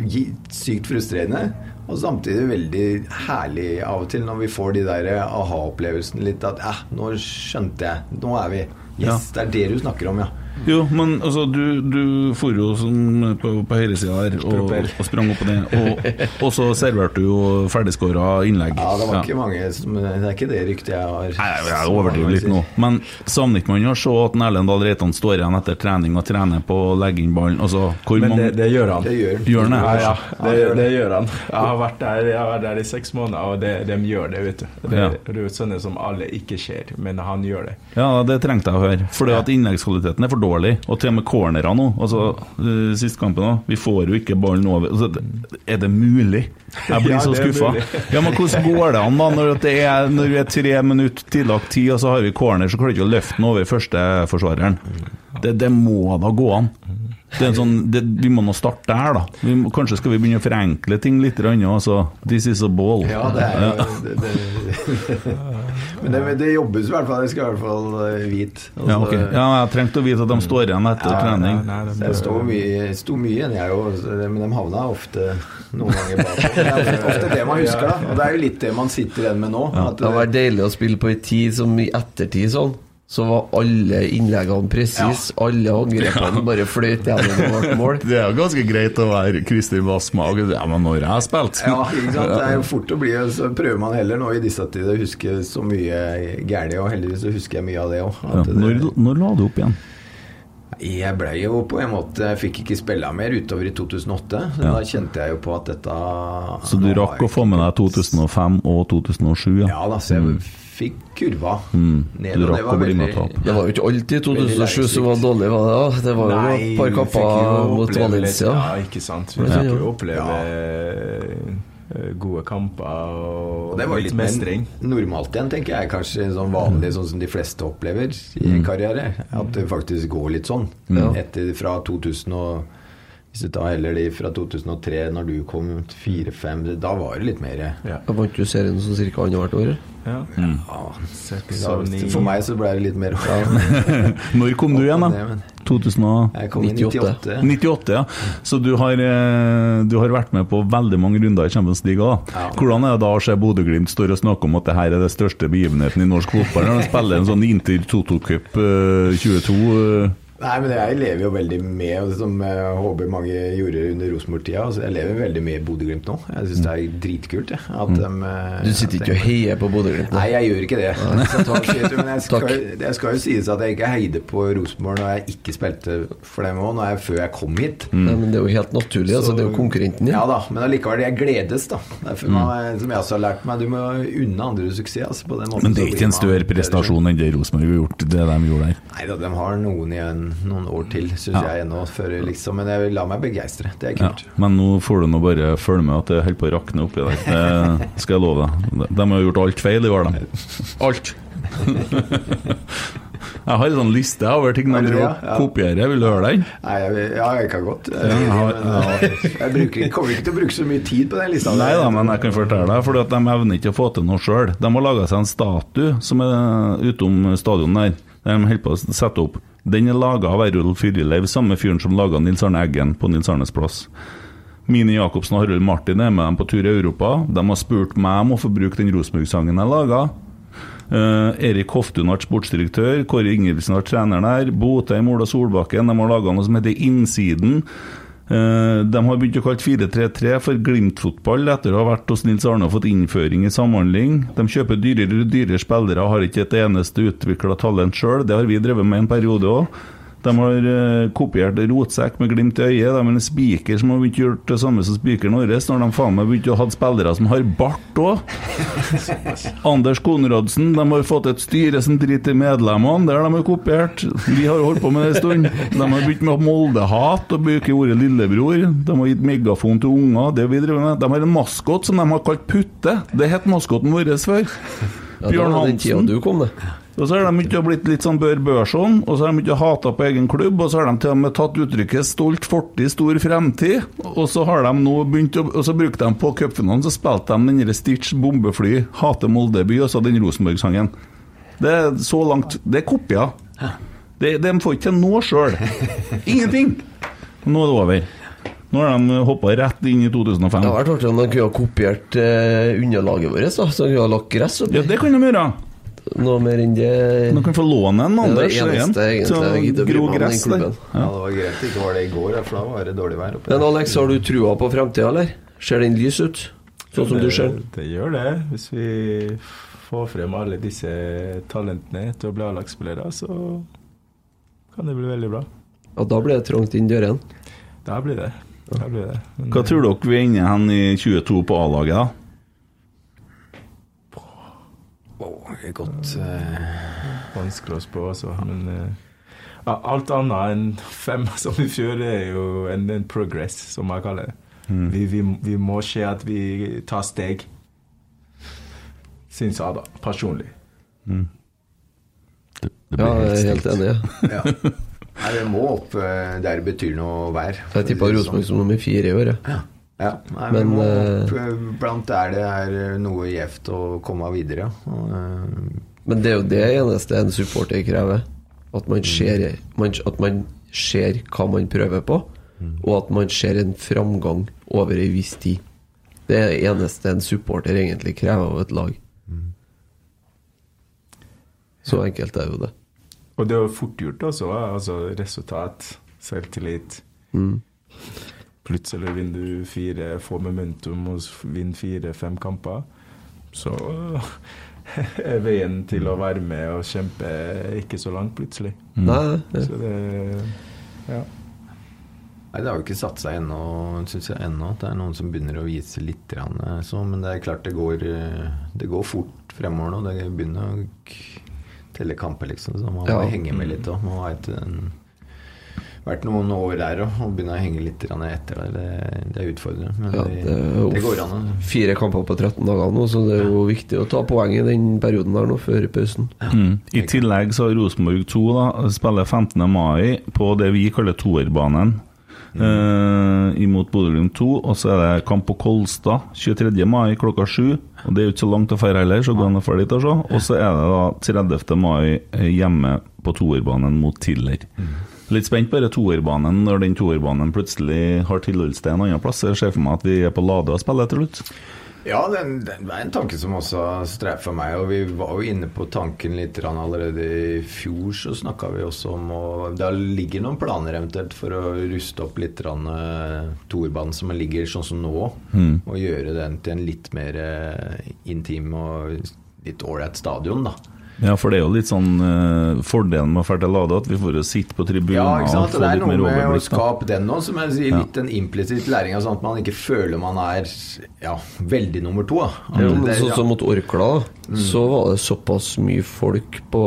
sykt frustrerende, og samtidig veldig herlig av og til når vi får de der aha-opplevelsene litt at eh, nå skjønte jeg. Nå er vi Yes, det er det du snakker om, ja. Jo, men altså, du, du for jo sånn på, på høyresida her og, og sprang opp og ned. Og, og så serverte du jo ferdigskåra innlegg. Ja, det var ikke mange som Det er ikke det ryktet jeg har Nei, jeg overdriver litt nå. Men savner ikke man å se at Erlend Dahl Reitan står igjen etter trening og trener på å legge inn ballen? Altså, hvor Men mange det, det gjør han. Det gjør han. Gjør han det? Ja, ja, det, det gjør han. Jeg har vært der, jeg har vært der i seks måneder, og det, de gjør det, vet du. Det, Ja. det er jo sånne som alle ikke ser, men han gjør det. Ja, det trengte jeg å høre. At innleggskvaliteten er for dårlig. Og til og med cornera nå. Altså, uh, Sist kampen òg. Vi får jo ikke ballen over. Altså, er det mulig? Jeg blir Ja, så det skuffa. Ja, men hvordan går det an da når, det er, når vi er tre minutter tillagt tid, og så har vi corner, så klarer vi ikke å løfte den over førsteforsvareren? Det, det må da gå an. Det er en sånn, det, vi må nå starte der, da. Vi må, kanskje skal vi begynne å forenkle ting litt. grann, Altså, this is a ball. Ja, det er jo det, det, Men det, det jobbes i hvert fall. Jeg skal i hvert fall eh, vite. Altså, Ja, okay. ja, jeg trengte å vite at de står igjen etter trening. Så jeg sto mye, sto mye igjen, jeg òg, men de havna ofte noen ganger bak. Det er ofte det man husker, da. Og det er jo litt det man sitter igjen med nå. At, Det var vært deilig å spille på ei tid som i ettertid sånn. Så var alle innleggene presis, alle angrepene bare fløyt gjennom vårt mål. Det er jo ganske greit å være Kristin Wassmag. Ja, men når jeg har spilt Ja, ikke sant? Det er jo fort å bli Så prøver man heller nå i disse tider å huske så mye gærent, og heldigvis så husker jeg mye av det òg. Ja, når, når la du opp igjen? Jeg ble jo på en måte Jeg fikk ikke spille mer utover i 2008. Så Ja. Da kjente jeg jo på at dette Så du rakk å få med deg 2005 og 2007? Ja, Ja da, så jeg fikk kurva Mm. ned. Du det rakk var å bli med og. Det var jo ikke alltid 2007 som var dårlig, var det da? Det var jo Nei, et par kamper mot Valencia. Ja, ikke sant. Vi fikk jo oppleve eh, gode kamper og, det var litt litt mestring. normalt igjen, tenker jeg. Kanskje sånn vanlig, sånn som de fleste opplever i en karriere. At det faktisk går litt sånn. Etter fra 2000 og Hvis du tar heller de fra 2003, når du kom 4-5, da var det litt mer Ja. Vant du serien sånn ca. annethvert år. Ja. ja, og ni. For meg så ble det litt mer Når kom du igjen, da? ned, men- 2000 og... Jeg kom i 98. 98. 98, ja. Så du har, eh, du har vært med på veldig mange runder i Champions League òg. Ja. Hvordan er det da å se Bodø-Glimt står og snakker om at det her er det største begivenheten i norsk fotball? Når de spiller en sånn Inter Toto Cup eh, 22 eh, Nei, men jeg lever jo veldig med, og som jeg håper mange gjorde under Rosenborg-tida. Altså, jeg lever veldig med Bodø-Glimt nå. Jeg syns det er dritkult. Jeg, at de, eh, Du sitter ikke og heier på Bodø-Glimt? Nei, jeg gjør ikke det. Så takk, men jeg skal, skal jo sies at jeg ikke heide på Rosenborg når jeg ikke spilte for dem òg, før jeg kom hit. Nei, men det er jo helt naturlig. altså Det er jo konkurrenten din. Ja da, men allikevel, jeg gledes, da. Derfor Mm. som jeg også har lært meg, du må unne andre suksess. Altså, på den måten, Men det er ikke en større prestasjon enn det Rosenborg har gjort, det de gjorde der. Nei da, de har noen igjen noen år til, syns Ja. jeg ennå. Før, liksom, men jeg vil la meg begeistre. Det er Ja, men nå får du nå bare følge med at det holder på å rakne oppi der. Det skal jeg love deg. De har gjort alt feil i år, de. Alt. Jeg har en sånn liste over ting de driver ja? og Ja. kopierer. Vil du høre den? Nei, jeg, ja, jeg kan godt. Jeg, jeg jeg bruker, kommer ikke til å bruke så mye tid på den lista. Nei da, men jeg kan fortelle deg, for de evner ikke å få til noe sjøl. De har laga seg en statue som er utom stadionet der. De holder på å sette opp. Den er laga av Errol Fyrleiv, samme fyren som laga Nils Arne Eggen på Nils Arnes plass. Mini Jacobsen og Harald Martin er med dem på tur i Europa. De har spurt meg om å få bruke den Rosenborg-sangen jeg laga. Uh, Erik Hoftun har vært sportsdirektør, Kåre Ingebrigtsen vært trener der, Botheim, Ola Solbakken. De har laga noe som heter Innsiden. Eh, de har begynt å kalle 4-3-3 for Glimt-fotball etter å ha vært hos Nils Arne og fått innføring i samhandling. De kjøper dyrere og dyrere spillere og har ikke et eneste utvikla talent sjøl. Det har vi drevet med en periode òg. De har uh, kopiert rotsekk med glimt i øyet. De har en spiker som har begynt å gjøre det samme som spikeren vår. Når de faen meg begynt å ha spillere som har bart òg. Anders Konradsen. De har fått et styre som driter i medlemmene. Har de har kopiert. Vi har holdt på med det en stund. De har begynt med Molde-hat og bruker ordet lillebror. De har gitt megafon til unger. Det vi driver med. De har en maskot som de har kalt Putte. Det het maskoten vår før. Ja, det var den tida du kom, det. Og så har de ikke blitt litt sånn Bør Børson, og så har de ikke hata på egen klubb, og så har de til og med tatt uttrykket 'stolt fortid, stor fremtid', og så har de nå begynt å Og så brukte de på cupfinalen, så spilte de den derre Stitch bombefly, 'Hate Moldeby', og så den Rosenborg-sangen. Det er så langt Det er kopier. De, de får ikke til noe sjøl. Ingenting! Nå er det over. Nå har de hoppa rett inn i 2005. Det hadde vært artig om de kunne ha kopiert eh, underlaget vårt, da. Så de kunne ha lagt gress oppi. Ja, det kan de gjøre. Noe mer enn det De kan få låne en Det er Anders det eneste Øyen, egentlig så å bry grå gress der. Ja, det var greit det ikke var det i går, for da var det dårlig vær oppe. Men Alex, har du trua på framtida, eller? Ser den lys ut? Sånn som du ser den? Det, det gjør det. Hvis vi får frem alle disse talentene til å bli A-lagsspillere, så kan det bli veldig bra. Og da blir det trangt inn dørene? Da blir det. Da blir det. Men, Hva tror dere vi er inne hen i 22 på A-laget, da? Åh, det er godt eh, Vanskelig å spå, altså. Men eh, alt annet enn fem som i fjor er jo en, en progress, som jeg kaller det. Mm. Vi, vi, vi må se at vi tar steg. Syns jeg, da. Personlig. Mm. Det, det Ja, blir jeg er helt helt enig. ja. Ja. Nei, det må opp eh, der det betyr noe vær. Jeg tippa Rosenborg som nummer fire i år, jeg. Ja, nei, Men, men eh, blant der det er eh, noe gjevt å komme videre. Eh, Men det er jo det eneste en supporter krever. At man ser, man, at man ser hva man prøver på, og at man ser en framgang over ei viss tid. Det er det eneste en supporter egentlig krever av et lag. Så enkelt er jo det. Og det er jo fort gjort også. Altså resultat, selvtillit. Mm. Plutselig vinner du fire, får momentum og vinner fire-fem kamper. Så er veien til å være med og kjempe ikke så langt plutselig. Nei, det, Så det Ja. Nei, Det har jo ikke satt seg ennå, syns jeg. ennå Det er noen som begynner å vise litt. eh, Så, men det er klart det går, eh, det går fort fremover nå. Det begynner å telle kamper, liksom. Så man må Ja. henge med litt òg. Må ha et, en, vært noen år der og, og begynner å henge litt etter der. Det, det er utfordrende. Men Ja, det, det er det går an. fire kamper på 13 dager nå, så det er jo viktig å ta poeng i den perioden der nå, før pausen. Mm. I tillegg så har Rosenborg 2 da, spiller 15. mai på det vi kaller toerbanen. eh, imot Bodø-Glimt 2, og så er det kamp på Kolstad 23. mai klokka 7. Og Det er jo ikke så langt å feire heller, så går det an å dra litt og se. Og så er det da 30. mai eh, hjemme på toerbanen mot Tiller. Litt spent på toerbanen når den toerbanen plutselig har tilholdssted en annen plass. Jeg ser for meg at vi er på Lade og spiller til slutt. Ja, den, den er en tanke som også streifa meg. Og vi var jo inne på tanken litt allerede i fjor, så snakka vi også om og Det ligger noen planer eventuelt for å ruste opp litt eh, Torbanen som ligger sånn som nå. Mm. Og gjøre den til en litt mer eh, intim og litt ålreit stadion, da. Ja, for det er jo litt sånn uh, fordelen med å dra til Lade, at vi får jo sitte på tribunen Ja, ikke sant? og få Det er noe med å skape den nå, som jeg sier, Ja. litt en implisitt læring, sånn at man ikke føler man er ja, veldig nummer to. Ja, men sånn som mot Orkla, Mm. så var det såpass mye folk på,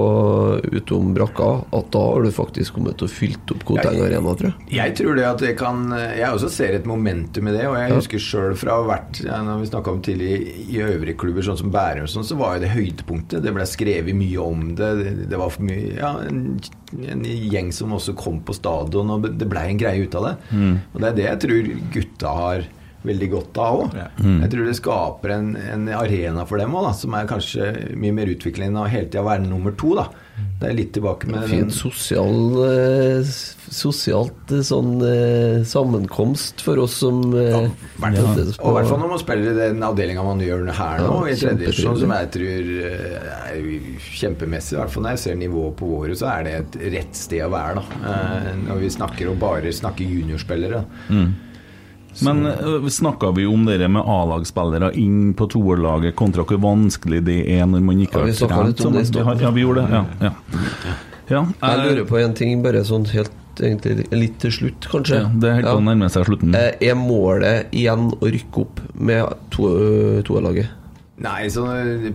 utom brakka at da har du faktisk kommet til å fylt opp Koteng Arena, tror jeg. Jeg tror det at det kan Jeg også ser et momentum i det. Og jeg Ja. husker sjøl fra å ha vært ja, Når vi snakka om tidlig i øvrige klubber, sånn som Bærum, sånn, så var jo det høydepunktet. Det ble skrevet mye om det. Det, var for mye Ja, en, en gjeng som også kom på stadion, og det blei en greie ut av det. Mm. Og det er det jeg tror gutta har veldig godt av òg. Mm. Jeg tror det skaper en, en arena for dem òg, som er kanskje mye mer utviklende enn å hele tida være nummer to. da Det er litt tilbake med Fin sosial eh, Sosialt eh, sånn eh, sammenkomst for oss som eh, ja. Og i hvert fall når man spiller i den avdelinga man gjør her nå, Ja, i tredje divisjon, som jeg tror er kjempemessig. I hvert fall når jeg ser nivået på våre, så er det et rett sted å være. da Eh, Når vi snakker og bare snakker juniorspillere. Mm. Men uh, snakka vi om det med A-lagsspillere inn på toerlaget, kontra hvor vanskelig det er når man ikke har det sammen? Ja, vi gjorde det. Ja, ja. Ja, Jeg lurer på en ting, bare sånn helt egentlig litt til slutt, kanskje. Ja, det er helt ja. å nærme seg slutten. Eh, Er målet igjen å rykke opp med to, toerlaget? Nei, så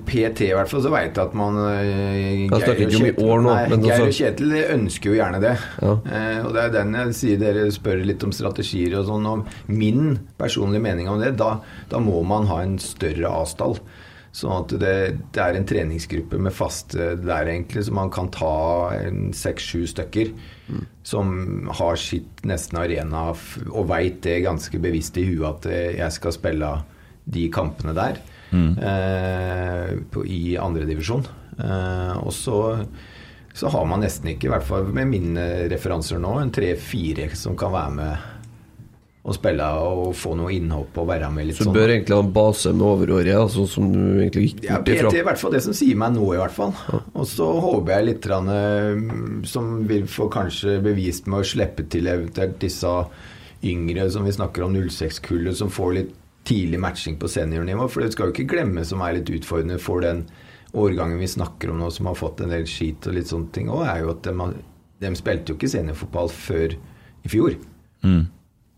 PT i hvert fall, så veit jeg at man eh, Jeg snakker og ikke om i år nå, Nei, Geir altså- og Kjetil ønsker jo gjerne det. Eh, og det er den jeg sier dere spør litt om strategier og sånn. Om min personlige mening om det, da, da må man ha en større avstall. Sånn at det, det er en treningsgruppe med faste der, egentlig, så man kan ta seks-sju stykker. Som har sitt nesten arena og veit det ganske bevisst i huet at eh, jeg skal spille de kampene der eh, på, i andredivisjon. Eh, og så, så har man nesten ikke, i hvert fall med mine referanser nå, en tre-fire som kan være med og spille og få noe innhopp og være med litt Så du sånn. bør egentlig ha en base med overåret, altså, som du egentlig gikk Ja, ifra? PT det er i hvert fall det som sier meg nå, i hvert fall. Og så håper jeg litt grann, eh, som vil få kanskje bevist med å slippe til eventuelt disse yngre som vi snakker om 06-kullet, som får litt tidlig matching på seniornivå. For det skal jo ikke glemme som er litt utfordrende for den årgangen vi snakker om nå, som har fått en del skit og litt sånne ting òg, er jo at de, de spilte jo ikke seniorfotball før i fjor. Mm.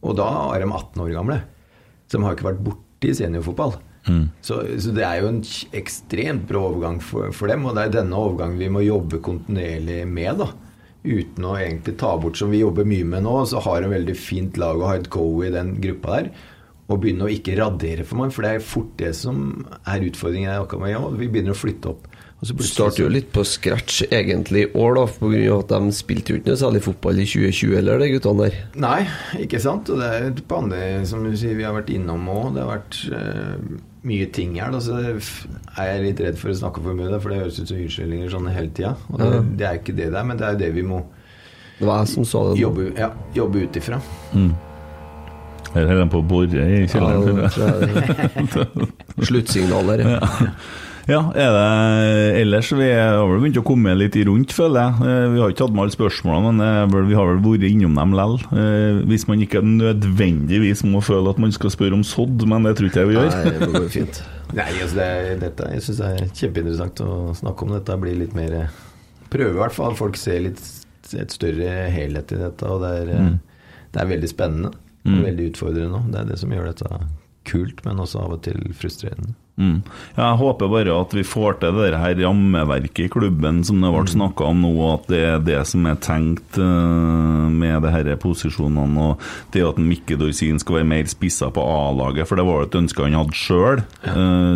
Og da er de 18 år gamle. Så de har ikke vært borti seniorfotball. Mm. Så, så det er jo en ekstremt bra overgang for, for dem, og det er denne overgangen vi må jobbe kontinuerlig med. da Uten å egentlig ta bort, som vi jobber mye med nå, så har de veldig fint lag og har et go i den gruppa der. Og begynne å ikke radere for meg, for det er fort det som er utfordringen. jeg akkurat med, ja, Vi begynner å flytte opp. Og så Du starter jo litt på scratch egentlig i år, da, av at de spilte jo ikke noe særlig fotball i 2020 heller, de guttene der. Nei, ikke sant. Og det er et på andre, som du sier, vi har vært innom òg. Det har vært uh, mye ting her. Da, så er jeg litt redd for å snakke for mye, for det høres ut som unnskyldninger sånn hele tida. Og det, Ja. det er ikke det det er, men det er det vi må Det var jeg som sa det. jobbe, ja, jobbe ut ifra. Mm. Her holder de på å bore i kjelleren. Ja. Sluttsignaler, ja. ja. Er det ellers Vi har vel begynt å komme litt i rundt, føler jeg. Eh, Vi har ikke hatt med alle spørsmålene, men er vel- vi har vel vært innom dem likevel. Hvis man ikke nødvendigvis må føle at man skal spørre om sodd, men det tror ikke jeg vi gjør. Nei, det går fint. Nei, altså det, er- dette, jeg syns det er kjempeinteressant å snakke om dette. Blir litt mer Prøve i hvert fall. Folk ser litt et større helhet i dette, og det er, Mm. det er veldig spennende. Mm. Veldig utfordrende. Det er det som gjør dette kult, men også av og til frustrerende. Mm. Ja, jeg håper bare at vi får til det her rammeverket i klubben som det ble snakka om nå, at det er det som er tenkt eh, med det her posisjonene. Og det at Mikke Dorsin skal være mer spissa på A-laget, for det var et ønske han hadde sjøl.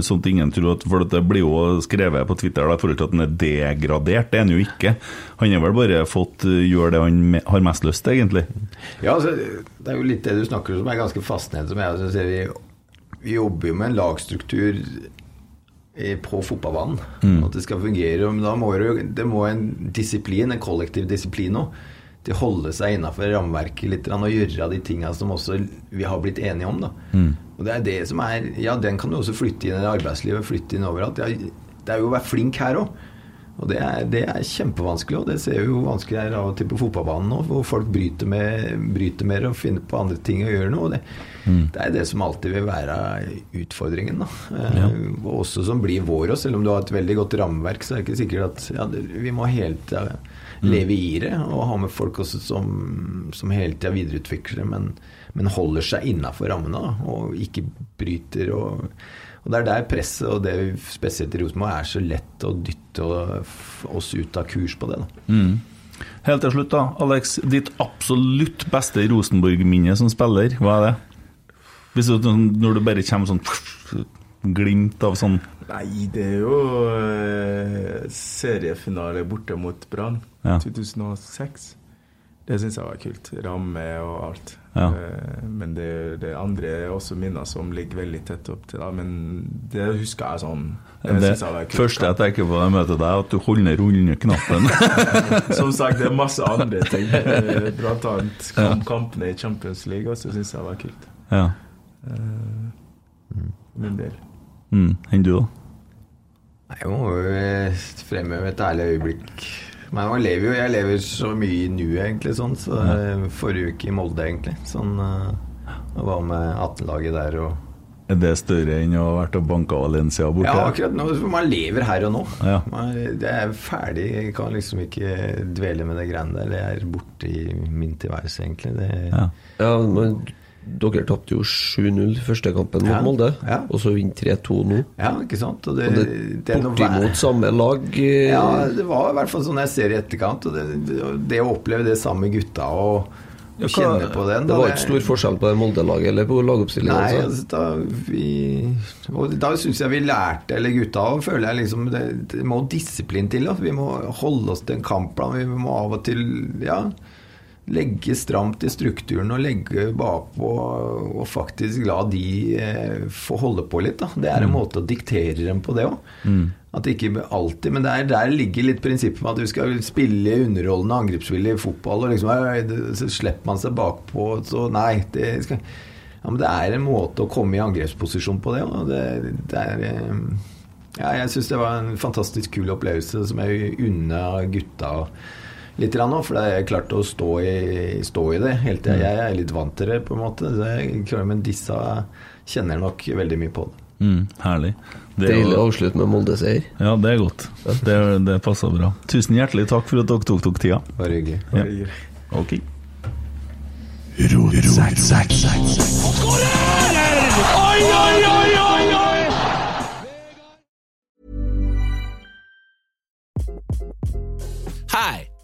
sånn at ingen tror at For det blir jo skrevet på Twitter da, i forhold til at han er degradert. Det er han jo ikke. Han har vel bare fått eh, gjøre det han har mest lyst til, egentlig. Ja, altså, det er jo litt det du snakker om som er ganske fascinerende. Som jeg syns vi, vi jobber jo med en lagstruktur på fotballbanen. Mm. At det skal fungere. Men da må det, det må en disiplin, en kollektiv disiplin òg, til å holde seg innafor rammeverket litt og gjøre de tinga som også vi har blitt enige om. da. Mm. Og det er det som er Ja, den kan du også flytte inn i arbeidslivet, flytte inn overalt. Ja, det er jo å være flink her òg. Og det er, det er kjempevanskelig, og det ser vi jo vanskelig er av og til på fotballbanen nå, hvor folk bryter, med, bryter mer og finner på andre ting å gjøre nå. Det, Mm. det er det som alltid vil være utfordringen, da. Eh, Ja. Og også som blir vår òg. Selv om du har et veldig godt rammeverk, så er det ikke sikkert at ja, vi må hele tida Mm. leve i det, og ha med folk også som, som hele tida videreutvikler, men, men holder seg innafor rammene, og ikke bryter. og og Det er der presset, og det spesielt i Rosenborg, er så lett å dytte oss ut av kurs på det. da. Mm. Helt til slutt, da. Alex, ditt absolutt beste Rosenborg-minne som spiller, hva er det? Hvis du, når du bare kommer sånn glimt av sånn Nei, det er jo eh, seriefinale borte mot Brann. Ja. 2006. Det syns jeg var kult. Ramme og alt. Ja. Eh, men det, det andre er også minner som ligger veldig tett opp til. det. Men det husker jeg sånn. Det, Det jeg første jeg tenker på når jeg møter deg, er at du holder rulleknappen. Som sagt, det er masse andre ting. Blant annet kamp, kampene i Champions League også syns jeg var kult. Ja. Eh, min del. Mm. Enn du, da? Jeg må jo eh, fremheve et ærlig øyeblikk. Men man lever jo, jeg lever så mye i nuet, egentlig. sånn, så eh, Forrige uke i Molde, egentlig. Sånn, eh, Jeg var med 18-laget der og Er det større enn å ha vært og banka Valencia borte? Ja, akkurat nå. Man lever her og nå. Ja. Man, det er ferdig. Jeg kan liksom ikke dvele med det greiene der. Jeg er borte i min tilværelse, egentlig. Det, Ja. Ja, men dere tapte jo 7-0 første kampen mot Ja, Molde, ja. og så vinner 3-2 nå. ja, ikke sant? Og det, Og det, det er noe bortimot samme lag. eh, Ja, det var i hvert fall sånn jeg ser i etterkant. Og det, det å oppleve det sammen med gutta og, og hva- kjenne på den Det var ikke stor forskjell på det Molde-laget eller på lagoppstillinga? Nei, altså. altså, da vi Og da syns jeg vi lærte, eller gutta òg, føler jeg liksom det, det må disiplin til. Da. Vi må holde oss til en kampplan. Vi må av og til ja, legge stramt i strukturen og legge bakpå og faktisk la de eh, få holde på litt. Da. Det er en måte å diktere dem på, det òg. At det ikke alltid Men der, der ligger litt prinsippet med at du skal spille underholdende angrepsspill i fotball, og liksom «Oi, så slipper man seg bakpå. Så nei, det skal ja, men det er en måte å komme i angrepsposisjon på det. Og det, det er eh, Ja, jeg syns det var en fantastisk kul opplevelse som jeg unna gutta litt nå. For det er klart å stå i, stå i det hele tida. Jeg er litt vant til det, på en måte. Det, er- men disse kjenner nok veldig mye på det. Mm, herlig. Det er Deilig å avslutte med Molde-seier. Ja, det er godt. Det, det passer bra. Tusen hjertelig takk for at dere tok, tok tida. Bare hyggelig. Ja. Ok. Oi,